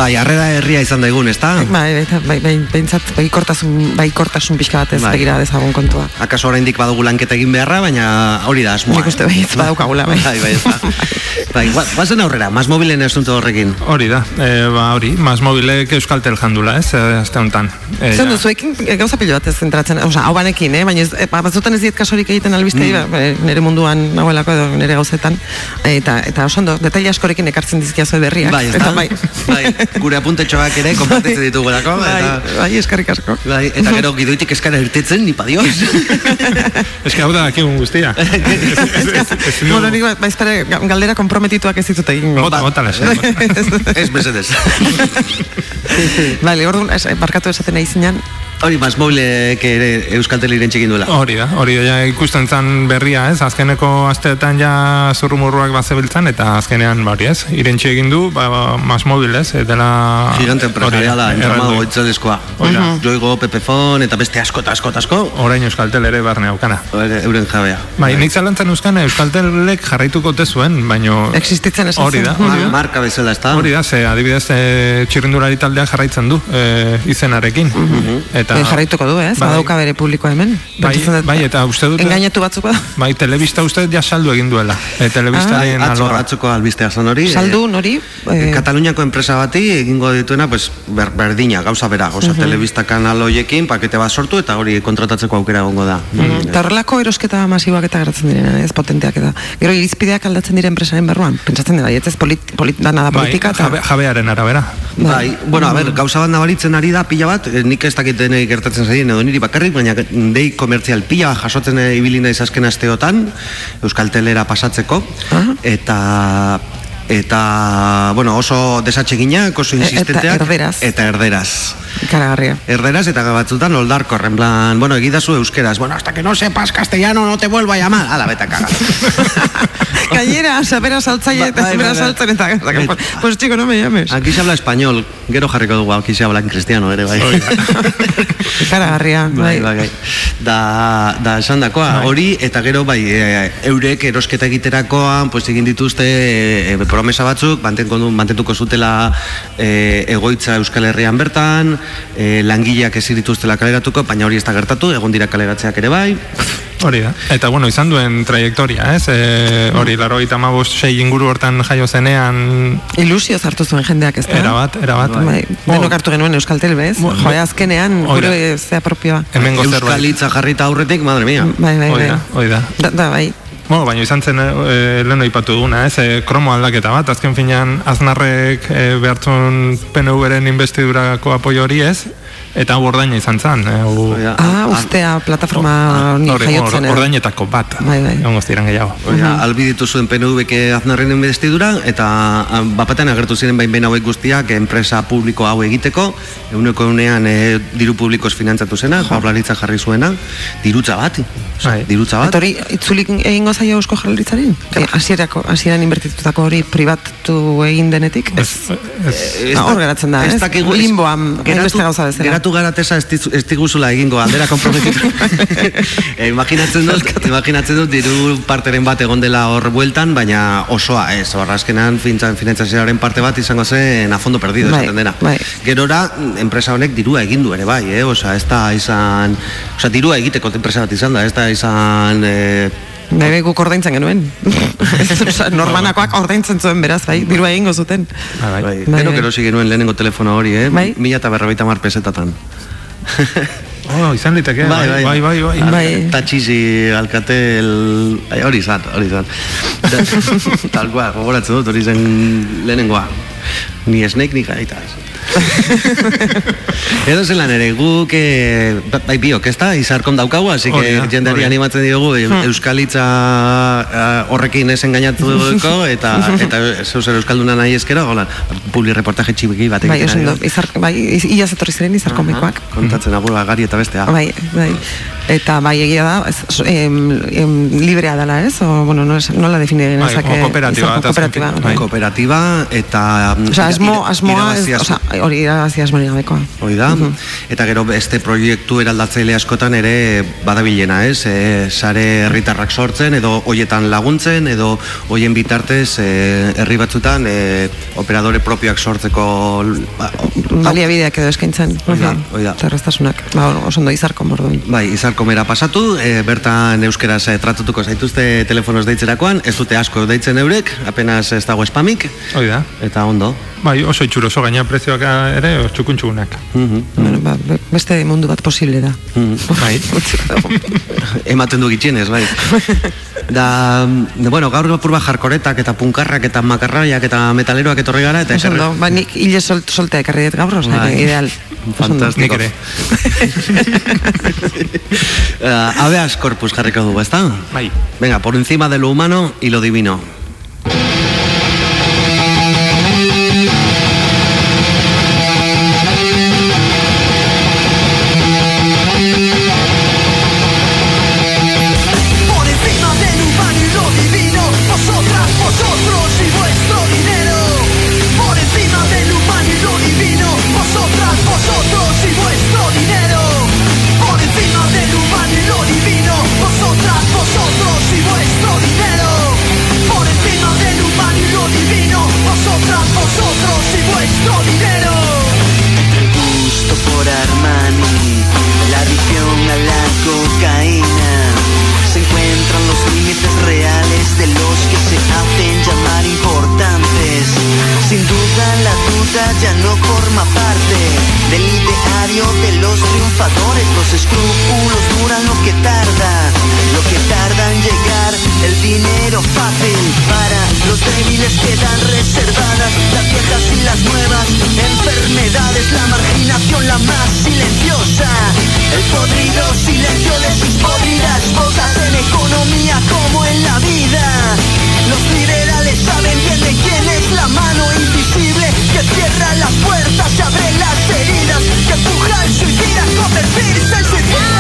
Speaker 11: Bai, herria izan daigun, ezta?
Speaker 2: Bai, bai, bai, bai, behintzat, bai, kortasun, bai, kortasun pixka batez
Speaker 11: Bai.
Speaker 2: begira dezagun kontua.
Speaker 11: Akaso oraindik badugu lanketa egin beharra, baina hori da asmoa.
Speaker 2: Nik uste baietz badaukagula, bai.
Speaker 11: Bai, bai, ezta. Bai, gua- guazen aurrera, mas mobilen asunto horrekin.
Speaker 12: Hori da, e, ba hori, mas mobilek euskaltel jandula, ez, e, azte honetan. E,
Speaker 2: Zer
Speaker 12: ja.
Speaker 2: duzuekin eh, gauza pilo bat ez zentratzen, oza, hau banekin, eh? baina ez, eh, batzutan ez diet kasorik egiten albistei,
Speaker 11: Mm.
Speaker 2: ba, eh, nire munduan nagoelako edo nire gauzetan, eta, eta oso ondo, detaile askorekin ekartzen dizkiazue berriak.
Speaker 11: Bai, ezta?
Speaker 2: eta bai.
Speaker 11: bai, gure apuntetxoak ere konpartitzen ditugulako.
Speaker 2: Bai,
Speaker 11: Eta,
Speaker 2: bai, eskarrik asko.
Speaker 11: bai, eta gero gidoitik eskara irtetzen, nipa dios.
Speaker 12: Ez que hau da dakigun guztia.
Speaker 2: Bueno, nik ba, espere, ga- galdera komprometituak ez ditut egingo.
Speaker 12: Bota, bota lesen.
Speaker 11: Ez, mesedez.
Speaker 2: Vale, orduan, es, eh, barkatu esaten nahi zinan,
Speaker 11: Hori, mas mobilek ere Euskaltel irentxekin duela.
Speaker 12: Hori da, hori da, ja, ikusten zan berria, ez, azkeneko asteetan ja zurrumurruak bazebiltzan, eta azkenean, ba, hori ez, irentxe egin du, ba, ba, mas mobil, ez, dela...
Speaker 11: Gigante empresariala,
Speaker 12: hori,
Speaker 11: entramado
Speaker 12: erraldoi.
Speaker 11: goitzalezkoa.
Speaker 12: Hori da.
Speaker 11: Joigo, Pepefon, eta beste asko eta asko eta asko.
Speaker 12: Orain Euskaltel ere barne aukana.
Speaker 11: Ere, Euren jabea.
Speaker 12: Bai, nik zalantzan euskan Euskaltelek jarraituko te zuen, baino...
Speaker 2: existitzen esan
Speaker 12: Hori da, hori da.
Speaker 11: Marka bezala, ez da?
Speaker 12: Hori da, ze adibidez e, txirrindulari taldeak jarraitzen du e, izenarekin. Eta,
Speaker 2: Eh, jarraituko du, ez?
Speaker 12: Bai.
Speaker 2: Badauka bere publikoa hemen.
Speaker 12: Bai, bai, eta uste dut...
Speaker 2: Engainetu batzuk da.
Speaker 12: Bai, telebista uste ja saldu egin duela. E, telebistaren
Speaker 11: Bai, atzo,
Speaker 12: alorra.
Speaker 11: atzoko albistea zan hori.
Speaker 2: Saldu, nori?
Speaker 11: Eh,
Speaker 2: Eh,
Speaker 11: Kataluniako enpresa bati egingo dituena pues, ber, berdina, gauza bera, oza, telebista kanal hoiekin pakete bat sortu eta hori kontratatzeko aukera egongo da.
Speaker 2: Eta horrelako erosketa masiboak eta geratzen diren, ez potenteak eta. Gero irizpideak aldatzen diren enpresaren barruan. Pentsatzen dira, ez polit, polit, dana da
Speaker 12: Bai,
Speaker 2: politika. eta-
Speaker 12: jabe, jabearen arabera.
Speaker 11: Bai, bueno, a ber, gauza bat nabaritzen ari da pila bat, eh, nik ez dakit denei gertatzen zaien edo niri bakarrik, baina dei komertzial pila bat jasotzen eh, ibili naiz azken asteotan, Euskaltelera pasatzeko, eta eta, bueno, oso desatseginak, oso
Speaker 2: E- eta
Speaker 11: insistenteak.
Speaker 2: erderaz.
Speaker 11: Eta erderaz.
Speaker 2: Ikaragarria.
Speaker 11: Erderaz eta batzutan oldarkor, en plan, bueno, egidazu euskeraz, bueno, hasta que no sepas castellano no te vuelvo a llamar. Ala, beta kaga.
Speaker 2: Gainera, sabera saltzaile eta
Speaker 11: Ba- bai,
Speaker 2: sabera
Speaker 11: bai, bai.
Speaker 2: saltzen eta... Pues, chico, no me llames.
Speaker 11: Aquí se habla español, gero jarriko dugu, aquí se habla en cristiano, ere, bai.
Speaker 2: Ikaragarria,
Speaker 11: Bai,
Speaker 2: bai.
Speaker 11: bai, bai. Da, da esan dakoa, hori, eta gero, bai, e, eurek erosketa egiterakoan, pues egin dituzte e, e, promesa batzuk, mantenko du, mantentuko zutela e, egoitza Euskal Herrian bertan, e, langileak ez dituztela kaleratuko, baina hori ez da gertatu, egon dira kaleratzeak ere bai.
Speaker 12: Hori da. Eta bueno, izan duen trajektoria, ez? E, hori, laro eta sei inguru hortan jaio zenean...
Speaker 2: Ilusio zartu zuen jendeak ez da?
Speaker 12: Erabat, erabat.
Speaker 2: Bai, denok hartu genuen Euskaltel, bez?
Speaker 12: Bo-
Speaker 2: Jo, azkenean, gure zea propioa.
Speaker 12: Zerbait.
Speaker 11: Euskalitza jarrita aurretik, madre mia.
Speaker 2: Bai, bai, bai.
Speaker 12: da, hori da.
Speaker 2: Da, da, bai.
Speaker 12: Bueno, baina izan zen e, lehen aipatu duguna, ez? E, kromo aldaketa bat, azken finean aznarrek e, behartzun PNV-ren investidurako apoio hori ez, eta hau ordaina izan zen. E, hau,
Speaker 2: Ah, ustea plataforma
Speaker 12: hori,
Speaker 2: jaiotzen.
Speaker 12: or- ordainetako bat.
Speaker 2: Bai, bai.
Speaker 12: Egongo ziren gehiago.
Speaker 11: Oia, albiditu zuen PNV-ke aznarren investidura, eta ah, bapatean agertu ziren bain behin hauek guztiak enpresa publiko hau egiteko, euneko eunean e, diru publikoz finantzatu zena, jaurlaritza jarri zuena, dirutza bat,
Speaker 12: Bai.
Speaker 11: dirutza bat.
Speaker 2: Eta hori, itzulik egingo zaio eusko jarlaritzari? Eh, Hasierako, hasieran inbertitutako hori pribatu egin denetik? Ez,
Speaker 11: Ez
Speaker 2: Ah, hor geratzen da, ez?
Speaker 11: dakigu- ez-
Speaker 2: Limboan, hainbeste gauza bezala.
Speaker 11: Geratu garatesa ez, dizu- ez diguzula egingo aldera konprometitu. e, imaginatzen dut, imaginatzen dut diru parteren bat egon dela hor bueltan, baina osoa ez, hor azkenan fintzan finantzazioaren parte bat izango zen a fondo perdido,
Speaker 2: Bai,
Speaker 11: esaten dena.
Speaker 2: bai.
Speaker 11: Gerora, enpresa honek dirua egin du ere bai, eh? Osa, ez da izan, osa, dirua egiteko enpresa bat izan da, ez da izan, eh,
Speaker 2: Bai, bai, guk ordaintzen genuen. Osea, Norbanakoak ordaintzen zuen beraz, bai, dirua egingo zuten.
Speaker 11: bai,
Speaker 2: Bai,
Speaker 11: denok
Speaker 2: bai.
Speaker 11: erosi genuen lehenengo telefono hori, eh?
Speaker 2: Bai.
Speaker 11: Mila eta berrogeita mar pesetatan.
Speaker 12: Oh, izan liteke, bai, bai, bai, bai.
Speaker 2: Bai.
Speaker 11: Tatxizi alkatel... Ai, hori izan, hori izan. Da- Tal cual, gogoratzen dut, hori zen lehenengoa. Ni Snake ni gaita. Edo zelan ere, guk, eh, bai biok, ez da, izarkon daukagu, así que
Speaker 12: da,
Speaker 11: jendeari
Speaker 12: hori da.
Speaker 11: animatzen diogu, eu- euskalitza eh, horrekin ez engainatuko, eta, eta zeu zer euskalduna nahi eskera, gola, publi reportaje txibiki bat
Speaker 2: Bai, oso izar, bai, iz- ia zetorri ziren izar komikoak.
Speaker 11: Kontatzen apur bat gari eta bestea.
Speaker 2: Bai, bai. Eta bai egia da, ez, em, em, librea dela, ez? O, bueno, no, nola define
Speaker 12: Bai,
Speaker 2: genezake?
Speaker 12: como kooperatiba,
Speaker 2: Kooperatiba.
Speaker 12: azken-
Speaker 2: bai.
Speaker 11: Kooperatiba eta...
Speaker 2: Osea, asmo,
Speaker 11: ira-
Speaker 2: asmoa, hori irabazi asmorik gabekoa.
Speaker 11: Hoi da, eta gero beste proiektu eraldatzaile askotan ere badabilena, ez? E, sare herritarrak sortzen, edo hoietan laguntzen, edo hoien bitartez e, herri batzutan e, operadore propioak sortzeko ba,
Speaker 2: Baliabideak edo eskaintzen.
Speaker 11: Hoi da, hoi da.
Speaker 2: Terrestasunak. Ba, oso ondo izarko morduen.
Speaker 11: Bai, izarkomera pasatu, e, bertan euskeraz e, tratatuko zaituzte telefonoz deitzerakoan, ez dute asko deitzen eurek, apenas ez dago spamik,
Speaker 12: Hoi da.
Speaker 11: eta ondo.
Speaker 12: Bai, oso itxuro, oso gaina prezioak ere txukuntxugunak.
Speaker 2: Bueno, ba, be- beste mundu bat posible da.
Speaker 12: Bai.
Speaker 11: Ematen du gitxienez, bai. Da, da, bueno, gaur apur bat jarkoretak eta punkarrak eta makarraiak eta metaleroak etorri gara eta ekarri-
Speaker 2: ba, nik hile sol, soltea ekarri dut gaur, osea,
Speaker 11: Bai.
Speaker 2: ideal. Oso ondo.
Speaker 11: Fantastiko. uh, Aveas corpus jarriko dugu, ezta?
Speaker 12: Bai.
Speaker 11: Venga, por encima de lo humano y lo divino.
Speaker 13: La más silenciosa, el podrido silencio de sus podridas bocas en economía como en la vida. Los liberales saben bien de quién es la mano invisible que cierra las puertas y abre las heridas, que empuja al suicida a convertirse en suicida.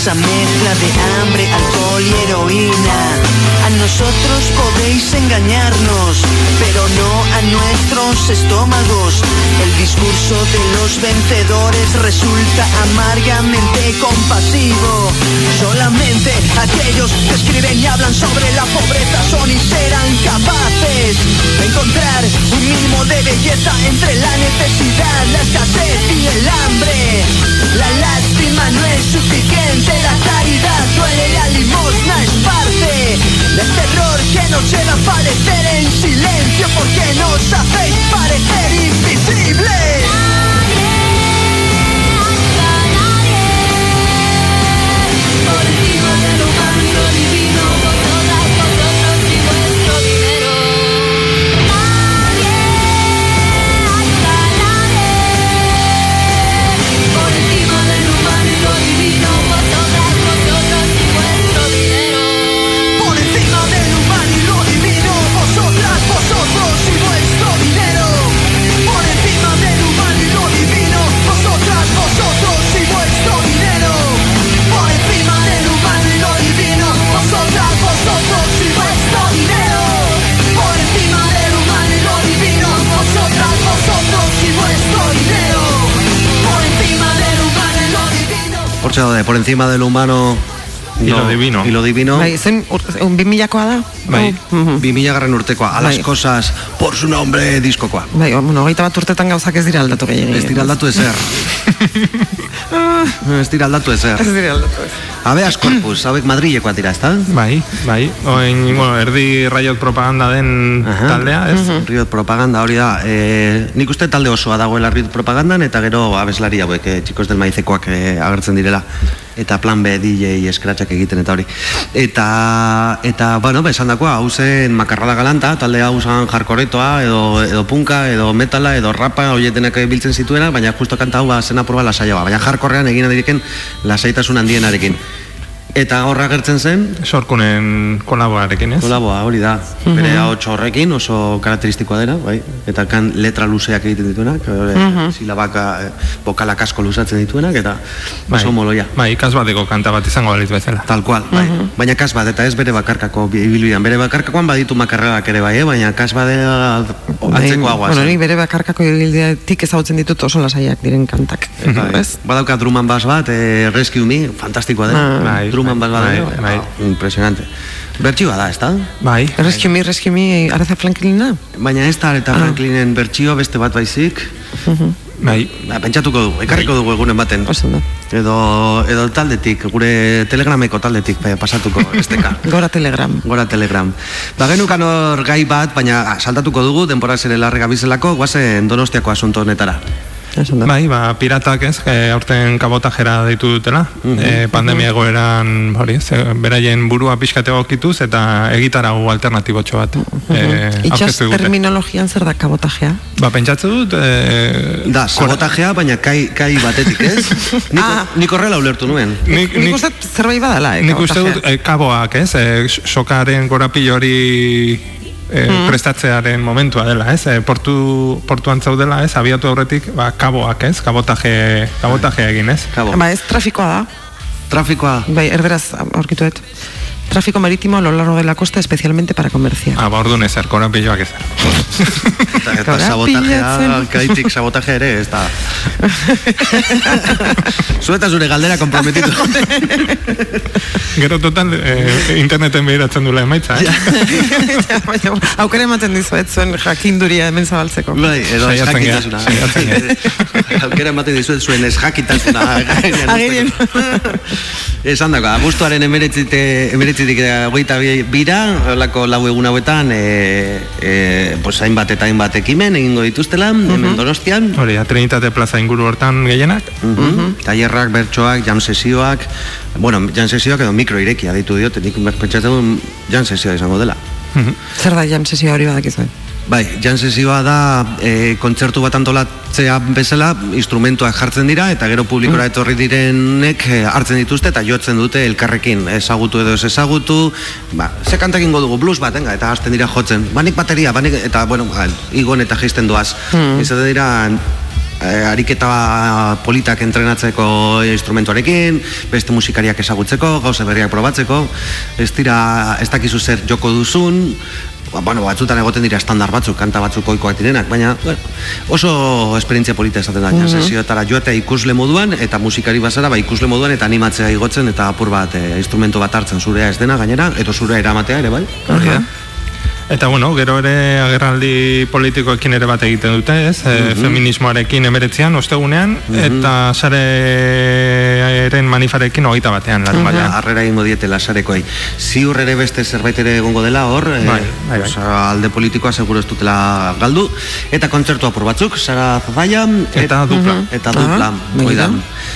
Speaker 13: Esa mezcla de hambre, alcohol y heroína. A nosotros podéis engañarnos, pero no nuestros estómagos. El discurso de los vencedores resulta amargamente compasivo. Solamente aquellos que escriben y hablan sobre la pobreza son y serán capaces de encontrar un mínimo de belleza entre la necesidad, la escasez y el hambre. La lástima no es suficiente, la caridad duele, la limosna es parte del terror que nos lleva a padecer en silencio porque nos hacéis parecer invisibles. Por encima de lo humano y lo divino, divino. Por
Speaker 11: daude, por encima del humano
Speaker 12: Y lo divino.
Speaker 11: Y lo divino.
Speaker 2: Bai, zen, ur- un bimilakoa da?
Speaker 11: Bai, bi mila garren urtekoa, a las
Speaker 2: Bai.
Speaker 11: cosas por su nombre diskokoa.
Speaker 2: Bai, bueno, hogeita bat urtetan gauzak ez dira aldatu gehiagin.
Speaker 11: Ez dira aldatu ezer. ez dira aldatu ezer.
Speaker 2: Ez dira aldatu ez.
Speaker 11: Habeas Corpus, hauek Madrilekoak dira, ezta?
Speaker 12: Bai, bai. Oin, bueno, erdi raiot propaganda den taldea, ez?
Speaker 11: Riot propaganda hori da. E, nik uste talde osoa dagoela Riot propagandan eta gero abeslari hauek, e, txikos del maizekoak e, agertzen direla eta plan B DJ eskratxak egiten eta hori. Eta, eta bueno, ba, esan dakoa, hau zen makarrada galanta, talde hau zen jarkoretoa, edo, edo punka, edo metala, edo rapa, horietenak biltzen zituena, baina justo kanta hau ba, zen apurba lasaioa, baina jarkorrean egin adiken lasaitasun handienarekin. Eta horra gertzen zen
Speaker 12: Sorkunen kolaboarekin, ez?
Speaker 11: Kolaboa, hori da. Bere ahotsa horrekin oso karakteristikoa dena, bai. Eta kan letra luzeak egiten dituenak, mm silabak eh, bokalak asko luzatzen dituenak eta oso moloia.
Speaker 12: Bai, kasbateko kanta bat izango balitz bezala.
Speaker 11: Tal cual, bai. Baina kasbat eta ez bere bakarkako bi- ibilbidean. Bere bakarkakoan baditu makarragak ere bai, eh? baina kasbadea antzeko aguaz.
Speaker 2: Bueno, nik bere bakarkako ibilbidetik ezagutzen ditut oso lasaiak diren kantak.
Speaker 11: Bai.
Speaker 2: Ez?
Speaker 11: Badauka druman bas bat, eh, Rescue Me, fantastikoa dena.
Speaker 2: Ah.
Speaker 12: Bai,
Speaker 11: bas bat,
Speaker 12: bai,
Speaker 11: bai,
Speaker 12: bai.
Speaker 11: impresionante. Bertsioa da, ez da?
Speaker 12: Bai.
Speaker 2: Rescue Me, Aretha Franklina?
Speaker 11: Baina ez da eta Franklinen bertsio beste bat baizik.
Speaker 12: Bai.
Speaker 11: Ba, pentsatuko dugu, ekarriko dugu egunen baten. Edo, edo taldetik, gure telegrameko taldetik pasatuko esteka.
Speaker 2: Gora Telegram.
Speaker 11: Gora Telegram. Ba, genukan hor gai bat, baina ah, saltatuko dugu, denbora zere larrega bizelako, guazen donostiako asunto honetara.
Speaker 12: Bai, ba, piratak ez, e, aurten kabotajera deitu dutela, e, pandemia egoeran, hori, ez, e, beraien burua pixkate egokituz eta egitarago alternatibotxo bat. E,
Speaker 2: Itxas
Speaker 12: aurkeztu digute.
Speaker 2: terminologian zer da kabotajea?
Speaker 12: Ba, pentsatzu dut... E,
Speaker 11: Da, sabotajea, baina kai, kai batetik, ez? Nik,
Speaker 2: Ah.
Speaker 11: nik horrela ulertu nuen.
Speaker 12: Nik,
Speaker 2: Nik uste dut zerbait badala, eh,
Speaker 12: Nik uste
Speaker 2: kabotajea.
Speaker 12: dut e, kaboak, ez, e, sokaren gorapilo hori e, prestatzearen momentua dela, ez, e, portu, portuan zaudela, ez, abiatu aurretik, ba, kaboak, ez, kabotaje, kabotaje egin, ez.
Speaker 11: Kabo.
Speaker 2: Ba, ez trafikoa da.
Speaker 11: Trafikoa.
Speaker 2: Bai, erderaz aurkitu dut. Tráfico marítimo a lo largo de la costa, especialmente para comerciar.
Speaker 12: Ah, ba, orduan ezer, korapiloak ezer.
Speaker 11: Eta, eta
Speaker 2: Korapilatzen.
Speaker 11: sabotajea, kaitik sabotaje ere, ez da. Zueta zure galdera komprometitu.
Speaker 12: Gero total, e, interneten behiratzen dula emaitza, eh?
Speaker 2: Ja, baina, aukera ematen dizuet zuen jakinduria hemen zabaltzeko.
Speaker 11: Bai, edo ez jakitasuna. Aukera ematen dizuet zuen ez jakitasuna.
Speaker 2: Agirien.
Speaker 11: Esan dago, abuztuaren emeretzitik, emeretzitik goita bira, holako lau egun hauetan, e, e, pues, hainbat eta hainbat ekimen egingo dituztela, hemen donostian.
Speaker 12: Hori, da, Trinitate plaza inguru hortan gehienak.
Speaker 11: Mhm. Tailerrak, bertsoak, jam sesioak, bueno, jam sesioak edo mikro irekia ditu diote, nik pentsatzen jam sesioa izango dela.
Speaker 2: Zer da jam sesio hori badakizue?
Speaker 11: Bai, jan sesioa da e, kontzertu bat antolatzea bezala instrumentuak jartzen dira eta gero publikora etorri direnek e, hartzen dituzte eta jotzen dute elkarrekin. Ezagutu edo ez ezagutu ba, ze kanta egingo dugu blues bat, venga, eta hasten dira jotzen. Banik bateria, banik, eta bueno, ba, igon eta jaisten doaz.
Speaker 2: Hmm.
Speaker 11: izaten dira e, ariketa politak entrenatzeko instrumentuarekin, beste musikariak ezagutzeko, gauza berriak probatzeko, ez dira, ez dakizu zer joko duzun, ba, bueno, batzutan egoten dira estandar batzuk, kanta batzuk oikoak direnak, baina bueno, oso esperientzia polita esaten da,
Speaker 2: Mhm.
Speaker 11: sesioetara joatea ikusle moduan, eta musikari bazara, ba, ikusle moduan, eta animatzea igotzen, eta apur bat, e, instrumento bat hartzen zurea ez dena gainera, eta zurea eramatea ere, bai?
Speaker 12: Hori da. Eta bueno, gero ere agerraldi politikoekin ere bat egiten dute, ez? E, feminismoarekin emeretzean, ostegunean, eta sarearen manifarekin hogeita batean, larun batean.
Speaker 11: Arrera egingo diete lasarekoei. Ziur ere beste zerbait ere egongo dela hor, eh,
Speaker 12: Bai, bai, bai.
Speaker 11: osea, alde politikoa seguro ez dutela galdu, eta kontzertu apur batzuk, Sara Zazaia,
Speaker 12: Eta dupla.
Speaker 11: Eta dupla, hoi da.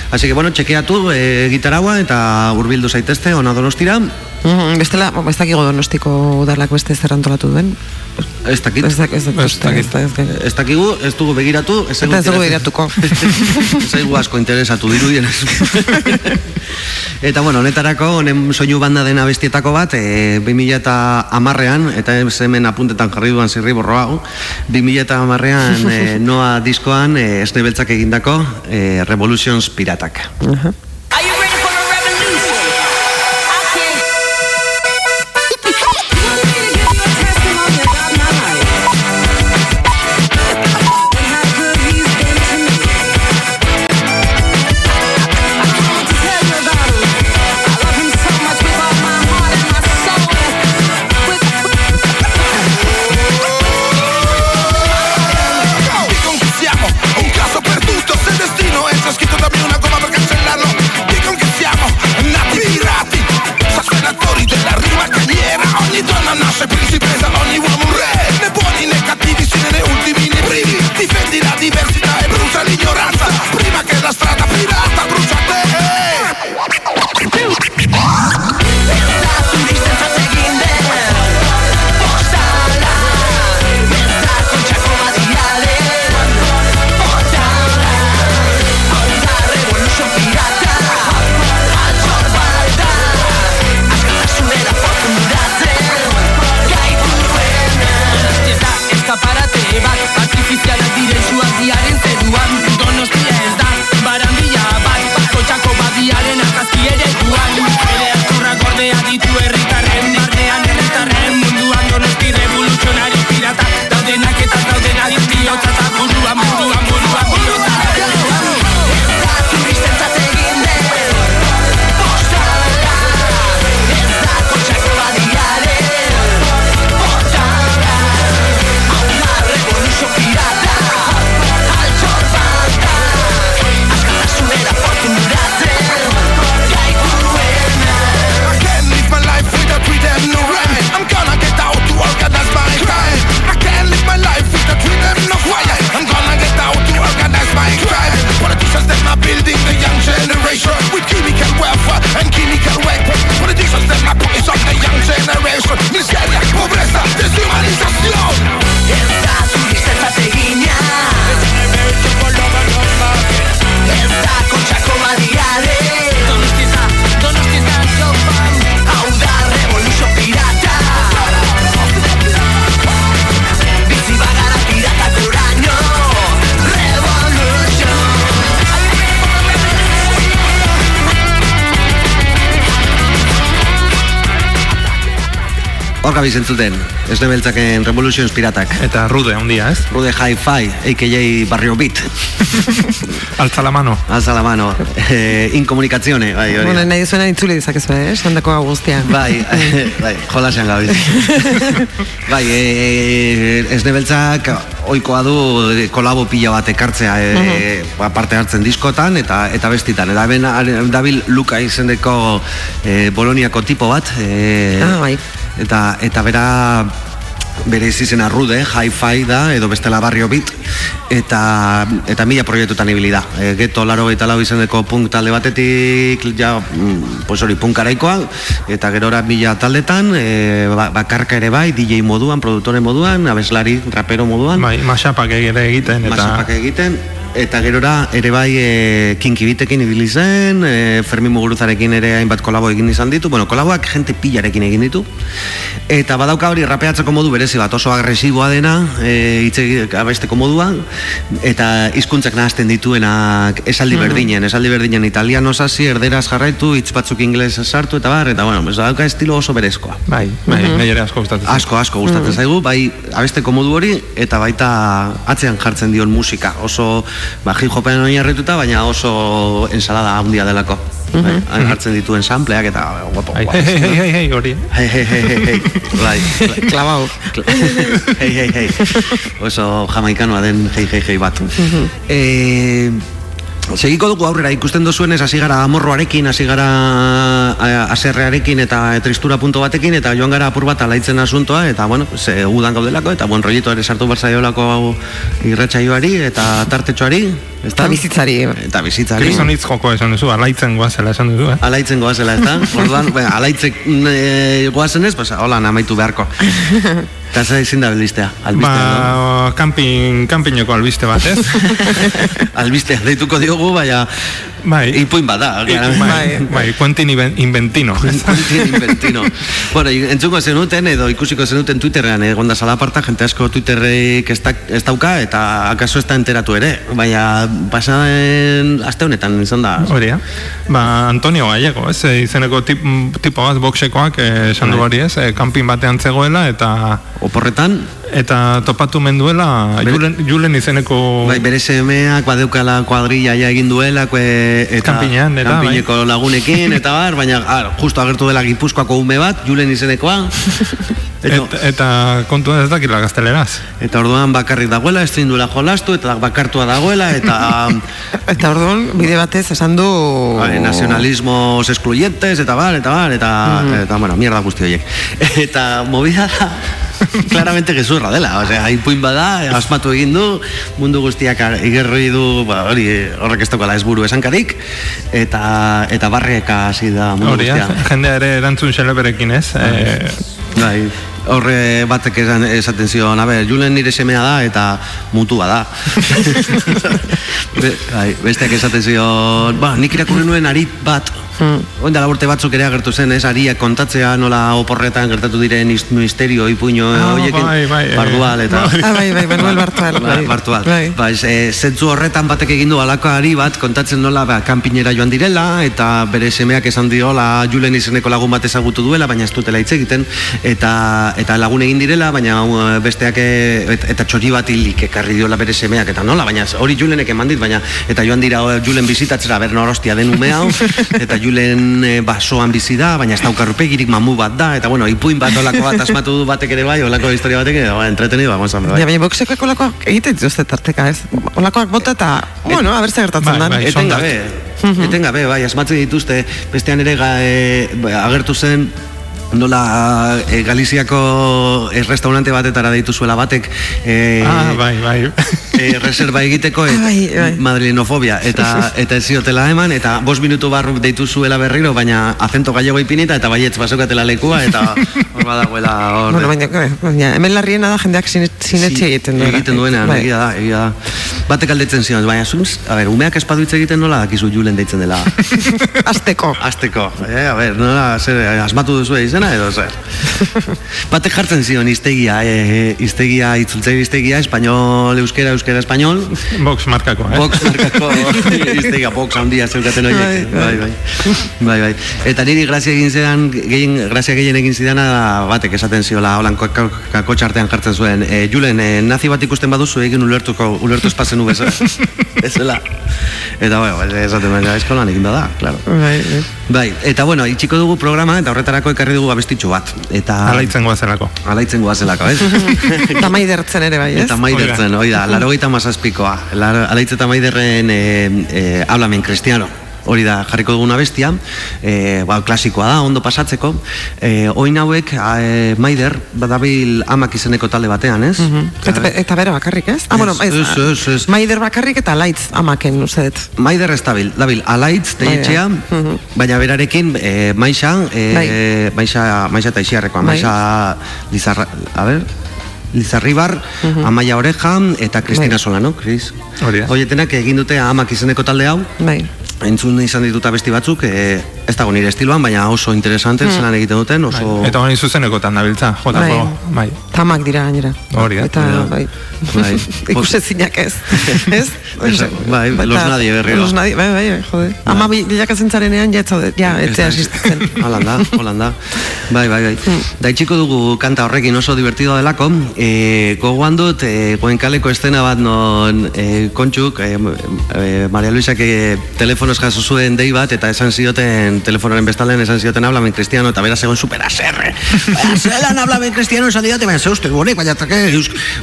Speaker 11: Así que, bueno, txekeatu e, gitaragua eta hurbildu zaitezte, ona donostira,
Speaker 2: Mhm, Bestela, bo, ez dakigo donostiko udalak beste zer antolatu duen.
Speaker 11: ez dakit.
Speaker 2: Ez
Speaker 12: dakit.
Speaker 2: ez da- ez da-
Speaker 11: Ez dakigu, ez dugu begiratu, ez
Speaker 2: dugu begiratuko.
Speaker 11: Ez zaigu asko interesatu dirudien Eta bueno, honetarako, honen soinu banda dena bestietako bat, e, 2000 eta amarrean, eta ez hemen apuntetan jarri duan zirri borro hau, 2000 eta amarrean e, noa diskoan, e, esne beltzak egindako, e, Revolutions Piratak.
Speaker 10: Dicono che
Speaker 11: Hor gabiz entzuten, ez nebeltzaken Revolutions Piratak.
Speaker 12: Eta rude handia, ez?
Speaker 11: Rude Hi-Fi, a.k.a. Barrio Beat.
Speaker 12: Alza la mano.
Speaker 11: Alza la mano. Eh, inkomunikazione, bai, hori.
Speaker 2: Bueno, nahi duzuena intzuli dezakezu, eh? Esandako hau guztia.
Speaker 11: Bai, bai, jolasean gabiz. bai, e, ez nebeltzak oikoa du eh, kolabo pila bat ekartzea e, parte hartzen diskotan eta eta bestitan. Eta are- dabil Luka izeneko e, Boloniako tipo bat. E,
Speaker 2: Ah, bai.
Speaker 11: Eta, eta bera bere izizena rude, hi-fi da, edo bestela barrio beat, eta, eta mila proiektutan ibili da. E, geto laro eta lau izeneko punk talde batetik, ja, mm, pues hori, punkaraikoa, eta gerora mila taldetan, e, ba- bakarka ere bai, DJ moduan, produktore moduan, abeslari, rapero moduan,
Speaker 12: Bai, masapak ere egiten, eta...
Speaker 11: Masapak egiten, eta gerora ere bai e, kinkibitekin ibili zen, e, Fermin Muguruzarekin ere hainbat kolabo egin izan ditu, bueno, kolaboak jente pilarekin egin ditu, eta badauka hori rapeatzeko modu berezi bat oso agresiboa dena, e, egi- abesteko modua, eta hizkuntzak nahazten dituenak esaldi berdinen, esaldi berdinen italiano hasi, erderaz jarraitu, hitz batzuk ingeles sartu, eta bar, eta bueno, ez dauka estilo oso berezkoa.
Speaker 12: Bai, bai, mm ere asko gustatzen.
Speaker 11: Asko, asko gustatzen zaigu, bai abesteko modu hori eta baita atzean jartzen dion musika. Oso ba hip hopen oinarrituta, baina oso ensalada handia delako. Bai, han jartzen dituen sampleak eta guapo.
Speaker 12: Bai, hei, hei, hei, hei, hori.
Speaker 11: Hei, hei, hei, hei, hei. Bai.
Speaker 2: Klavau.
Speaker 11: hei, hei, hei. Oso jamaikanoa den hei, hei, hei bat. Eh, Segiko dugu aurrera ikusten dozuenez hasi gara amorroarekin, hasi gara aserrearekin eta tristura punto batekin eta joan gara apur bat alaitzen asuntoa eta bueno, ze udan gaudelako eta buen rollito ere sartu barzaiolako irratsaioari eta tartetxoari?
Speaker 2: Eta bizitzari.
Speaker 11: Eta bizitzari.
Speaker 12: Krisonitz joko esan duzu, alaitzen goazela esan duzu, eh?
Speaker 11: Alaitzen goazela, ezta? Orduan, bueno, alaitzek e, goazenez, pues, hola, amaitu beharko. Eta ze ezin da belistea, albistea, no?
Speaker 12: Ba, camping, campingeko albiste bat, ez?
Speaker 11: Albistea deituko diogu, baina
Speaker 12: bai.
Speaker 11: ipuin bat da.
Speaker 12: bai, bai, Quentin Inven- Inventino.
Speaker 11: Quentin Inventino. bueno, entzungo zenuten edo ikusiko zenuten Twitterrean egonda salaparta, jente asko Twitterreik ez, da, ez dauka eta akaso ez da enteratu ere. Baina pasaden aste honetan izan da.
Speaker 12: Hori? Ba, Antonio Gallego, ez? Eh, Izeneko tip, tipo bat boxekoak eh, esan du
Speaker 11: Bai.
Speaker 12: hori, ez? Eh, Kanpin batean zegoela eta...
Speaker 11: Oporretan?
Speaker 12: Eta topatu menduela Julen, Julen izeneko...
Speaker 11: Bai, bere semeak badeukala kuadrilla ja egin duela kue, eta
Speaker 12: Kanpinean, eta, bai.
Speaker 11: lagunekin eta bar, baina ah, justo agertu dela Gipuzkoako ume bat, Julen izenekoa.
Speaker 12: Eta, eta kontua ez dakila gazteleraz.
Speaker 11: Eta orduan bakarrik dagoela, ez duela jolastu, eta bakartua dagoela, eta
Speaker 2: Eta orduan, bide batez esan du...
Speaker 11: Bai, nacionalismos excluyentes, eta bar, eta bar, eta, eta bueno, mierda guzti horiek. Eta movida da, claramente gezurra dela, osea, ipuin bada, asmatu egin du, mundu guztiak igerroi du, ba, hori, horrek ez daukala ez buru esankarik, eta, eta barrieka hasi da mundu
Speaker 12: Hori, eh?
Speaker 11: guztia.
Speaker 12: jendea ere erantzun xeleberekin, ez? Eh,
Speaker 11: Bai, horre batek esan, esaten zion, a ber, Julen nire semea da eta mutua da. Be, bai, besteak esaten zion, ba, nik irakurri nuen arit bat, Oin dela urte batzuk ere agertu zen, ez, ariak kontatzea nola oporretan gertatu diren is- misterio, ipuño,
Speaker 12: Ah,
Speaker 11: hoiekin,
Speaker 12: bai, bai, eh,
Speaker 11: bardual eta...
Speaker 2: Ah, bai, bai, Manuel Bartual.
Speaker 11: Ba,
Speaker 2: Bai.
Speaker 11: Bartual.
Speaker 2: Bai.
Speaker 11: Ba, ez, e, zentzu horretan batek egin du alako ari bat, kontatzen nola ba, kanpinera joan direla, eta bere semeak esan diola Julen izeneko lagun bat ezagutu duela, baina ez dutela hitz egiten, eta, eta lagun egin direla, baina besteak e, et, eta txori bat hilik ekarri diola bere semeak, eta nola, baina hori Julenek eman dit, baina eta joan dira Julen bizitatzera, ber norostia den ume hau, eta Julen e, basoan bizi da, baina ez dauka rupegirik mamu bat da, eta bueno, ipuin bat olako bat asmatu du batek ere bai, olako historia batek ere, ba, entretenido, vamos a ver, bai.
Speaker 2: Ja, baina boxekoak olakoak egiten dituzte tarteka, ez? Olakoak bota eta, bueno, a ber gertatzen
Speaker 12: Bai,
Speaker 2: dan.
Speaker 12: bai,
Speaker 11: Etengabe, etengabe, bai, asmatzen dituzte, bestean ere ga, e, agertu zen nola e, Galiziako e, restaurante batetara deitu zuela batek e,
Speaker 12: ah, bai, bai.
Speaker 11: e, reserva egiteko et,
Speaker 2: Ai, bai.
Speaker 11: madrilenofobia eta eta ez ziotela eman eta bost minutu barru deitu zuela berriro baina acento gallego ipinita eta baietz basokatela lekua eta hor badagoela hor
Speaker 2: Bueno, baina, baina, hemen larriena da jendeak sine- sinetxe egiten duena.
Speaker 11: Egiten duena,
Speaker 2: Bai.
Speaker 11: egia da, egia da. Batek aldetzen zion, baina zuz, a ber, umeak espadu hitz egiten nola dakizu Julen deitzen dela.
Speaker 2: Azteko.
Speaker 11: Azteko, eh, a ber, nola, zer, asmatu duzu izena, zena edo zer. Batek jartzen zion iztegia, e, iztegia, itzultzaile iztegia, espainol, euskera, euskera, espainol.
Speaker 12: Box markako, eh?
Speaker 11: Box markako iztegia, box handia zeukaten horiek. Bai, bai. Bai, bai. Eta niri grazia egin zidan, gehien, grazia gehien egin zidana batek esaten ziola, holan kako txartean jartzen zuen. E, Julen, e, nazi bat ikusten baduzu egin ulertuko, ulertu espazen ube bezala. Eta, bueno, esaten eskolan egin da, claro.
Speaker 2: Bai, bai.
Speaker 11: Bai, eta bueno, itxiko dugu programa eta horretarako ekarri dugu abestitxu bat. Eta
Speaker 12: Alaitzen goazelako.
Speaker 11: alaitzen guazelako, ez?
Speaker 2: Eta maidertzen ere bai, ez?
Speaker 11: Eta maidertzen, hori da, laro gaita mazazpikoa. Alaitz eta maiderren e, e, hablamen kristiano. Hori da, jarriko duguna bestia, e, ba, klasikoa da, ondo pasatzeko. E, oin hauek, a, e, maider, badabil amak izeneko talde batean, ez?
Speaker 2: Eta, eta bera bakarrik, ez? Ah, bueno, ez,
Speaker 11: ez, ez, ez.
Speaker 2: Maider bakarrik eta laitz amaken, dut.
Speaker 11: Maider ez dabil, dabil, alaitz, teietxea, baina berarekin, e, maixa, e,
Speaker 2: Bai.
Speaker 11: maixa, maixa eta isiarrekoa,
Speaker 2: Bai.
Speaker 11: maixa, lizarra, a ber, Lizarribar, Amaia Oreja eta Kristina
Speaker 2: Bai.
Speaker 11: Solano, Kris.
Speaker 12: Hori da.
Speaker 11: Horietenak egin dute amak izeneko talde hau,
Speaker 2: Bai.
Speaker 11: Entzun izan dituta besti batzuk, e, ez dago nire estiloan, baina oso interesante
Speaker 2: Mm.
Speaker 11: zelan egiten duten, oso...
Speaker 12: Eta honi zuzenekotan dabiltza, jotako, bai.
Speaker 2: Tamak dira gainera.
Speaker 12: Hori da.
Speaker 2: Eta, bai.
Speaker 11: Bai.
Speaker 2: Ikusezinak ez. ez?
Speaker 11: Esa- bai, los nadie berriro.
Speaker 2: Los nadie, bai, bai, bai, jode. Ama bilakatzen zarenean, ja, etzaude, ja, etzea existitzen.
Speaker 11: Holanda, Holanda. Bai, bai, bai.
Speaker 2: Mm.
Speaker 11: Da itxiko dugu kanta horrekin oso divertido delako. E, gogoan dut, e, goenkaleko estena bat non e, kontxuk, e, e, Maria Luisak e, telefonoz jaso zuen dei bat, eta esan zioten, telefonoren bestalen esan zioten hablamen cristiano, eta beraz egon super aserre. Zelan hablamen cristiano esan didate, baina zeuste, bonek, baina trake,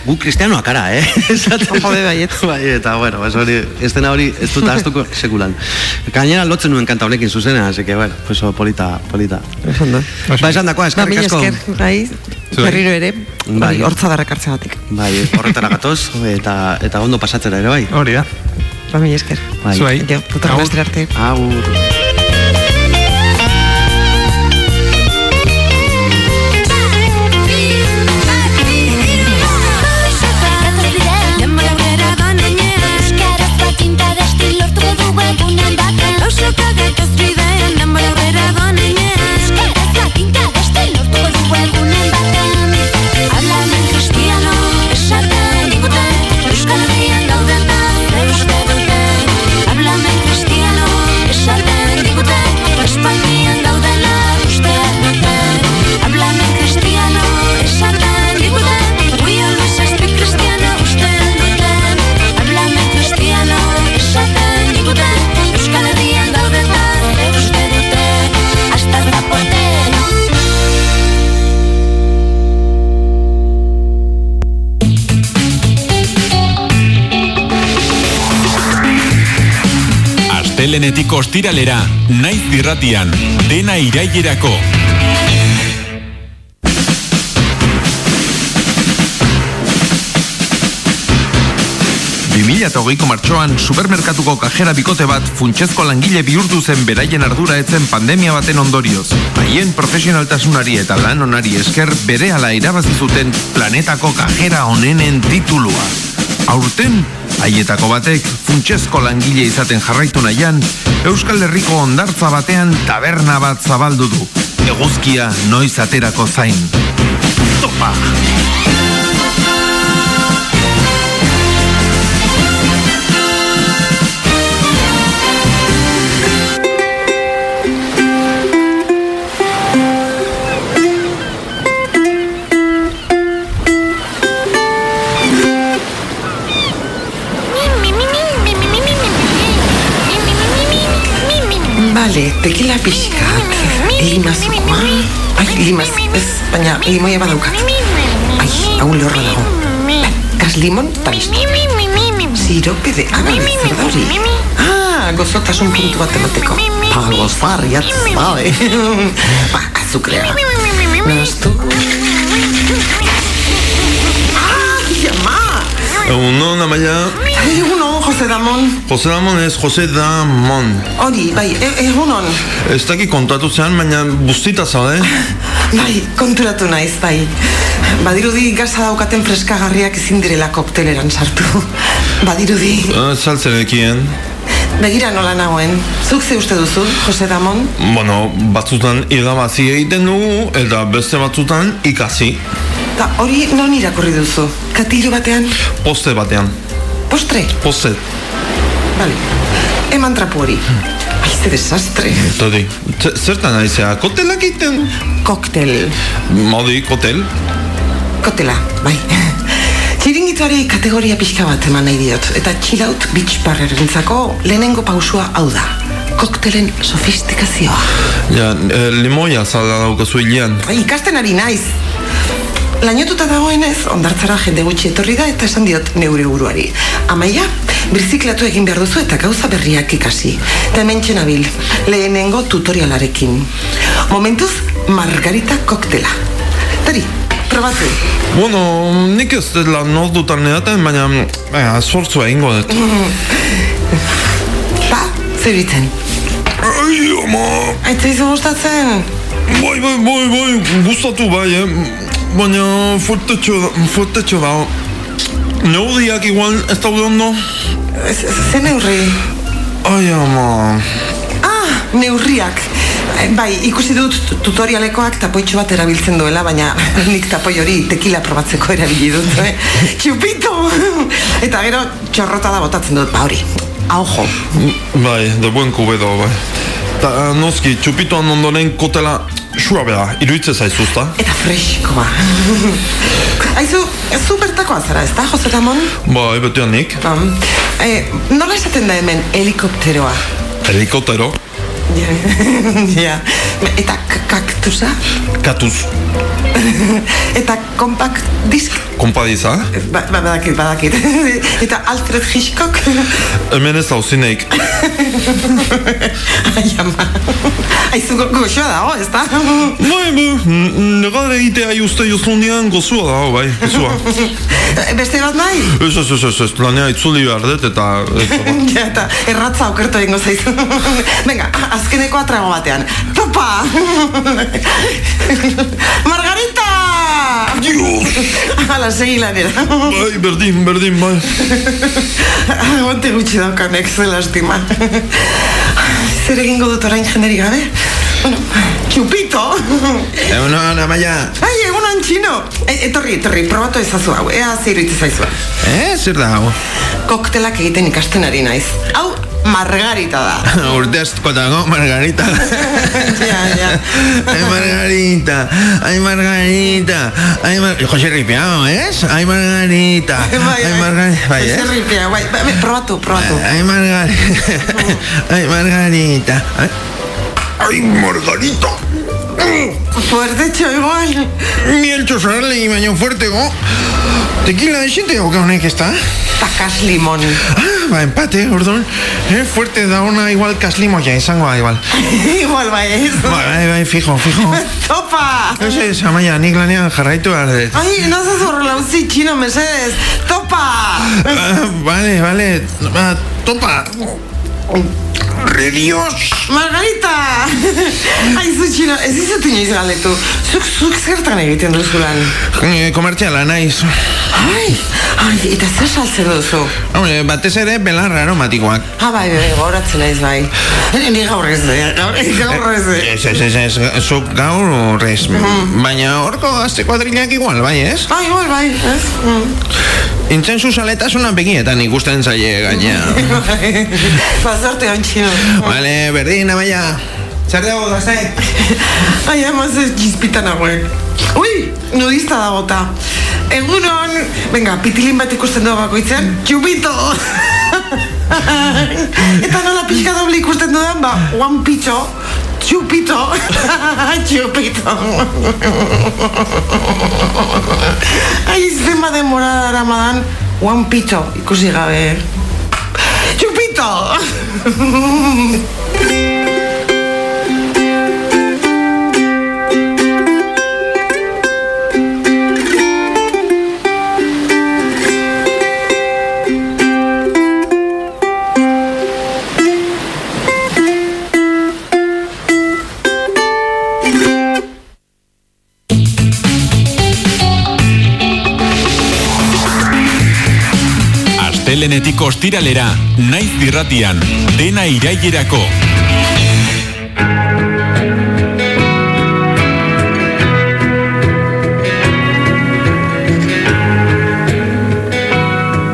Speaker 11: gu cristianoa kara, eh? Esaten-
Speaker 2: Jode baiet.
Speaker 11: Bai, eta bueno, pues hori, estena hori ez dut ahaztuko sekulan. Gainera lotzen nuen kanta honekin zuzena, así que bueno, pues oh, polita, polita.
Speaker 2: Ondo.
Speaker 11: Ba, esan dakoa,
Speaker 2: Ba,
Speaker 11: eskerrik asko.
Speaker 2: esker, bai,
Speaker 11: Zuei.
Speaker 2: berriro ere,
Speaker 11: Bai.
Speaker 2: bai, hortza darrak hartzeagatik.
Speaker 11: Bai, horretara gatoz, eta, eta ondo pasatzera ere, bai.
Speaker 12: Hori da.
Speaker 2: Ba, mila esker.
Speaker 11: Bai.
Speaker 12: Zuei.
Speaker 2: Jo,
Speaker 12: Agur.
Speaker 2: arte.
Speaker 11: Agur.
Speaker 1: Astelenetik ostiralera, naiz irratian, dena irailerako.
Speaker 14: Bimila eta hogeiko martxoan, supermerkatuko kajera bikote bat funtsezko langile bihurtu zen beraien ardura etzen pandemia baten ondorioz. Haien profesionaltasunari eta lan onari esker bere ala irabazi zuten planetako kajera onenen titulua. Aurten, haietako batek funtsezko langile izaten jarraitu nahian, Euskal Herriko ondartza batean taberna bat zabaldu du. Eguzkia noiz aterako zain. Topa!
Speaker 2: Tekila pixkat, limazukoa. Ai, limaz, ez, baina limoia badaukat. Ai, hau lehorra dago. Gas limon, eta listo. Sirope de agave, zer da hori? Ah, gozotasun puntu bat emateko. Pa, gozar, jatz, bale. ba, azukrea. Nastu. Ai, ama!
Speaker 14: Egunon, Amaia.
Speaker 2: Egunon, Jose Damon.
Speaker 14: Jose Damon ez, Jose Damon.
Speaker 2: Hori, bai, e egunon.
Speaker 14: Ez daki kontatu zean, baina bustita zaude.
Speaker 2: Bai, konturatu naiz, bai. Badirudi gaza daukaten freskagarriak ezin direla kokteleran sartu. Badirudi.
Speaker 14: Uh, Saltzerekien.
Speaker 2: Begira nola nagoen. Zuk ze uste duzu, Jose Damon?
Speaker 7: Bueno, batzutan irabazi egiten dugu, eta beste batzutan ikasi.
Speaker 2: Ta hori non irakurri duzu? Katilu batean?
Speaker 7: Poste batean.
Speaker 2: Postre?
Speaker 7: Poste.
Speaker 2: Bale. Eman trapu hori. Ai, ze desastre.
Speaker 7: Todi, ze- zertan aizea, kotelak egiten?
Speaker 2: Koktel.
Speaker 7: Modi, kotel?
Speaker 2: Kotela, bai. Txiringituari kategoria pixka bat eman nahi diot. Eta txilaut beach barrerentzako lehenengo pausua hau da. Koktelen sofistikazioa.
Speaker 7: Ja, e, limoia zala daukazu hilean.
Speaker 2: Ai, ikasten ari naiz. Lainotuta dagoenez, ondartzara jende gutxi etorri da eta esan diot neure buruari. Amaia, birziklatu egin behar duzu eta gauza berriak ikasi. Eta hemen nabil, lehenengo tutorialarekin. Momentuz, margarita koktela. Tari, probatu.
Speaker 7: Bueno, nik ez dut lan ordutan edaten, baina, baina, esfortzua egingo dut.
Speaker 2: Ba, zer iritzen?
Speaker 7: Ai, ama!
Speaker 2: Aitzaizu gustatzen?
Speaker 7: Bai, bai, bai, bai, gustatu bai, eh? Baina, fuertetxo, da- fuertetxo da. Neudiak igual ez daude ondo?
Speaker 2: Ze neurri?
Speaker 7: Ai, ama...
Speaker 2: Ah, neurriak. Eh, Bai, ikusi dut tu- tutorialekoak tapoitxo bat erabiltzen duela, baina nik tapoi hori tekila probatzeko erabili dut, eh? Txupito! Eta gero txorrota da botatzen dut, ba hori. Aujo.
Speaker 7: Bai, de buen kubedo, bai. Ta, noski, txupitoan ondoren kotela suabea, iruitze zaizuzta?
Speaker 2: Eta freskoa. Aizu, zu bertakoa zara, ez da, Jose Ramon?
Speaker 7: Bai, betean nik.
Speaker 2: Um, eh, nola esaten da hemen helikopteroa?
Speaker 7: Helikoptero,
Speaker 2: Ja. ja. Eta k- kaktusa?
Speaker 7: katuz,
Speaker 2: Eta compact disk?
Speaker 7: kompadiza.
Speaker 2: Ba, ba, badakit, badakit. Eta Alfred Hitchcock?
Speaker 7: Hemen ez dauzineik.
Speaker 2: Ai, ama. Aizu go- goxoa dago, ez da?
Speaker 7: Bai, bai, negare egitea uste jozunean gozua dago, bai, gozua.
Speaker 2: Beste bat nahi?
Speaker 7: Ez, ez, ez, ez, ez, lanea itzuli behar dut eta
Speaker 2: ja, eta erratza okertu egingo zaizu. Venga, azkeneko atrago batean. Topa! Margarita!
Speaker 7: Dios!
Speaker 2: Hala, segi lanera.
Speaker 7: Bai, berdin, berdin, bai.
Speaker 2: Aguante gutxi daukanek, ze lastima. Zer egingo dut orain jenderik gabe? Bueno, txupito!
Speaker 11: Egunon, amaia.
Speaker 2: Ai, egunon txino! E, etorri, etorri, probatu ezazu hau, ea zer iruditzen zaizua.
Speaker 11: Eh, zer da hau?
Speaker 2: Koktelak egiten ikasten ari naiz. Hau, margarita da.
Speaker 11: Urte askotako Margarita.
Speaker 2: ja, ja.
Speaker 11: Ai, Margarita, ai, Margarita, ai, Mar... Jose Ripiao, ez? Ai, Margarita,
Speaker 2: Bai,
Speaker 11: ai, Margarita, bai, ez?
Speaker 2: ripia, bai, bai, probatu, probatu.
Speaker 11: Ai, Margarita, ai, Margarita, ai, Margarita.
Speaker 2: Fuerte igual.
Speaker 11: Ni el chosarle y baño fuerte, go. Tequila de xente o que honek ez da?
Speaker 2: Takas limon.
Speaker 11: Ah, ba, empate, orduan. Eh, fuerte da ona igual kaslimoia izango da, igual.
Speaker 2: igual bai, ez?
Speaker 11: Bai, bai, bai, fijo, fijo.
Speaker 2: Topa!
Speaker 11: Ez ez, amaia, nik lanean jarraitu behar dut.
Speaker 2: Ai, nazaz horrela utzi txino, mesedez. Topa!
Speaker 11: Ah, vale, vale, ba, topa. Redios!
Speaker 2: Margarita! Aizu txino, ez izatu inoiz galdetu. Zuk, zuk zertan egiten duzu lan?
Speaker 11: Komertziala naiz.
Speaker 2: Ai, ai, eta zer saltzen duzu?
Speaker 11: Hombre, batez ere belar aromatikoak.
Speaker 2: Ah, bai, bai, gauratzen naiz bai. Ni gaur ez, eh, gaur, gaur ez. eh.
Speaker 11: Ez, ez, ez, ez, zuk gaur horrez. Baina horko gazte kuadrilak igual, bai, ez?
Speaker 2: Ah, igual bai, ez? Mm.
Speaker 11: Intzen zuzaletasuna begietan ikusten zaie gaina.
Speaker 2: Bazarte hon txino.
Speaker 11: Vale, berdin, amaia. Zer dago, gazte?
Speaker 2: Ai, amaz ez jizpitan nagoen. Ui, nudista da gota. Egunon, venga, pitilin bat ikusten dugu bakoitzen, txupito! Eta nola pixka doble ikusten dudan, ba, one pitxo, txupito, txupito. Ai, zenba denbora dara madan, one pitxo ikusi gabe. Txupito!
Speaker 1: astelenetik ostiralera, naiz dirratian, dena irailerako,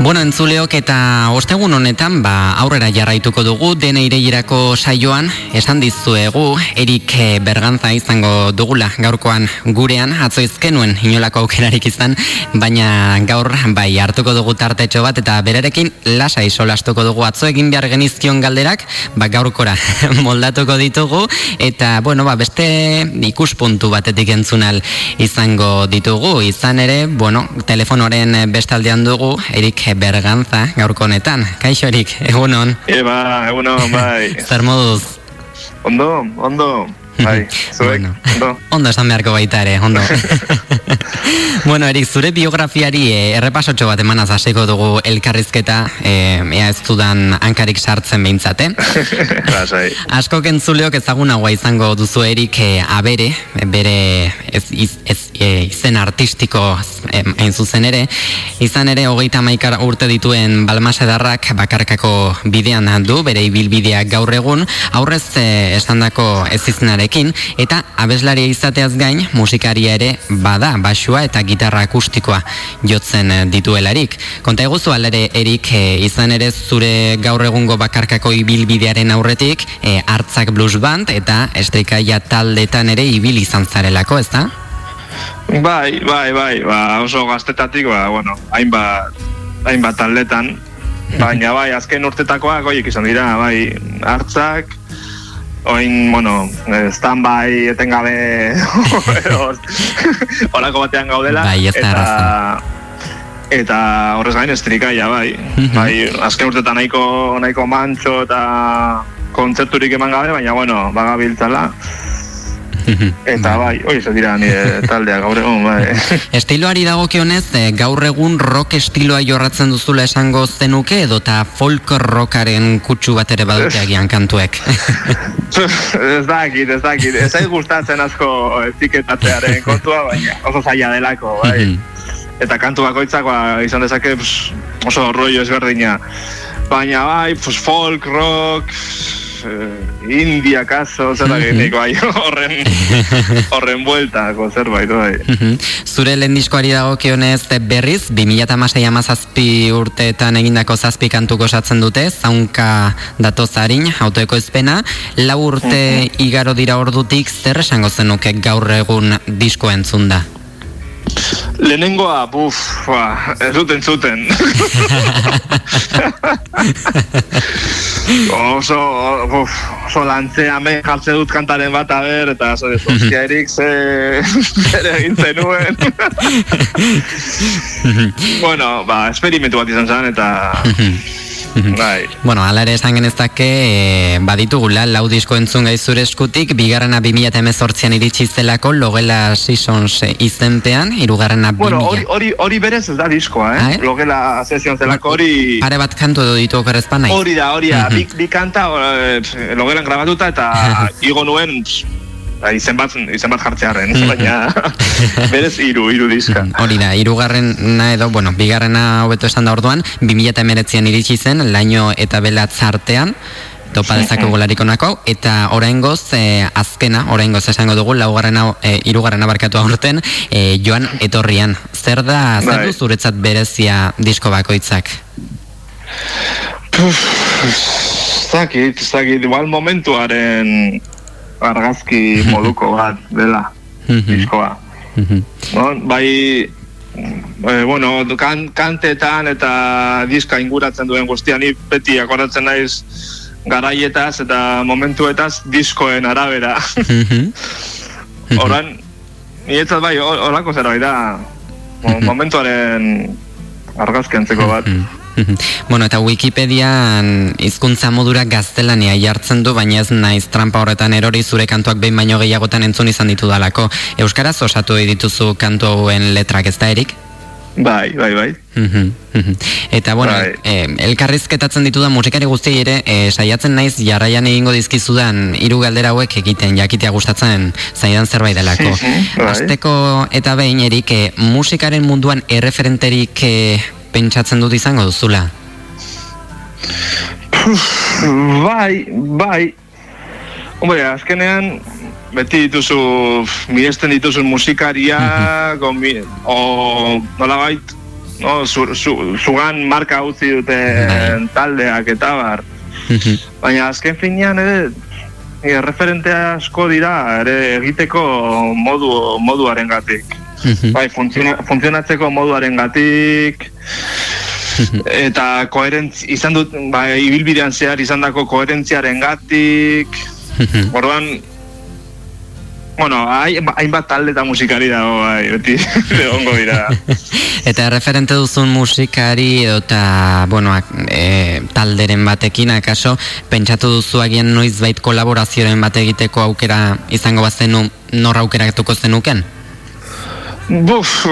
Speaker 9: Bueno, entzuleok eta ostegun honetan, ba, aurrera jarraituko dugu, dene ireirako saioan, esan dizuegu, Erik eh, Bergantza izango dugula gaurkoan gurean, atzo izkenuen inolako aukerarik izan, baina gaur bai hartuko dugu tartetxo bat, eta berarekin lasai solastuko dugu. Atzo egin behar genizkion galderak, ba, gaurkora moldatuko ditugu, eta, bueno, ba, beste ikuspuntu batetik entzunal izango ditugu, izan ere, bueno, telefonoren bestaldean dugu, Erik Bergantza gaurko honetan. Kaixo Erik, egunon.
Speaker 15: Eba, egunon, bai.
Speaker 9: Zer moduz?
Speaker 15: Ondo, ondo. Bai, zuek, ondo.
Speaker 9: Ondo esan beharko baita ere, ondo. bueno, Erik, zure biografiari eh, errepasotxo bat emanaz hasiko dugu elkarrizketa, eh, ea ez dudan hankarik sartzen behintzate.
Speaker 15: Lasai.
Speaker 9: Asko kentzuleok ezagunagoa izango duzu Erik eh, abere, bere ez, iz, ez, eh, izen artistiko eh, hain zuzen ere, izan ere hogeita maikar urte dituen balmasedarrak bakarkako bidean du, bere ibilbideak gaur egun, aurrez eh, esandako ez izenarekin, eta abeslaria izateaz gain musikaria ere bada, basua eta gitarra akustikoa jotzen eh, dituelarik. Konta eguzu alere Erik eh, izan ere zure gaur egungo bakarkako ibilbidearen aurretik eh, hartzak blues band eta estrikaia taldetan ere ibil izan zarelako, ez da?
Speaker 15: Bai, bai, bai, ba, oso gaztetatik, ba, bueno, hainbat, hainbat taldetan, baina bai, azken urtetakoak, oiek izan dira, bai, hartzak, oin, bueno, eh, stand-by etengabe horako batean gaudela,
Speaker 9: Bai,
Speaker 15: eta, eta horrez gain estrikaia, bai, bai, azken urtetan nahiko, nahiko mantxo eta kontzerturik eman gabe, baina, bueno, bagabiltzala, eta bai, hori ez dira nire taldea gaur egun, bai.
Speaker 9: Estiloari dagokionez, eh, gaur egun rock estiloa jorratzen duzula esango zenuke edo eta folk rockaren kutsu bat ere badute agian kantuek.
Speaker 15: ez dakit, ez dakit. Ez zait gustatzen asko etiketatzearen kontua, baina oso zaila delako, bai. Eta kantu bakoitzak ba, izan dezake pss, oso rollo ezberdina. Baina bai, pues, folk, rock, eh, India, kaso, nik, bai, horren, horren bueltako zerbait, bai.
Speaker 9: Zure lehen diskoari dagokionez eh, berriz, 2006 amazazpi urteetan egindako zazpi kantuko osatzen dute, zaunka datozarin, autoeko ezpena, lau urte igaro dira ordutik, zer esango zenuke gaur egun disko entzun da?
Speaker 15: Lehenengoa, buf, ba, ez duten zuten. oso, buf, oso lantzea me jartze dut kantaren bat a ber, eta ez, ostia erik, ze, zer egin zenuen. bueno, ba, esperimentu bat izan zen, eta... bai.
Speaker 9: Bueno, ala ere esan genezake, e, baditugula, lau disko entzun gai zure eskutik, bigarrena 2018an iritsi zelako, logela seasons eh, izenpean, irugarrena 2000.
Speaker 15: Bueno, hori, hori, hori berez ez da diskoa, eh?
Speaker 9: Ah, eh?
Speaker 15: Logela sesion zelako hori...
Speaker 9: Pare bat kantu edo ditu okerrezpan nahi.
Speaker 15: Hori da, hori da,
Speaker 9: Mhm.
Speaker 15: bi, bi kanta eh, logelan grabatuta eta igo nuen pss, ba, izen bat, izen bat jartzearen,
Speaker 9: Mhm.
Speaker 15: baina berez hiru hiru diska.
Speaker 9: Hori da, irugarrena edo, bueno, bigarrena hobeto esan da orduan, 2019an iritsi zen, laino eta belatz artean, topa dezakegu larikonako, eta oraingoz e, azkena, oraingoz esango dugu, laugarrena, e, irugarrena barkatu aurten, e, joan etorrian. Zer da, zer
Speaker 15: Bai.
Speaker 9: du zuretzat berezia disko bakoitzak?
Speaker 15: Ez dakit, ez dakit, igual momentuaren argazki moduko bat dela, diskoa. No? Bai, e, bueno, kan, kantetan eta diska inguratzen duen guztia, ni beti akordatzen naiz garaietaz eta momentuetaz diskoen arabera. Horan, niretzat bai, hor- horako zerbait da, mo- momentuaren argazki bat.
Speaker 9: Bueno, eta Wikipedian hizkuntza modura gaztelania jartzen du, baina ez naiz trampa horretan erori zure kantuak behin baino gehiagotan entzun izan ditu dalako. Euskaraz osatu dituzu kantu hauen letrak, ez da, Erik?
Speaker 15: Bai, bai, bai.
Speaker 9: Eta bueno, eh, elkarrizketatzen ditu musikari guztiei ere eh, saiatzen naiz jarraian egingo dizkizudan hiru galdera hauek egiten jakitea gustatzen zaidan zerbait delako.
Speaker 15: bai.
Speaker 9: Asteko eta behin erik eh, musikaren munduan erreferenterik eh, pentsatzen dut izango duzula.
Speaker 15: bai, bai. Hombre, azkenean, beti dituzu, miresten dituzun musikaria, gomi, o nola bait, no, zu, zu, zugan marka utzi duten taldeak eta bar. Baina azken finean ere, e, referente asko dira ere egiteko modu, moduaren gatik. Bai, funtziona, funtzionatzeko moduaren gatik, eta koherentz, izan dut, bai, ibilbidean zehar izandako koherentziaren gatik, orduan, bueno, hain- hainbat talde eta musikari dago, bai, beti, egongo dira.
Speaker 9: Eta referente duzun musikari eta, bueno, e, talderen batekin, akaso, pentsatu duzu agian noizbait kolaborazioaren bat egiteko aukera izango bazenu, nor aukeratuko zenuken?
Speaker 15: Buf!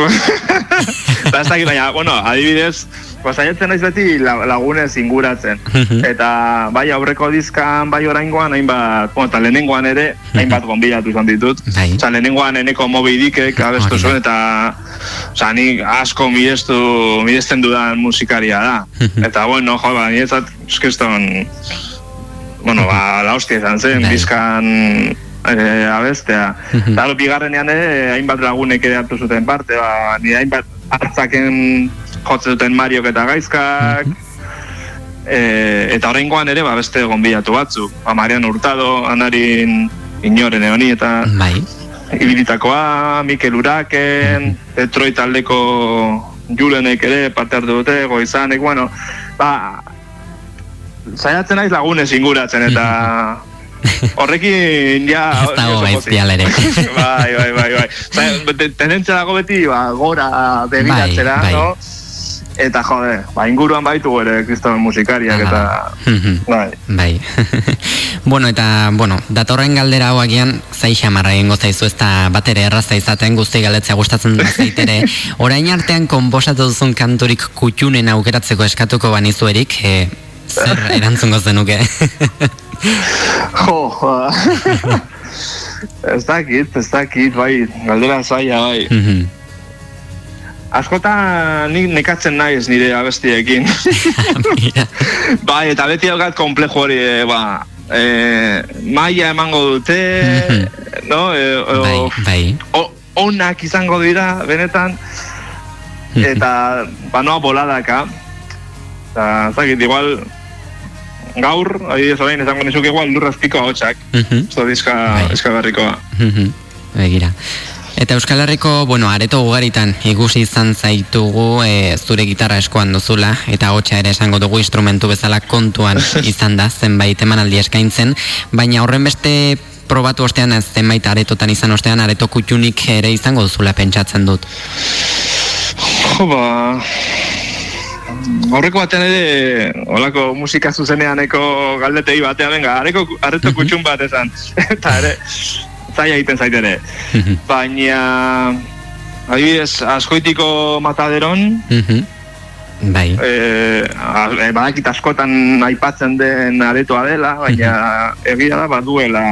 Speaker 15: Eta ez dakit, baina, bueno, adibidez, ba, saiatzen naiz beti la- lagunez inguratzen. Eta bai aurreko dizkan, bai oraingoan, hainbat, bueno, eta lehenengoan ere, hainbat gonbidatu izan ditut.
Speaker 9: Bai.
Speaker 15: Osa, lehenengoan eneko Moby Dickek abestu zuen, eta Osa, nik asko mirestu, miresten dudan musikaria da. Eta, bueno, jo, ba, niretzat, eskeston, bueno, ba, la hostia izan zen, bizkan eh, abestea. Eta, gero, bigarrenean ere, hainbat lagunek ere hartu zuten parte, ba, ni hainbat hartzaken jotzen duten Mariok eta Gaizkak, e, eta oraingoan ere, ba, beste gonbidatu batzuk. Ba, Mariano Hurtado, Anarin Inoren honi, eta
Speaker 9: bai.
Speaker 15: ibilitakoa, Mikel Uraken, Detroit taldeko Julenek ere parte hartu dute, goizanek, bueno, ba, saiatzen naiz lagunez inguratzen, eta horrekin ja...
Speaker 9: Ez dago gaizpial ere.
Speaker 15: bai, bai, bai, bai. Zai, te- tendentzia dago beti, ba, gora begiratzera,
Speaker 9: Bai, bai.
Speaker 15: no? Eta jode, ba, inguruan baitu ere kriston musikariak, eta... Bai.
Speaker 9: Bai. bueno, eta, bueno, datorren galdera hau agian zai xamarra egingo zaizu ez da bat ere erraza izaten guzti galetzea gustatzen bazaitere. Orain artean konposatu duzun kanturik kutxunen aukeratzeko eskatuko banizu erik, e, zer erantzungo zenuke?
Speaker 15: Jo, ba. ez dakit, ez dakit, bai, galdera zaila, bai.
Speaker 9: Mhm.
Speaker 15: Askotan nik nekatzen naiz nire abestiekin. bai, eta beti daukat komplejo hori, e, ba, e, maia emango dute, no? E, o,
Speaker 9: bai, bai.
Speaker 15: o, onak izango dira, benetan, eta, ba, noa boladaka. Eta, ez dakit, igual, gaur, adibidez orain, esango nizuk igual lurrazpiko hotxak.
Speaker 9: Mhm.
Speaker 15: Esto diska, diska berrikoa.
Speaker 9: Mhm, Begira. Eta Euskal Herriko, bueno, areto ugaritan ikusi izan zaitugu e, zure gitarra eskoan duzula eta hotxa ere esango dugu instrumentu bezala kontuan izan da zenbait emanaldi eskaintzen, baina horren beste probatu ostean ez zenbait aretotan izan ostean areto kutxunik ere izango duzula pentsatzen dut.
Speaker 15: Jo, ba... Horreko batean ere, olako musika zuzeneaneko galdetei batean, venga, areko, areto kutxun bat esan. Eta ere, zaila egiten zait ere. Baina, adibidez, askoitiko mataderon,
Speaker 9: Mhm. Bai.
Speaker 15: eh, eh, badakit askotan aipatzen den aretoa dela, baina egia da baduela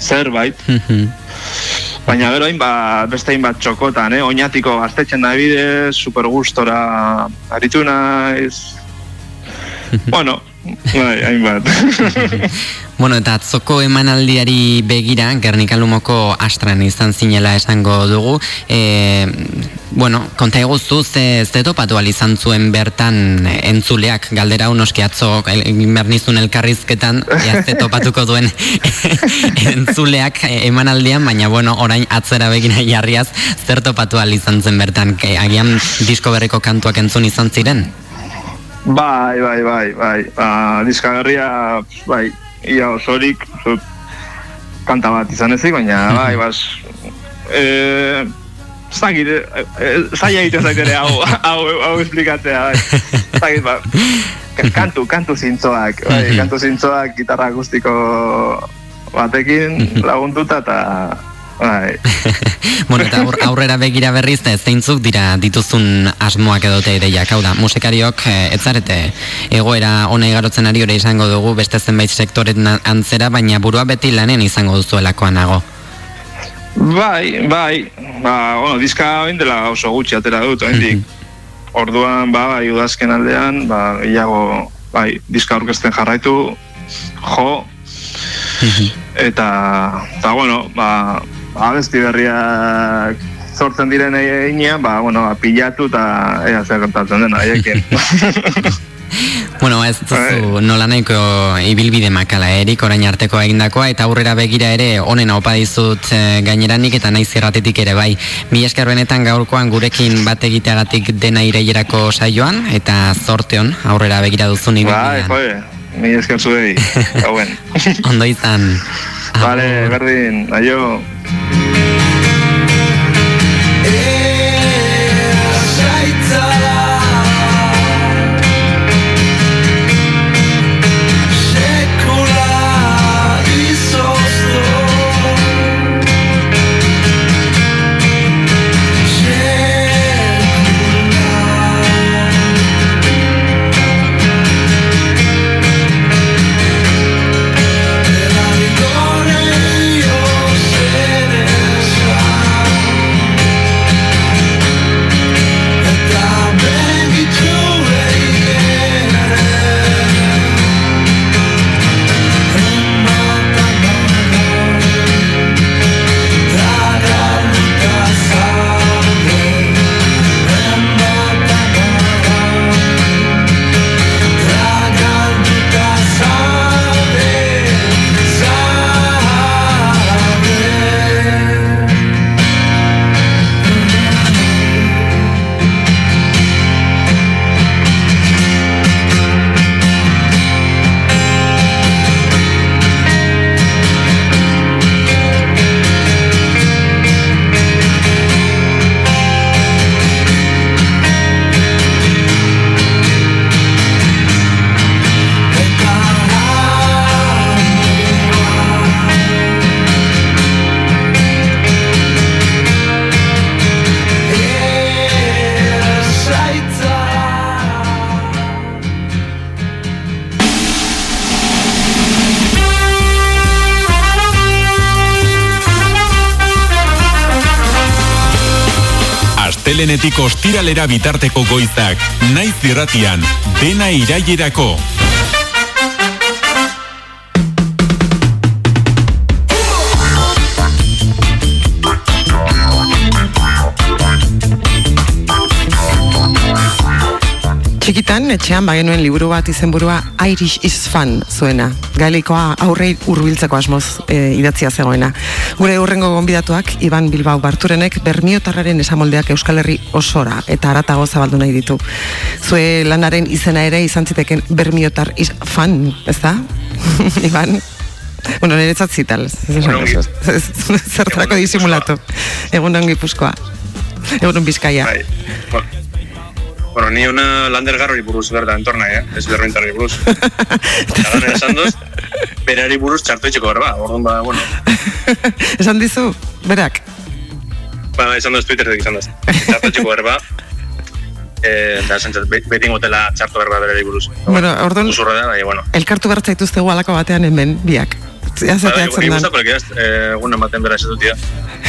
Speaker 15: zerbait. Baina gero hainbat, beste hainbat txokotan, eh? Oñatiko gaztetxen da bidez, super gustora aritu naiz. bueno, bai, hainbat.
Speaker 9: Bueno, eta atzoko emanaldiari begira, Gernika Lumoko astran izan zinela esango dugu. E, bueno, konta eguzu, ze, ze topatu izan zuen bertan entzuleak, galdera unoski atzo el- egin behar nizun elkarrizketan, ea ze topatuko duen entzuleak eh, emanaldian, baina bueno, orain atzera begira jarriaz, zer topatu izan zen bertan, agian disko berriko kantuak entzun izan ziren?
Speaker 15: Bai, bai, bai, bai. Ba, diska berria, bai, ia osorik, oso kanta bat izan ezik, baina, bai, bas, ez dakit, eh, eh, zaila egiten zait ere hau, hau, hau esplikatzea, bai. Ez dakit, ba, kantu, kantu zintzoak, bai, kantu zintzoak gitarra akustiko batekin lagunduta eta bai.
Speaker 9: Bueno, eta aur- aurrera begira berriz, zeintzuk dira dituzun asmoak edote ideiak, hau da, musikariok eh, ez zarete egoera ona igarotzen ari hori izango dugu beste zenbait sektoren antzera, baina burua beti lanen izango duzuelakoan nago.
Speaker 15: Bai, bai, ba, bueno, diska oin dela oso gutxi atera dut, oraindik. Orduan, ba, bai, udazken aldean, ba, gehiago bai, diska aurkezten jarraitu, jo, eta, eta bueno, ba, abesti berriak sortzen diren einean, ba, bueno, ba, pilatu eta ea zer gertatzen den haiekin.
Speaker 9: Bueno, ez duzu nola nahiko ibilbide makala erik orain arteko egindakoa eta aurrera begira ere honen opa dizut e, gaineranik eta naiz erratetik ere bai. Mi esker benetan gaurkoan gurekin bat egiteagatik dena ireierako saioan eta zorteon aurrera begira duzun
Speaker 15: bai,
Speaker 9: ibilbidean.
Speaker 15: joe, mi esker zuei, hauen.
Speaker 9: Ondo izan.
Speaker 15: Vale, berdin, aio.
Speaker 1: Astelenetik ostiralera bitarteko goizak, naiz irratian, dena irailerako.
Speaker 2: Txikitan, etxean bagenuen liburu bat izenburua Irish is fun zuena. Gaelikoa aurrei urbiltzeko asmoz e, idatzia zegoena. Gure urrengo gonbidatuak, Iban Bilbao Barturenek bermiotarraren esamoldeak Euskal Herri osora eta aratago zabaldu nahi ditu. Zue lanaren izena ere izan ziteken bermiotar is fun, ez da? Iban? Bueno, niretzat zital. Zertarako disimulatu. Egun ongi puzkoa. Egun bizkaia.
Speaker 16: Bai. Bueno, ni una lander garrori buruz berda entorna, eh? Ez berrointarri buruz. Agan esan doz, berari buruz txartu etxeko berba. Orduan, ba, bueno,
Speaker 2: Esan dizu, berak.
Speaker 16: ba, esan doz Twitterek izan doz. Txartu etxeko berba. Eh, da, esan beti motela txartu berba berari buruz.
Speaker 2: Bueno, orduan,
Speaker 16: Usurra da, bai, bueno.
Speaker 2: elkartu behar zaituztegu alako batean hemen, biak.
Speaker 16: Bai,
Speaker 2: zateatzen
Speaker 16: Ni
Speaker 2: dan.
Speaker 16: gustako leke ez, eh, egun ematen bera esetutia.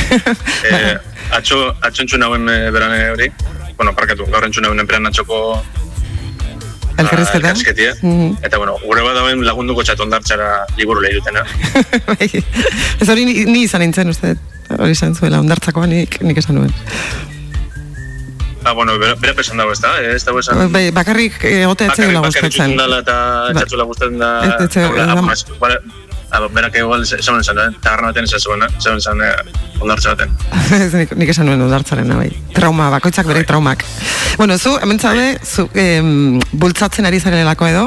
Speaker 16: eh, atxo, atxo entzun hauen eh, berane hori. Bueno, parkatu, gaur entzun hauen enperan atxoko
Speaker 2: Elkarrizketa?
Speaker 16: elkarrizketia.
Speaker 2: Mhm.
Speaker 16: Eta, bueno, gure bat dauen lagunduko txatondartxara liburu lehi dutena.
Speaker 2: Bai. Ez hori ni, ni izan nintzen, uste, hori izan zuela, ondartzakoa nik, nik esan nuen.
Speaker 16: Ah, bueno, bera, bera pesan dago, ez da? Eh, Ez dago esan...
Speaker 2: Bai, bakarrik egote etzegula
Speaker 16: bakarrik
Speaker 2: gustatzen.
Speaker 16: txutun dala eta
Speaker 2: Ba-
Speaker 16: txatzula gustatzen da...
Speaker 2: Ez,
Speaker 16: ah, berak igual esan esan, eh? tagarra baten esan zuen, eh? esan esan eh, ondartza baten.
Speaker 2: Ez, nik, nik esan nuen ondartzaren, bai. Trauma, bakoitzak bere traumak. Bueno, zu, hemen zaude, zu, em, bultzatzen ari zarelako edo,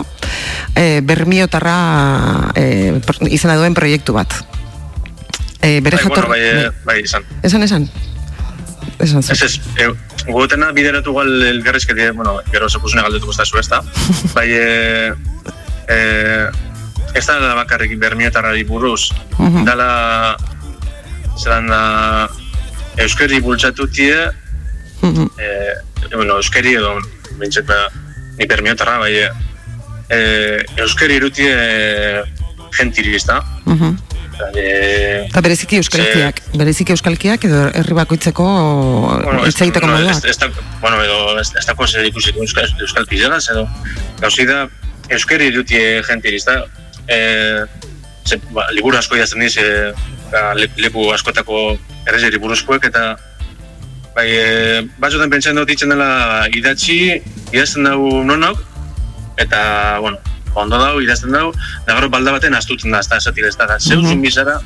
Speaker 2: e, bermiotarra e, pro- izena duen proiektu bat. E, bere
Speaker 16: Bai,
Speaker 2: jator...
Speaker 16: bueno, bai, eh, bai, izan.
Speaker 2: Esan, esan. Esan.
Speaker 16: Ez ez, e, gugotena bideratu igual elgarrizketi, bueno, gero sekusune galdetuko ez da zu ez da. Bai, e, e, ez da bakarrik bermietarrari buruz,
Speaker 2: Mhm.
Speaker 16: dala, zelan da, euskeri bultzatutie,
Speaker 2: Mhm.
Speaker 16: e, bueno, euskeri edo, bintzet, ba, ni bermiotarra, bai, e, e, euskeri irutie e, da?
Speaker 2: Mhm.
Speaker 16: E,
Speaker 2: Eta bereziki euskalkiak, bereziki euskalkiak edo herri bakoitzeko
Speaker 16: Bueno,
Speaker 2: hitz egiteko
Speaker 16: bueno,
Speaker 2: moduak.
Speaker 16: ez, ez, da, bueno, edo ez, ez dako zer ikusi euskal, euskal pizelas, edo gauzi da euskeri dutie jentiri, ezta? E, ze, ba, liburu asko idazten diz, e, ba, le, leku askotako errezeri buruzkoek, eta bai, e, batzutan pentsan dut itzen dela idatzi, idazten dugu nonok, eta, bueno, ondo dau, idazten dau, da gero balda baten astutzen da, ez da, ez da, da, zeu
Speaker 2: Mhm.
Speaker 16: zin bizara,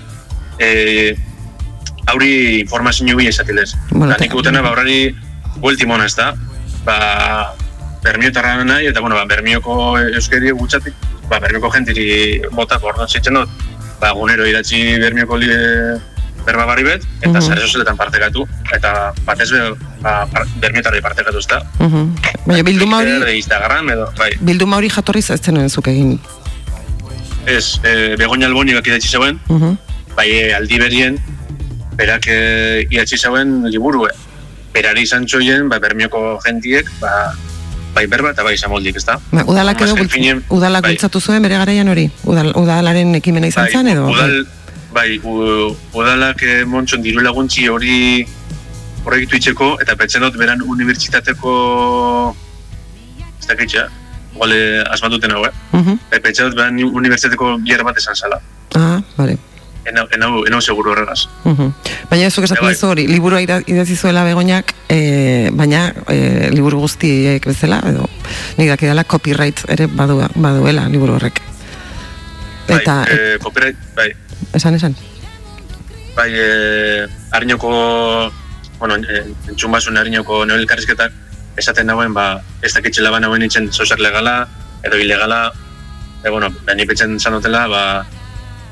Speaker 16: e, hauri informazio bi esatilez.
Speaker 2: Bueno,
Speaker 16: nik gutena, ba, horari buelti mona, ez da, ba, bermiotarra nahi, eta, bueno, ba, bermioko euskeri gutxatik, ba, bermioko jentiri bota, orduan zitzen dut, ba, gunero idatzi bermioko li, berba barri bet, eta
Speaker 2: Mhm.
Speaker 16: sare sozialetan partekatu, eta batez be, ba, par, bermiotarri partekatu, ez da.
Speaker 2: Mhm. Baina bilduma hori,
Speaker 16: Instagram, edo, bai,
Speaker 2: bilduma hori jatorriz ez zenuen zuk egin.
Speaker 16: ez, e, Begoña Albonik idatzi zeuen,
Speaker 2: Mhm.
Speaker 16: bai e, aldi berien, berak e, idatzi zeuen liburue. Berari izan txoien, ba, bermioko jentiek, ba, bai berba eta bai zamoldik, ez da?
Speaker 2: Ba, udalak edo
Speaker 16: Azken
Speaker 2: bultz-
Speaker 16: finean,
Speaker 2: udalak
Speaker 16: bai,
Speaker 2: bultzatu zuen bere garaian hori? Udal, udalaren ekimena izan
Speaker 16: bai,
Speaker 2: zen edo?
Speaker 16: Udal, bai, u, udalak e, montxon diru laguntzi hori proiektu itxeko, eta pentsen dut beran unibertsitateko ez dakitxa, igual asmatuten hau, eh?
Speaker 2: Mhm.
Speaker 16: E, pentsen dut beran unibertsitateko bier bat esan zala.
Speaker 2: Ah, bale.
Speaker 16: Enau, enau, enau seguru horregaz.
Speaker 2: Mhm. Baina ez esaten
Speaker 16: Bai.
Speaker 2: duzu hori, liburua idatzi zuela begoñak, e, baina e, liburu guztiek bezala, edo nik dakidala copyright ere badu, baduela liburu horrek. Eta,
Speaker 16: bai, e, copyright, bai,
Speaker 2: esan esan.
Speaker 16: bai, e, harinoko, bueno, e, entzun basun harinoko neoelkarrizketak, esaten dagoen, ba, ez dakitxela ban hauen itzen zozer legala, edo ilegala, e, bueno, da ni petzen zan dutela, ba,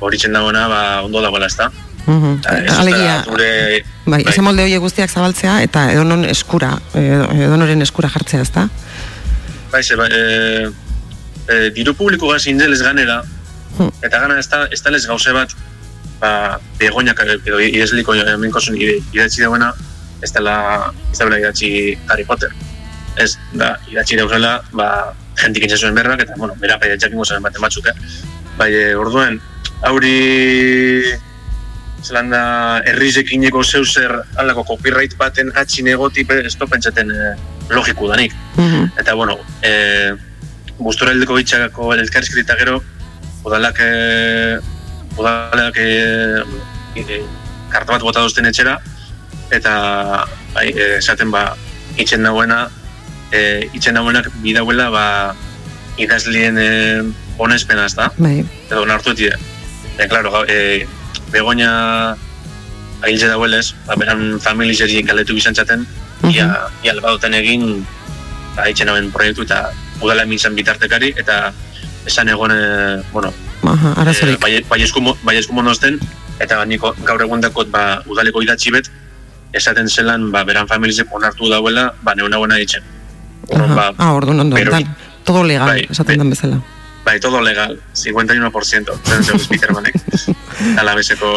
Speaker 16: horitzen dagoena, ba, ondo dagoela, ez da?
Speaker 2: Mhm.
Speaker 16: Ez
Speaker 2: Alegia,
Speaker 16: da gure,
Speaker 2: bai, ese molde horiek guztiak zabaltzea eta edonon eskura, edo, edonoren eskura jartzea, ezta?
Speaker 16: bai, ze, ba, e, e, diru publiko gaz indelez ganera,
Speaker 2: Hmm.
Speaker 16: eta gana ez da, ez da lez gauze bat, ba, begoñak edo idazliko minkosun idatzi dauena, ez dela, ez dela idatzi Harry Potter. Ez, da, idatzi dauzela, ba, jentik intza zuen berbak, eta, bueno, bera pai jakingo zaren baten batzuk, eh? Bai, e, orduen, hauri zelan da herrizekineko zeu zer alako copyright baten atxin egoti ez pentsaten e, logiku danik.
Speaker 2: Mhm.
Speaker 16: Eta, bueno, e, gustora heldeko bitxakako elkarrizketa gero, udalak, e, udalak e, e, karta bat bota dozten etxera, eta bai, esaten ba, itxen dagoena, e, itxen dagoenak bidauela ba, idazlien e, onespena, ez da?
Speaker 2: Bai.
Speaker 16: Edo nartu etie. E, klaro, e, begoña ahiltze dauelez, ba, beran familizeri kaletu bizan txaten, ia, ia albadoten egin, ba, itxen hauen proiektu eta udala emin bitartekari, eta esan egon, e, bueno,
Speaker 2: Aha, arazorik.
Speaker 16: Eh, bai, bai eskumo, bai eskumo nozten, eta niko gaur egun dakot ba, udaleko idatzi bet, esaten zelan, ba, beran familizek onartu dauela, ba, neuna buena ditzen. Orduan, ba,
Speaker 2: Ah, orduan ondo, todo legal,
Speaker 16: bai,
Speaker 2: esaten den bezala.
Speaker 16: Bai, todo legal, 51%, zen zeu Spikermanek, alabeseko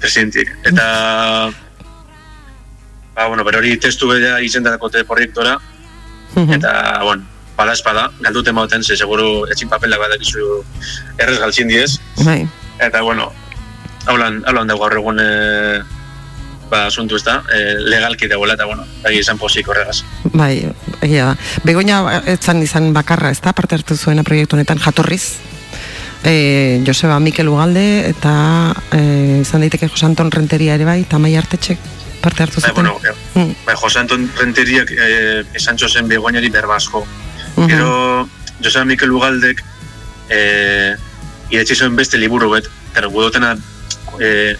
Speaker 16: presidentik. Eta, ba, bueno, pero hori testu bera izendatako proiektora, eta, bueno, bada espada, galduten bauten, ze seguru etxin papelak badakizu errez galtzin diez,
Speaker 2: Bai.
Speaker 16: Eta, bueno, haulan, haulan dago gaur egun e, ba, asuntu ez da, e, legalki dagoela, eta, bueno, bai izan posik horregaz.
Speaker 2: Bai, egia da. Begoña etzan izan bakarra, ez da, parte hartu zuena proiektu honetan jatorriz. E, Joseba Mikel Ugalde eta e, izan daiteke Jose Anton Renteria ere bai, eta Maia Artetxek parte hartu
Speaker 16: Bai,
Speaker 2: zuten.
Speaker 16: bueno, e,
Speaker 2: Mm.
Speaker 16: bai, Jose Anton Renteriak e, esan txozen begoinari berba asko.
Speaker 2: Mhm.
Speaker 16: Gero, Joseba Mikel Ugaldek e, idatzi zuen beste liburu bet, eta gudotena e,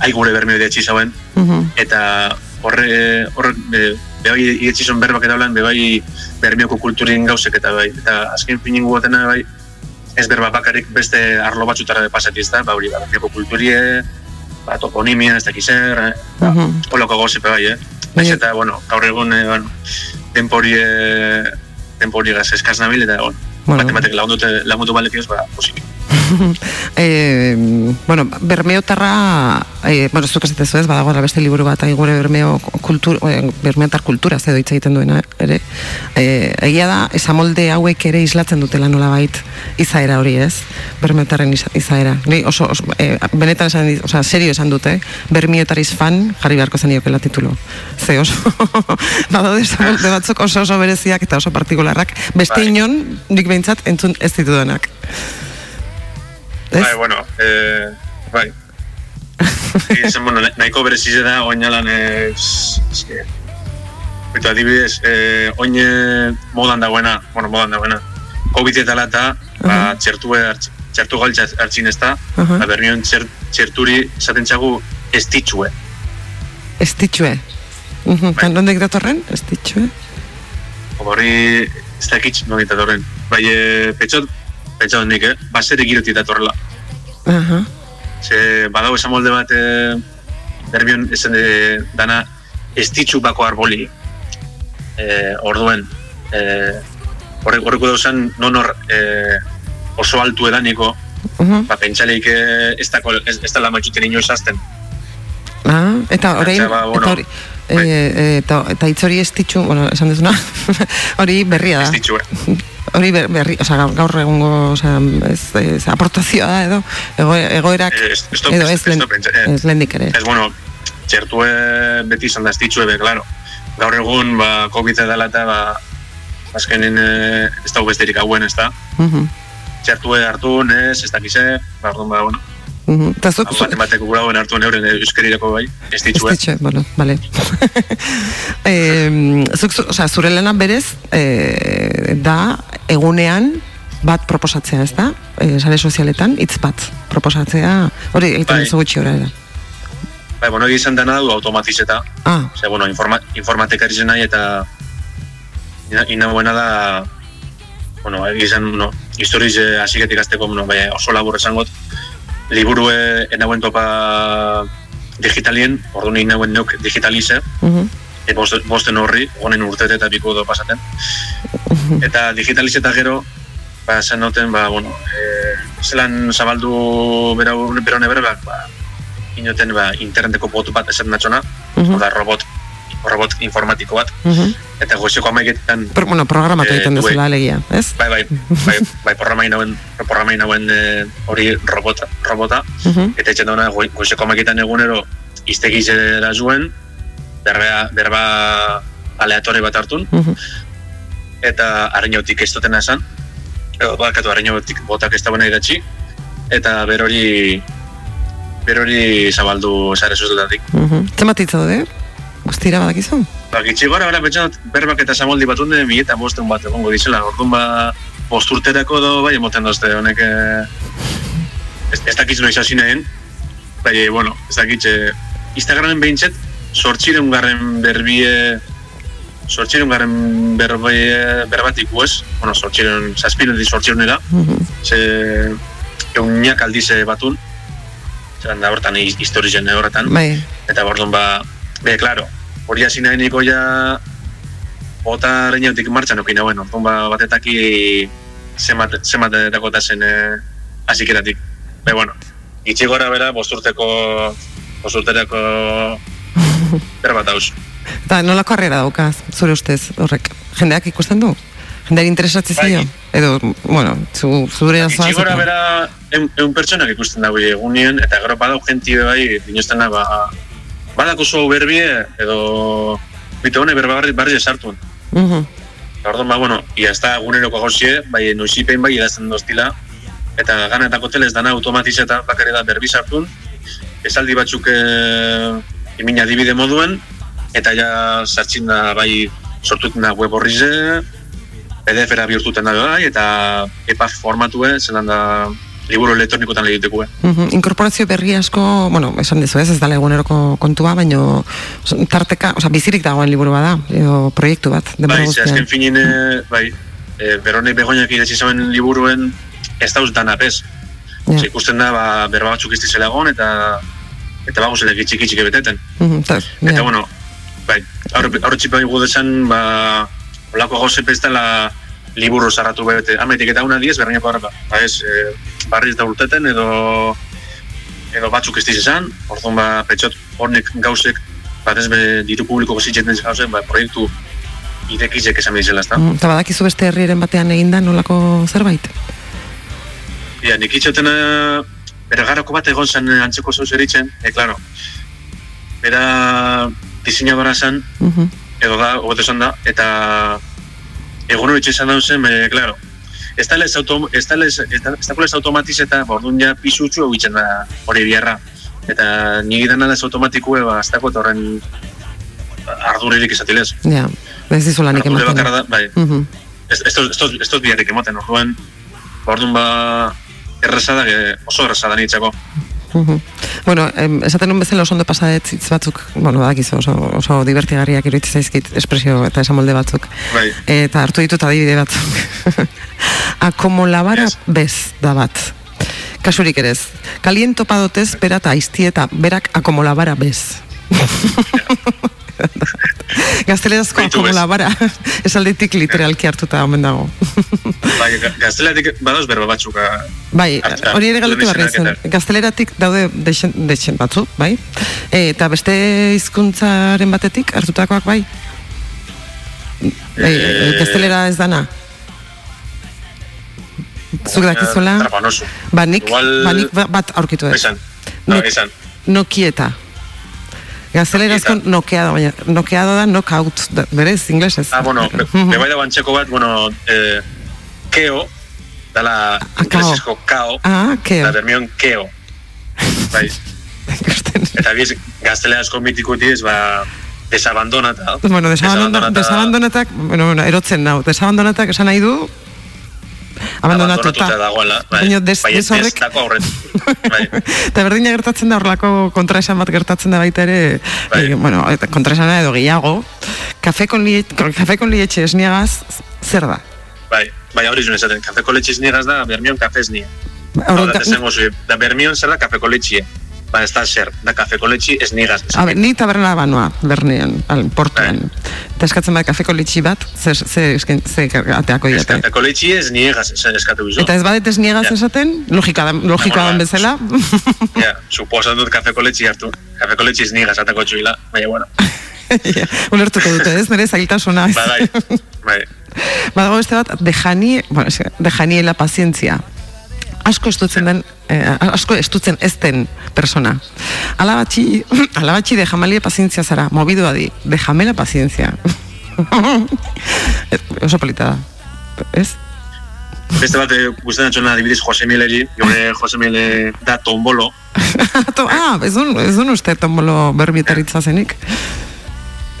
Speaker 16: ai gure bermeo idatzi zauen,
Speaker 2: Mhm.
Speaker 16: eta horre, horre be, bebai idatzi zuen berbak eta holan, bebai bermeoko kulturin gauzek eta bai, eta azken finin gugotena bai, ez berba bakarrik beste arlo batzutara pasati ez da, ba hori, ba, bermeoko kulturie, ba, toponimia, ez dakiz zer, eh?
Speaker 2: Mhm.
Speaker 16: holako gauzepe bai, eh? Naiz eta, bueno, gaur egun, eh, bueno, tempori, eh, tempori gaz eskaz nabil, eta, bueno,
Speaker 2: Bueno.
Speaker 16: bate batek lagundu, lagundu balekioz, ba, posik.
Speaker 2: e, bueno, bermeotarra, e, bueno, zuk ez ez, badagoela beste liburu bat, ai, gure bermeo kultur, e, bermeotar kultura zedo hitz egiten duena ere. E, egia da, esamolde hauek ere islatzen dutela nola bait izaera hori ez, bermeotarren izaera. Ni oso, oso e, benetan esan, dit- osea, serio esan dute, bermiotariz fan jarri beharko zeniokela titulo. Ze oso, badaude esamolde batzuk oso oso bereziak eta oso partikularrak, beste
Speaker 16: Bai.
Speaker 2: inon, nik behintzat entzun ez ditudanak. Ez?
Speaker 16: Bai, bueno, eh, bai. Ezen, bueno, na- nahiko berezize da, oin alan, eh, eske, Eta adibidez, eh, oin eh, modan dagoena, bueno, modan dagoena, COVID eta lata, ba, txertue, hartz- txertu galtza hartzin ez da,
Speaker 2: Aha.
Speaker 16: ba, bermion txer, txerturi esaten txagu estitxue.
Speaker 2: Estitxue. Mhm,
Speaker 16: Bai.
Speaker 2: Tan nondik datorren? Estitxue.
Speaker 16: Hori, ez dakit nogin datorren. Bai, e, petxot, petxot nik, eh? Basere girotik datorrela.
Speaker 2: Aha.
Speaker 16: Ze, badago esan molde bat, e, berbion esan de, dana estitxu bako arboli. E, orduen, e, horrek horreko dauzan, non hor e, oso altu edaniko,
Speaker 2: Mhm.
Speaker 16: ba, pentsaleik e, ez, dako, ez, ez dela matxuten inoiz azten.
Speaker 2: Ah, eta orain,
Speaker 16: ba, bueno,
Speaker 2: eta hori, e, eta, eta hitz hori estitxu, bueno, esan dezuna, hori berria da.
Speaker 16: Estitxue.
Speaker 2: Hori ber, berri, oza, gaur, egungo, oza, ez, ez, aportazioa da, edo, ego, egoerak,
Speaker 16: Ez, ez,
Speaker 2: edo
Speaker 16: ez,
Speaker 2: ez,
Speaker 16: eh,
Speaker 2: ez lehendik ere.
Speaker 16: Ez, bueno, txertue beti izan da estitxue, be, claro. Gaur egun, ba, COVID dela eta, ba, azkenen eh, ez dago besterik hauen, ez da.
Speaker 2: Mhm,
Speaker 16: Txertue hartu, ez, ez dakize, ba, orduan, ba, bueno,
Speaker 2: mhm. Eta zuk,
Speaker 16: bat emateko gura hauen hartu euren euskerirako bai, estitxue.
Speaker 2: Estitxue, bueno, vale. e, zuk, zu- osea, zure lana berez, e, da, egunean, bat proposatzea, ez da? E, sare sozialetan, hitz bat proposatzea, hori egiten
Speaker 16: Bai.
Speaker 2: gutxi ora
Speaker 16: Bai, bueno, egia izan dena du automatizeta.
Speaker 2: Ah.
Speaker 16: Ose, bueno, informa, informatikari zen nahi eta ina, buena da bueno, egia izan, no, historiz eh, hasiketik azteko, bueno, bai, oso labur esangot, liburue enauen topa digitalien, ordu nahi nauen neuk digitalize,
Speaker 2: Mhm.
Speaker 16: e, bost, bosten horri, honen urtete eta biko do pasaten. Eta digitalize eta gero, ba, zen noten, ba, bueno, e, zelan zabaldu berau, berone berbak, ba, inoten, ba, interneteko bot bat esan natxona,
Speaker 2: Mhm.
Speaker 16: oda robot, robot informatiko bat,
Speaker 2: Mhm.
Speaker 16: eta goizeko amaiketan
Speaker 2: Pro, bueno, programatu
Speaker 16: Eh,
Speaker 2: egiten duzula alegia, ez?
Speaker 16: bai, bai, bai, bai programain hauen, programain hauen eh, hori robota, robota,
Speaker 2: Mhm.
Speaker 16: eta etxen dauna goizeko amaiketan egunero iztegizera zuen, berba, berba aleatore bat hartun,
Speaker 2: Mhm.
Speaker 16: eta harinotik ez dutena esan, edo bakatu harinotik botak ez dagoena idatzi, eta berori berori zabaldu sare sozialetatik.
Speaker 2: Mhm. Zenbat hitz daude? Guztira badakizu?
Speaker 16: Ba, gitxi gora, bera, pentsa, berbak eta samoldi batunde, mi eta bosten bat egongo dizela. Orduan ba, bost urterako do, bai, emoten dozte, honek, eh, ez, ez dakitz noiz hasi nahen, bai, eh, bueno, ez dakitz, eh, Instagramen behintzet, sortxiren garren berbie, sortxiren garren berbie, berbatik guez, bueno, sortxiren, zazpiren di sortxirunera,
Speaker 2: Mhm.
Speaker 16: ze, euniak aldize batun, zelan da hortan hi- historizen horretan,
Speaker 2: Bai.
Speaker 16: eta orduan ba, be, claro, hori hasi nahi niko ja bota reineotik martxan okin hauen, orduan ba, batetaki zemat, zemat dakotazen eh, hasikeratik. Be, bueno, itxi gora bera, bosturteko, bosturterako berbat hauz.
Speaker 2: Eta nolako harrera daukaz, zure ustez, horrek? Jendeak ikusten du? Jendeak interesatzen zaio? Edo, bueno, zu, zure
Speaker 16: Itxi gora bera, eun pertsonak ikusten dago egunien, eta gero badau jenti bai, dinostena, ba, badako zu berbie, edo, bite hone berba barri, barri esartun.
Speaker 2: Mhm.
Speaker 16: Orduan, ba, bueno, ia ez da eguneroko gauzie, bai noizipein bai idazten doztila, eta ganetako teles dana automatizeta bakare da berbi sartun, esaldi batzuk e, imina dibide moduen, eta ja sartzin da bai sortuten da web horrize, PDF-era bihurtuten da bai, eta EPA formatue, zelan da liburu elektronikotan lehitekue.
Speaker 2: Mhm, Inkorporazio berri asko, bueno, esan dizu ez, ez dala eguneroko kontua, baino tarteka, osea, bizirik dagoen liburu bada, edo proiektu bat, denbora
Speaker 16: Bai, azken finin, e, bai, e, berone begoinak idatzi zauen liburuen ez dauz dana bez. Ze ikusten da, ba, berba batzuk ez dizela egon, eta eta baguzela gitxik gitxik beteten.
Speaker 2: Mhm, ta-
Speaker 16: Eta,
Speaker 2: ja.
Speaker 16: bueno, bai, aurre txipa egu desan, ba, olako gauze pestela liburu zarratu bete. Ametik eta una diez, berreinako horreka. Ba ez, e, barriz da urteten edo edo batzuk ez izan, orduan ba, petxot hornek gauzek, bat ez be diru publiko gozitxeten gauzen, ba, proiektu irekizek esan bizela, ezta?
Speaker 2: Mm, Eta badakizu beste herriren batean eginda nolako zerbait?
Speaker 16: Ja, nik itxotena bergarako bat egon zen eh, antzeko zauz eritzen, e, claro, bera diseinadora zen,
Speaker 2: Mhm.
Speaker 16: edo da, hobeto da, eta egun hori izan daun zen, e, claro, ez da lez, autom, ez da lez, ez da, ez da automatiz eta ba, orduan ja pisutxu egitzen da hori biharra. Eta nigi dena lez automatikue, ba, ez dako horren arduririk izatilez.
Speaker 2: Ja, ez dizula nik
Speaker 16: Ardure
Speaker 2: ematen.
Speaker 16: bakarra da, bai,
Speaker 2: Mhm.
Speaker 16: ez, ez, ez, ez, ez biharrik emoten, orduan, ba, orduan ba, erreza da, ge- oso erreza da nitzako.
Speaker 2: Mhm. Bueno, em, esaten nun bezala oso ondo pasadet hitz batzuk, bueno, badakizu oso, oso divertigarriak iruditzen zaizkit espresio eta esamolde batzuk.
Speaker 16: Bai,
Speaker 2: Eta hartu ditut adibide batzuk. Akomolabara bez da bat. Kasurik ere ez. Kalien topadotez bera eta aizti eta berak akomolabara bez. Gaztelerazko akomolabara esalditik literalki hartuta omen dago.
Speaker 16: bai, ga- gaztelatik badauz berba batzuk. a-
Speaker 2: Bai, hori ere galdetu barri zen. Gazteleratik daude dexen, dexen batzu, bai? E, eta beste hizkuntzaren batetik hartutakoak bai? Bai,
Speaker 16: Eh,
Speaker 2: gaztelera ez dana? Zuk?
Speaker 16: Trapanosu.
Speaker 2: Ba, nik,
Speaker 16: Igual-
Speaker 2: ba, nik ba- bat aurkitu dut.
Speaker 16: Esan, no, esan.
Speaker 2: Nokieta. Gaztelerazko nokeado, baina nokeado da knockout, da- berez, inglesez.
Speaker 16: Ah, bueno, be, be bai da bantxeko bat, bueno, eh, keo, dala inglesezko kao,
Speaker 2: Ah, keo.
Speaker 16: da bermion keo. Bai. Eta biz, gazteleazko mitikuti ez, ba, desabandonata.
Speaker 2: Bueno, desabandonata, desabandonatak, bueno, bueno, erotzen nau, desabandonatak esan nahi du, abandonatuta.
Speaker 16: Abandonatuta. Bai,
Speaker 2: Baina des-
Speaker 16: bai,
Speaker 2: des horrek-
Speaker 16: ez dako aurretik.
Speaker 2: Eta berdina gertatzen da horrelako kontraesan bat gertatzen da baita ere,
Speaker 16: Bai.
Speaker 2: eh, bueno, kontraesana edo gehiago, kafe con, lie, kafe con lieche esniagaz, zer da?
Speaker 16: Bai, bai, hori zuen esaten, kafeko letxiz nigaz da, bermion kafez nia. Hau
Speaker 2: Orduan,
Speaker 16: da, da bermion zer da kafeko letxie. Ba, ez da zer, da kafeko letxi ez nigaz.
Speaker 2: A ber, ni taberna banoa, bernean, al, portuan. Eta eskatzen bat kafeko litxi bat, zer, zer, esken, zer ateako
Speaker 16: Ez
Speaker 2: diate.
Speaker 16: kafeko letxi ez niegaz, ez eskatu bizu.
Speaker 2: Eta ez badet esniegaz esaten, logika da, logikoa
Speaker 16: Bueno,
Speaker 2: dan bezala.
Speaker 16: Ja, suposan dut kafeko letxi hartu. Kafeko letxi ez nigaz atako txuila, baina bueno.
Speaker 2: Ulertuko dute, ez? Nire zailtasuna. ez?
Speaker 16: Ba, bai, bai.
Speaker 2: Badago beste bat, dejani, bueno, eske, dejaniela pazientzia. Asko estutzen den, eh, asko estutzen ez den persona. Alabatxi, alabatxi dejamalie pazientzia zara, mobidu adi, dejamela pazientzia. Oso polita da, ez?
Speaker 16: Beste bat, eh, guztan atxona adibidez Jose Mileri, gure Jose Mile da tombolo,
Speaker 2: To, ah, ez dun, ez dun uste tombolo berbitaritza zenik.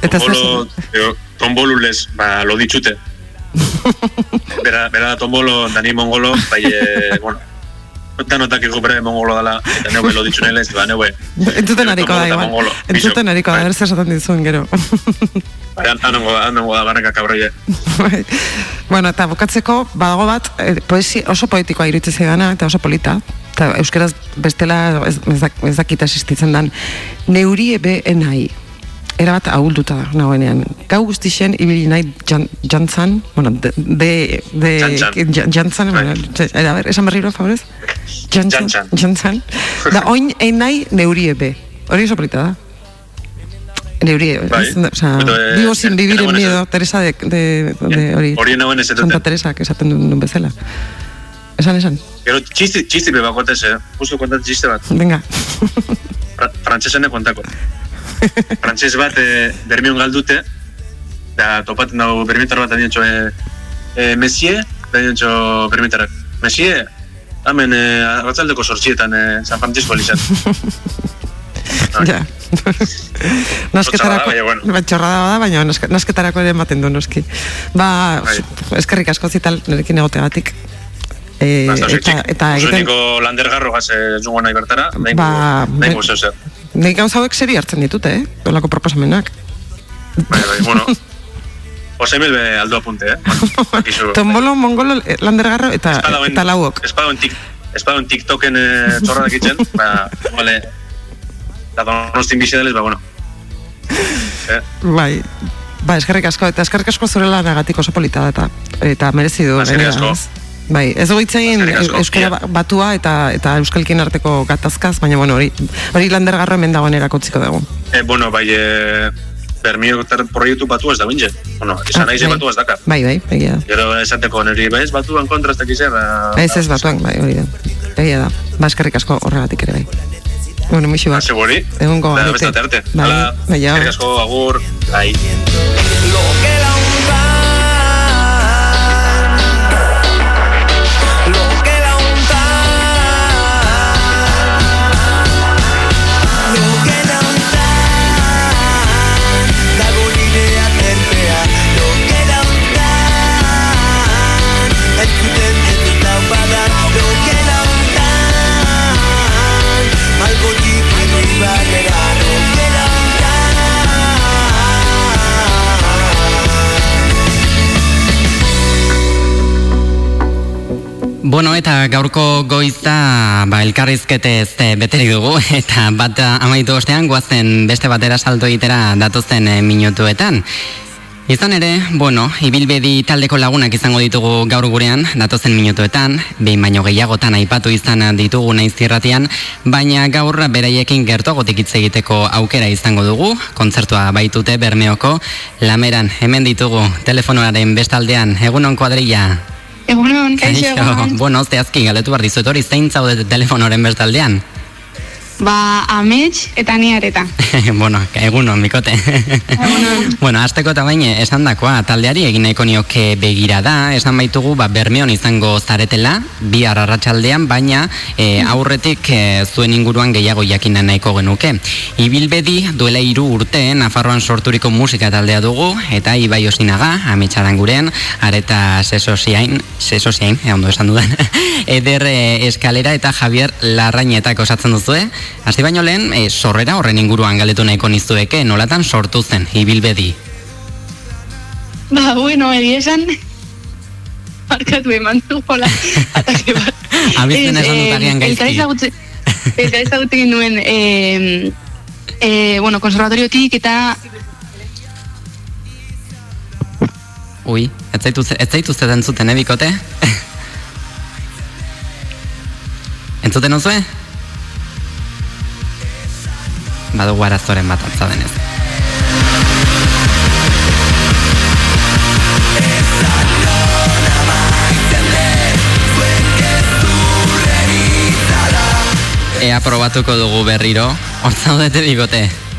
Speaker 2: Eta
Speaker 16: tombolo, eh, tombolo les, ba, lo ditxute. bera, bera da tombolo, dani mongolo, bai, eh, bueno, danotak iku bere mongolo dala, eta neue lo ditxu nele, ba, neue,
Speaker 2: Entzuten hariko da,
Speaker 16: eta
Speaker 2: igual.
Speaker 16: mongolo,
Speaker 2: Entzuten hariko da, zer esaten dizuen gero.
Speaker 16: bai, anongo da, anongo da, barreka kabroie.
Speaker 2: Bai. bueno, eta bukatzeko, badago bat, eh, poesi, oso poetikoa iruditzen zaidana, eta oso polita. Eta euskeraz bestela ez, ez, dak- ez dakita existitzen dan. Neurie be enai. Era bat ahulduta nagoenean. Gau guztixen, ibili nahi jan, jantzan, bueno, de, de, de
Speaker 16: Jantzan.
Speaker 2: jan- jantzan, bueno, a ver, esan berriro, favorez? Jantzan.
Speaker 16: Jantzan.
Speaker 2: Jantzan. Da, oin enai neurie be. Hori oso da. Neurie,
Speaker 16: Bai.
Speaker 2: ez, o sea,
Speaker 16: Pero, eh,
Speaker 2: vivo sin vivir en miedo, Teresa de, de, de hori.
Speaker 16: Hori nagoen ez
Speaker 2: Santa Teresa, que esaten duen bezala. Esan, esan.
Speaker 16: Gero, txisti, txisti beba kontez, eh? Justo kontat txiste bat.
Speaker 2: Venga.
Speaker 16: Fra frantsesene kontako. Frantses bat e, bermion galdute, da topaten dago bermietar bat adientxo, e, e, Messier, da adientxo bermietarrak. Messier, hemen e, arratzaldeko sortxietan e, San Francisco elizan.
Speaker 2: Ja. Nasketarako,
Speaker 16: Txorrada, baina bueno.
Speaker 2: ba, txorrada bada, baina naske- nasketarako ere ematen du noski. Ba,
Speaker 16: Bai.
Speaker 2: eskerrik asko zital nerekin egoteagatik. E, eta, eta egiten,
Speaker 16: Zueniko landergarro gaz e, jungo nahi bertara, nahi
Speaker 2: Ba,
Speaker 16: nahi.
Speaker 2: Nik gauza hauek seri hartzen ditute, eh? Olako proposamenak.
Speaker 16: Bai, bai, bueno. Jose Mil be aldo apunte, eh? Bueno.
Speaker 2: Tombolo, mongolo, eh, landergarro eta,
Speaker 16: Espadauen-
Speaker 2: eta lauok.
Speaker 16: Espadon tik, espadon TikToken e, txorra dakitzen, ba, vale, da donostin bizideles, ba, bueno. Eh?
Speaker 2: Bai, ba, eskerrik asko, eta eskerrik asko zure lanagatik oso polita da, eta, eta merezi du.
Speaker 16: Ba, eskerrik asko.
Speaker 2: Bai. Ez
Speaker 16: asko.
Speaker 2: euskara ba- batua eta eta euskalkien arteko gatazkaz, baina bueno, hori hori landergarro hemen dagoen erakotziko dugu.
Speaker 16: E, bueno, bai, e, Bermio ter proiektu batu ez da bintze. Bueno, izan
Speaker 2: Ah, bai.
Speaker 16: batu ez dakar.
Speaker 2: Bai, bai, egia da.
Speaker 16: Gero esateko niri, bai, ez batuan kontra ez dakiz ba...
Speaker 2: Ez ez batuan, bai, hori da. Egia da. Ba, eskerrik asko horregatik ere bai. Bueno, muixu bat.
Speaker 16: Seguri.
Speaker 2: Egungo
Speaker 16: Da,
Speaker 2: arte.
Speaker 16: beste arte.
Speaker 2: Bai, bai, ja.
Speaker 16: eskerrik asko, agur, bai.
Speaker 10: Lo
Speaker 9: Bueno, eta gaurko goiza ba, elkarrizketez eh, beterik dugu, eta bat amaitu ostean guazen beste batera salto egitera datozen eh, minutuetan. Izan ere, bueno, ibilbedi taldeko lagunak izango ditugu gaur gurean, datozen minutuetan, behin baino gehiagotan aipatu izan ditugu naiz irratian, baina gaur beraiekin gertuagotik hitz egiteko aukera izango dugu, kontzertua baitute Bermeoko, lameran hemen ditugu telefonoaren bestaldean, egunon kuadrilla.
Speaker 17: Egunon, kaixo, egunon.
Speaker 9: bueno, zehazki galetu behar dizuet hori zein zaude telefonoren bestaldean.
Speaker 17: Ba, amets eta ni areta.
Speaker 9: bueno, egunon, mikote. bueno, azteko eta bain, esan dakoa, taldeari egin nahiko nioke begira da, esan baitugu, ba, bermeon izango zaretela, bi arratsaldean baina e, aurretik e, zuen inguruan gehiago jakinen nahiko genuke. Ibilbedi duela hiru urte, Nafarroan sorturiko musika taldea dugu, eta Ibai Osinaga, ametsaran gurean, areta sesosiain, sesosiain, e, ondo esan dudan, eder e, eskalera eta Javier Larrainetak osatzen duzue, Hasi baino lehen, e, sorrera horren inguruan galetu nahiko nizueke, nolatan sortu zen, ibilbedi.
Speaker 17: Ba, bueno, egia esan, markatu eman du jola. atake bat.
Speaker 9: Abizten esan dut agian gaizki.
Speaker 17: elkar ezagutze- elkar ezagutu egin nuen, eh, eh, bueno, konservatoriotik eta
Speaker 9: Ui, ez zaitu, ez zaitu zeten entzuten, eh, bikote? Entzuten uzue? Badugu arazoren bat antza denez. Ea probatuko dugu berriro, hor zaudete bigote.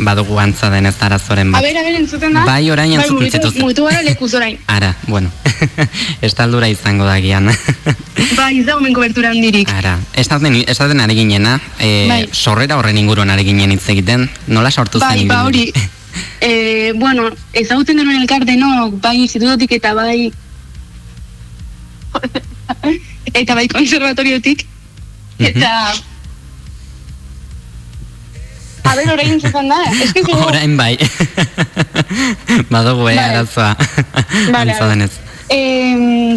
Speaker 9: Badugu antza denez arazoren
Speaker 17: A
Speaker 9: bat.
Speaker 17: ber, a ber, entzuten da?
Speaker 9: Bai, orain entzuten
Speaker 17: mugitu-
Speaker 9: zituzten.
Speaker 17: Mugitu gara lekuz orain.
Speaker 9: Ara, bueno, estaldura izango da gian.
Speaker 17: Bai, ez dago men kobertura handirik.
Speaker 9: Ara, esaten, esaten ari ginena, e,
Speaker 17: Bai.
Speaker 9: sorrera horren inguruan ari ginen hitz egiten, nola sortu zen
Speaker 17: Bai, ba hori, eh, bueno, ezagutzen genuen elkar denok, bai institutotik eta bai eta bai konservatoriotik eta A ber, orain zuzen da, ez que zugu,
Speaker 9: Orain bai. Badugu, eh,
Speaker 17: Bai.
Speaker 9: arazoa.
Speaker 17: Vale,
Speaker 9: Antza denez.
Speaker 17: eh,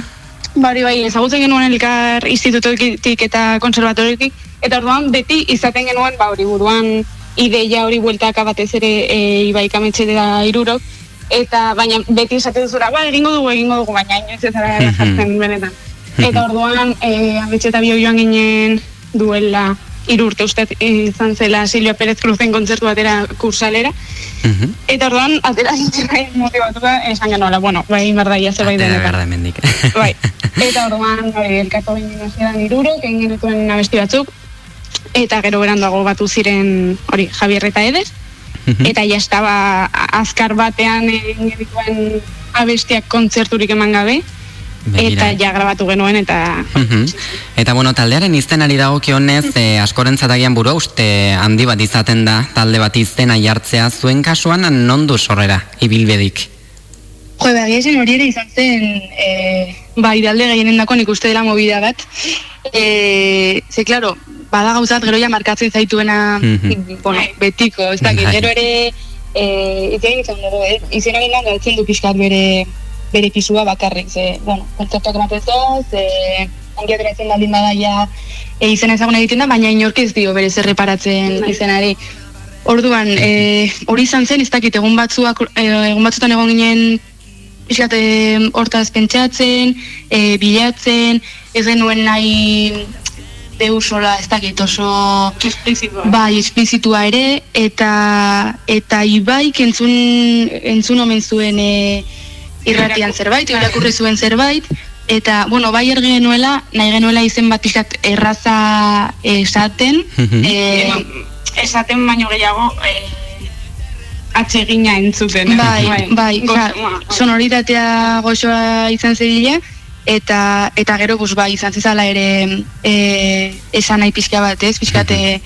Speaker 17: bari bai, ezagutzen genuen elkar institutotik eta konservatoriotik, eta orduan beti izaten genuen, ba hori buruan ideia hori bueltaka batez ere e, ibai kametxe da irurok, eta baina beti esaten zura, ba, egingo dugu, egingo dugu, baina inoiz ez
Speaker 9: Mhm.
Speaker 17: jartzen benetan. Eta orduan, e, ametxe eta bio joan ginen duela hiru urte uste izan zela Silvia Pérez Cruzen kontzertu batera kursalera,
Speaker 9: Mhm.
Speaker 17: eta orduan, atera nintzen nahi motivatuta, esan genuela, bueno, bai, berdaia zerbait
Speaker 9: Atera
Speaker 17: denetan.
Speaker 9: behar da hemendik.
Speaker 17: Bai, eta orduan, bai, elkartu ginen hasieran irurok, egin genituen abesti batzuk, eta gero beranduago batu ziren, hori, Javier eta Edez,
Speaker 9: Mhm.
Speaker 17: eta ja estaba azkar batean egin genituen abestiak kontzerturik eman gabe,
Speaker 9: Begira.
Speaker 17: eta ja grabatu genuen, eta
Speaker 9: Mhm. Eta bueno, taldearen izenari dagokionez, e, askorentzat agian burua uste handi bat izaten da talde bat izena jartzea, zuen kasuan non du sorrera, ibilbedik.
Speaker 17: Jo, begia esan hori ere izan zen, e, ba, idealde gehienen dako nik uste dela movida bat. E, ze, claro, bada gauzat gero ja markatzen zaituena,
Speaker 9: Mhm.
Speaker 17: bueno, betiko, ez dakit,
Speaker 9: Bai.
Speaker 17: gero ere, e, izan izan dugu, eh? izan hori lan galtzen du pixkat bere, bere pisua bakarrik, ze, bueno, kontzertuak ematen zoaz, e, ongi ateratzen baldin badaia, e, izena ezagun egiten da, baina inork ez dio bere zerreparatzen izenari. Orduan, e, hori izan zen, ez dakit, egun batzuak, e, egun batzutan egon ginen pixkat em, hortaz pentsatzen, e, bilatzen, ez genuen nahi deusola, ez dakit oso... Esplizitua. Bai, esplizitua ere, eta, eta ibaik entzun, entzun omen zuen e, irratian zerbait, irakurri zuen zerbait, eta, bueno, bai ergi genuela, nahi genuela izen bat pixkat erraza esaten, e,
Speaker 18: esaten baino gehiago eh, atsegina entzuten.
Speaker 17: Bai, bai, ja, sonoritatea goxoa izan zedila, eta eta gero pues bai izan zezala ere e, esan nahi pixka bat, ez? Pixkat e,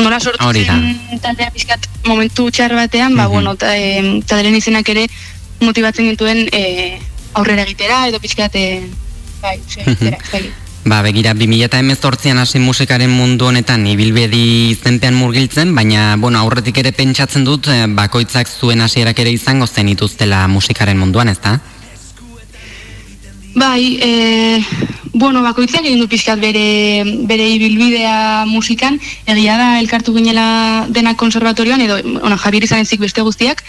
Speaker 17: nola sortu
Speaker 9: Hori da.
Speaker 17: zen taldea pixkat momentu txar batean, ba, bueno, ta, e, talderen izenak ere motibatzen gintuen e, aurrera egitera, edo pixkat e, bai, segitera, ez dakit.
Speaker 9: Ba, begira, 2018an hasi musikaren mundu honetan ibilbedi izenpean murgiltzen, baina, bueno, aurretik ere pentsatzen dut, eh, bakoitzak zuen hasierak ere izango zenituztela musikaren munduan, ezta?
Speaker 17: Bai, e, bueno, bakoitzak egin du pixkat bere, bere ibilbidea musikan, egia da elkartu ginela denak konservatorioan, edo, bueno, Javier izan ezik beste guztiak,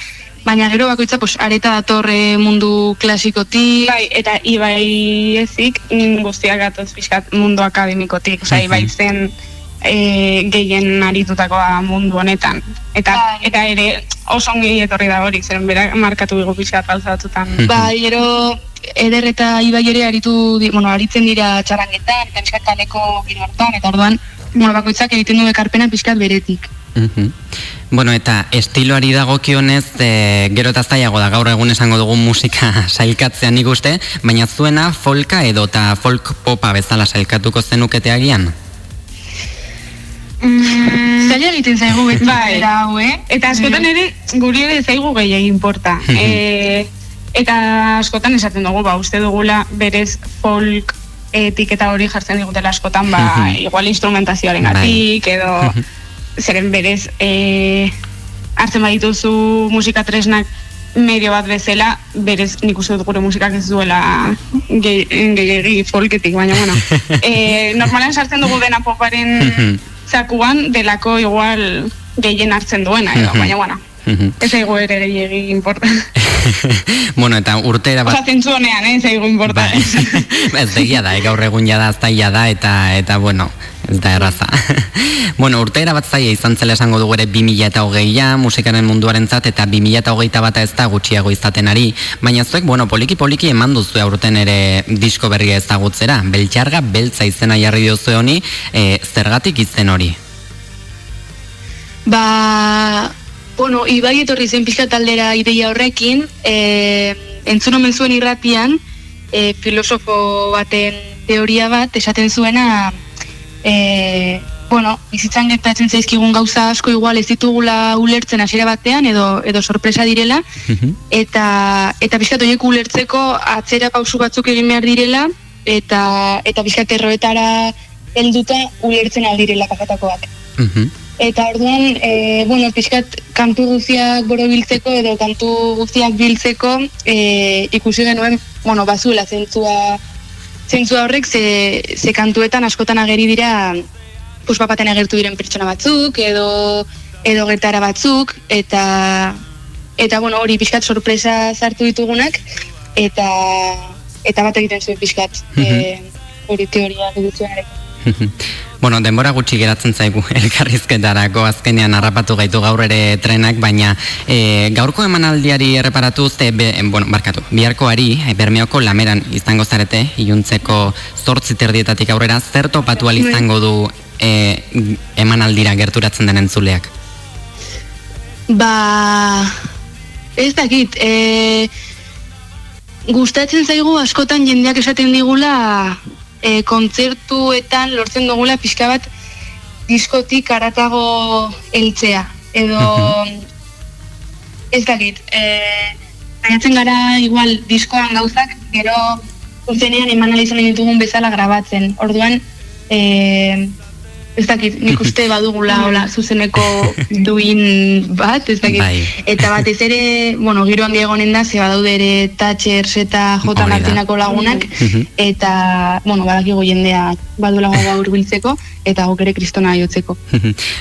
Speaker 17: baina gero bakoitza pues, areta datorre mundu klasikotik.
Speaker 18: Bai, eta ibai ezik mm, guztiak gatoz pixkat mundu akademikotik, osea, ibai zen e, gehien aritutakoa mundu honetan. Eta, eta ere oso ongi etorri da hori, zeren berak markatu dugu pixkat batzutan.
Speaker 17: Bai, gero eder eta ibai ere aritu, bueno, aritzen dira txarangetan, eta pixkat kaleko giro hartan, eta orduan, bueno, bakoitzak egiten du ekarpena pixkat beretik.
Speaker 9: Mhm. Bueno, eta estiloari dagokionez, e, gero eta zailago da gaur egun esango dugu musika sailkatzea nik uste, baina zuena folka edo eta folk popa bezala sailkatuko zenukete agian?
Speaker 17: Mm, Zaila egiten zaigu beti
Speaker 18: Bai.
Speaker 17: hau, eh?
Speaker 18: Eta askotan ere, guri ere zaigu gehiagin importa. e, eta askotan esaten dugu, ba, uste dugula berez folk etiketa hori jartzen digutela askotan, ba, igual instrumentazioaren gatik, edo zeren berez e, hartzen badituzu musika tresnak medio bat bezala, berez nik uste dut gure musikak ez duela gehi- gehiegi folketik, baina bueno. e, normalan sartzen dugu dena poparen zakuan, delako igual gehien hartzen duena, edo, baina bueno. Ez zaigu ere gehiegi importa.
Speaker 9: bueno, eta urtera bat...
Speaker 18: Osa, zentzu honean, eh, zaigu importa.
Speaker 9: ez begia da, eh, gaur egun jada aztaila da, eta, eta bueno, ez da erraza. bueno, urteera bat zaila izan zela esango dugu ere 2000 eta hogeiia, musikaren munduaren zat, eta 2000 eta hogeita bata ez da gutxiago izaten ari. Baina zuek, bueno, poliki-poliki eman duzu aurten ere disko berria ezagutzera. Beltxarga, beltza izena jarri diozu honi, e, zergatik izen hori?
Speaker 17: Ba, bueno, Ibai etorri zen pixka taldera ideia horrekin, e, entzun omen zuen irratian, e, filosofo baten teoria bat, esaten zuena, e, bueno, bizitzan gertatzen zaizkigun gauza asko igual ez ditugula ulertzen hasiera batean edo edo sorpresa direla. Eta eta pixkat horiek ulertzeko atzera pausu batzuk egin behar direla eta eta pixkat erroetara helduta ulertzen aldirela kakatako bat. Eta orduan, e, bueno, pixkat kantu guztiak borobiltzeko edo kantu guztiak biltzeko e, ikusi genuen, bueno, bazuela zentzua, zentzua horrek ze, ze kantuetan askotan ageri dira pues papaten agertu diren pertsona batzuk edo edo gertara batzuk eta eta bueno, hori pixkat sorpresa sartu ditugunak eta eta bat egiten zuen pixkat e, hori teoria egitzenarekin.
Speaker 9: Bueno, denbora gutxi geratzen zaigu elkarrizketarako azkenean harrapatu gaitu gaur ere trenak, baina e, gaurko emanaldiari erreparatu uste, be, bueno, barkatu, biharkoari, e, bermeoko lameran izango zarete, iluntzeko zortzi terdietatik aurrera, zer topatu ahal izango du e, emanaldira gerturatzen den entzuleak?
Speaker 17: Ba, ez dakit, e, gustatzen zaigu askotan jendeak esaten digula e, kontzertuetan lortzen dugula pixka bat diskotik aratago heltzea. Edo, ez dakit, e, saiatzen gara igual diskoan gauzak, gero zuzenean eman izan ditugun bezala grabatzen. Orduan, e, ez dakit, nik uste badugula hola zuzeneko duin bat, ez dakit.
Speaker 9: Bai.
Speaker 17: Eta batez ere, bueno, giro handi egonen da, ze badaude ere Thatchers eta J. Martinako lagunak,
Speaker 9: Mhm.
Speaker 17: eta, bueno, badakigu jendeak badula gogoa hurbiltzeko eta guk ere kristona jotzeko.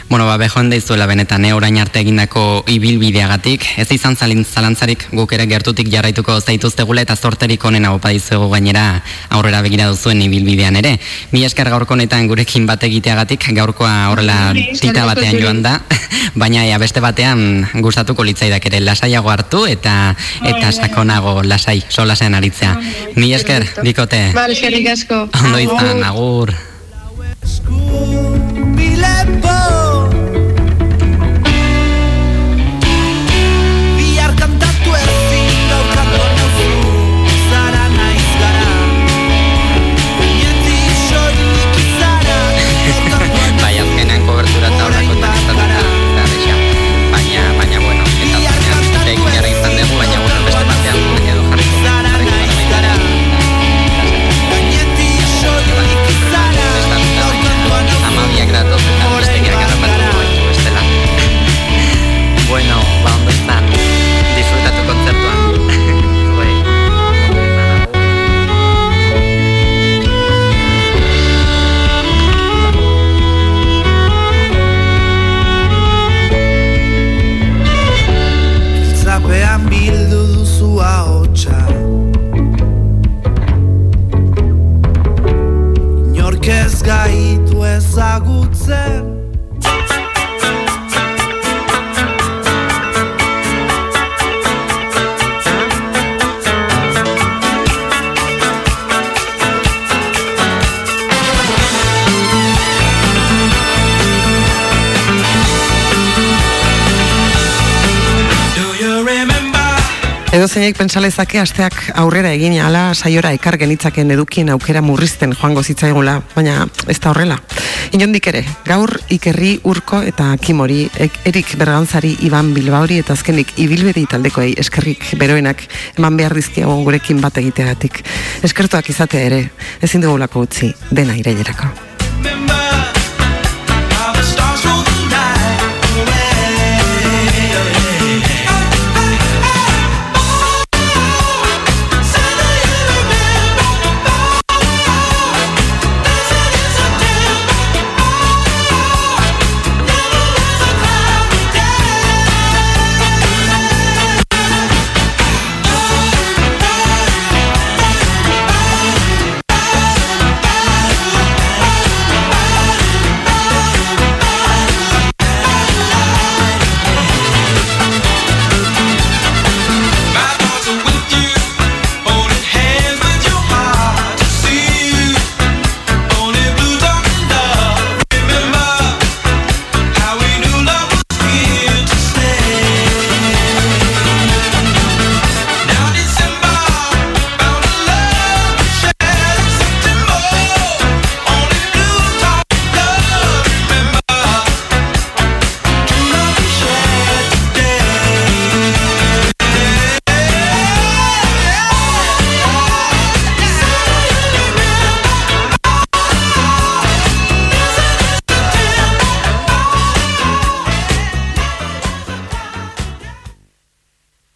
Speaker 9: bueno, ba, bejoen daizuela benetan, eh, orain arte egindako ibilbideagatik, ez izan zalin zalantzarik guk ere gertutik jarraituko zaituztegula eta zorterik onena opa dizuegu gainera aurrera begira duzuen ibilbidean ere. Mi esker gaurko honetan gurekin bat egiteagatik, gaurkoa horrela
Speaker 17: Eskerrik
Speaker 9: tita batean joan da, baina ea, beste batean gustatuko litzaidak ere lasaiago hartu eta eta sakonago lasai, solasean aritzea. Mi esker, bikote,
Speaker 17: Bale, eskerrik asko.
Speaker 9: ondo izan, agur. Edo
Speaker 2: zeinek pentsalezake asteak aurrera egin ala saiora ekar genitzaken edukien aukera murrizten joango zitzaigula, baina ez da horrela. Inondik ere, gaur ikerri urko eta kimori, erik bergantzari Iban Bilbaori eta azkenik ibilbedi taldekoei eskerrik beroenak eman behar dizkiago gurekin bat egiteagatik. Eskertuak izatea ere, ezin dugulako utzi dena irailerako.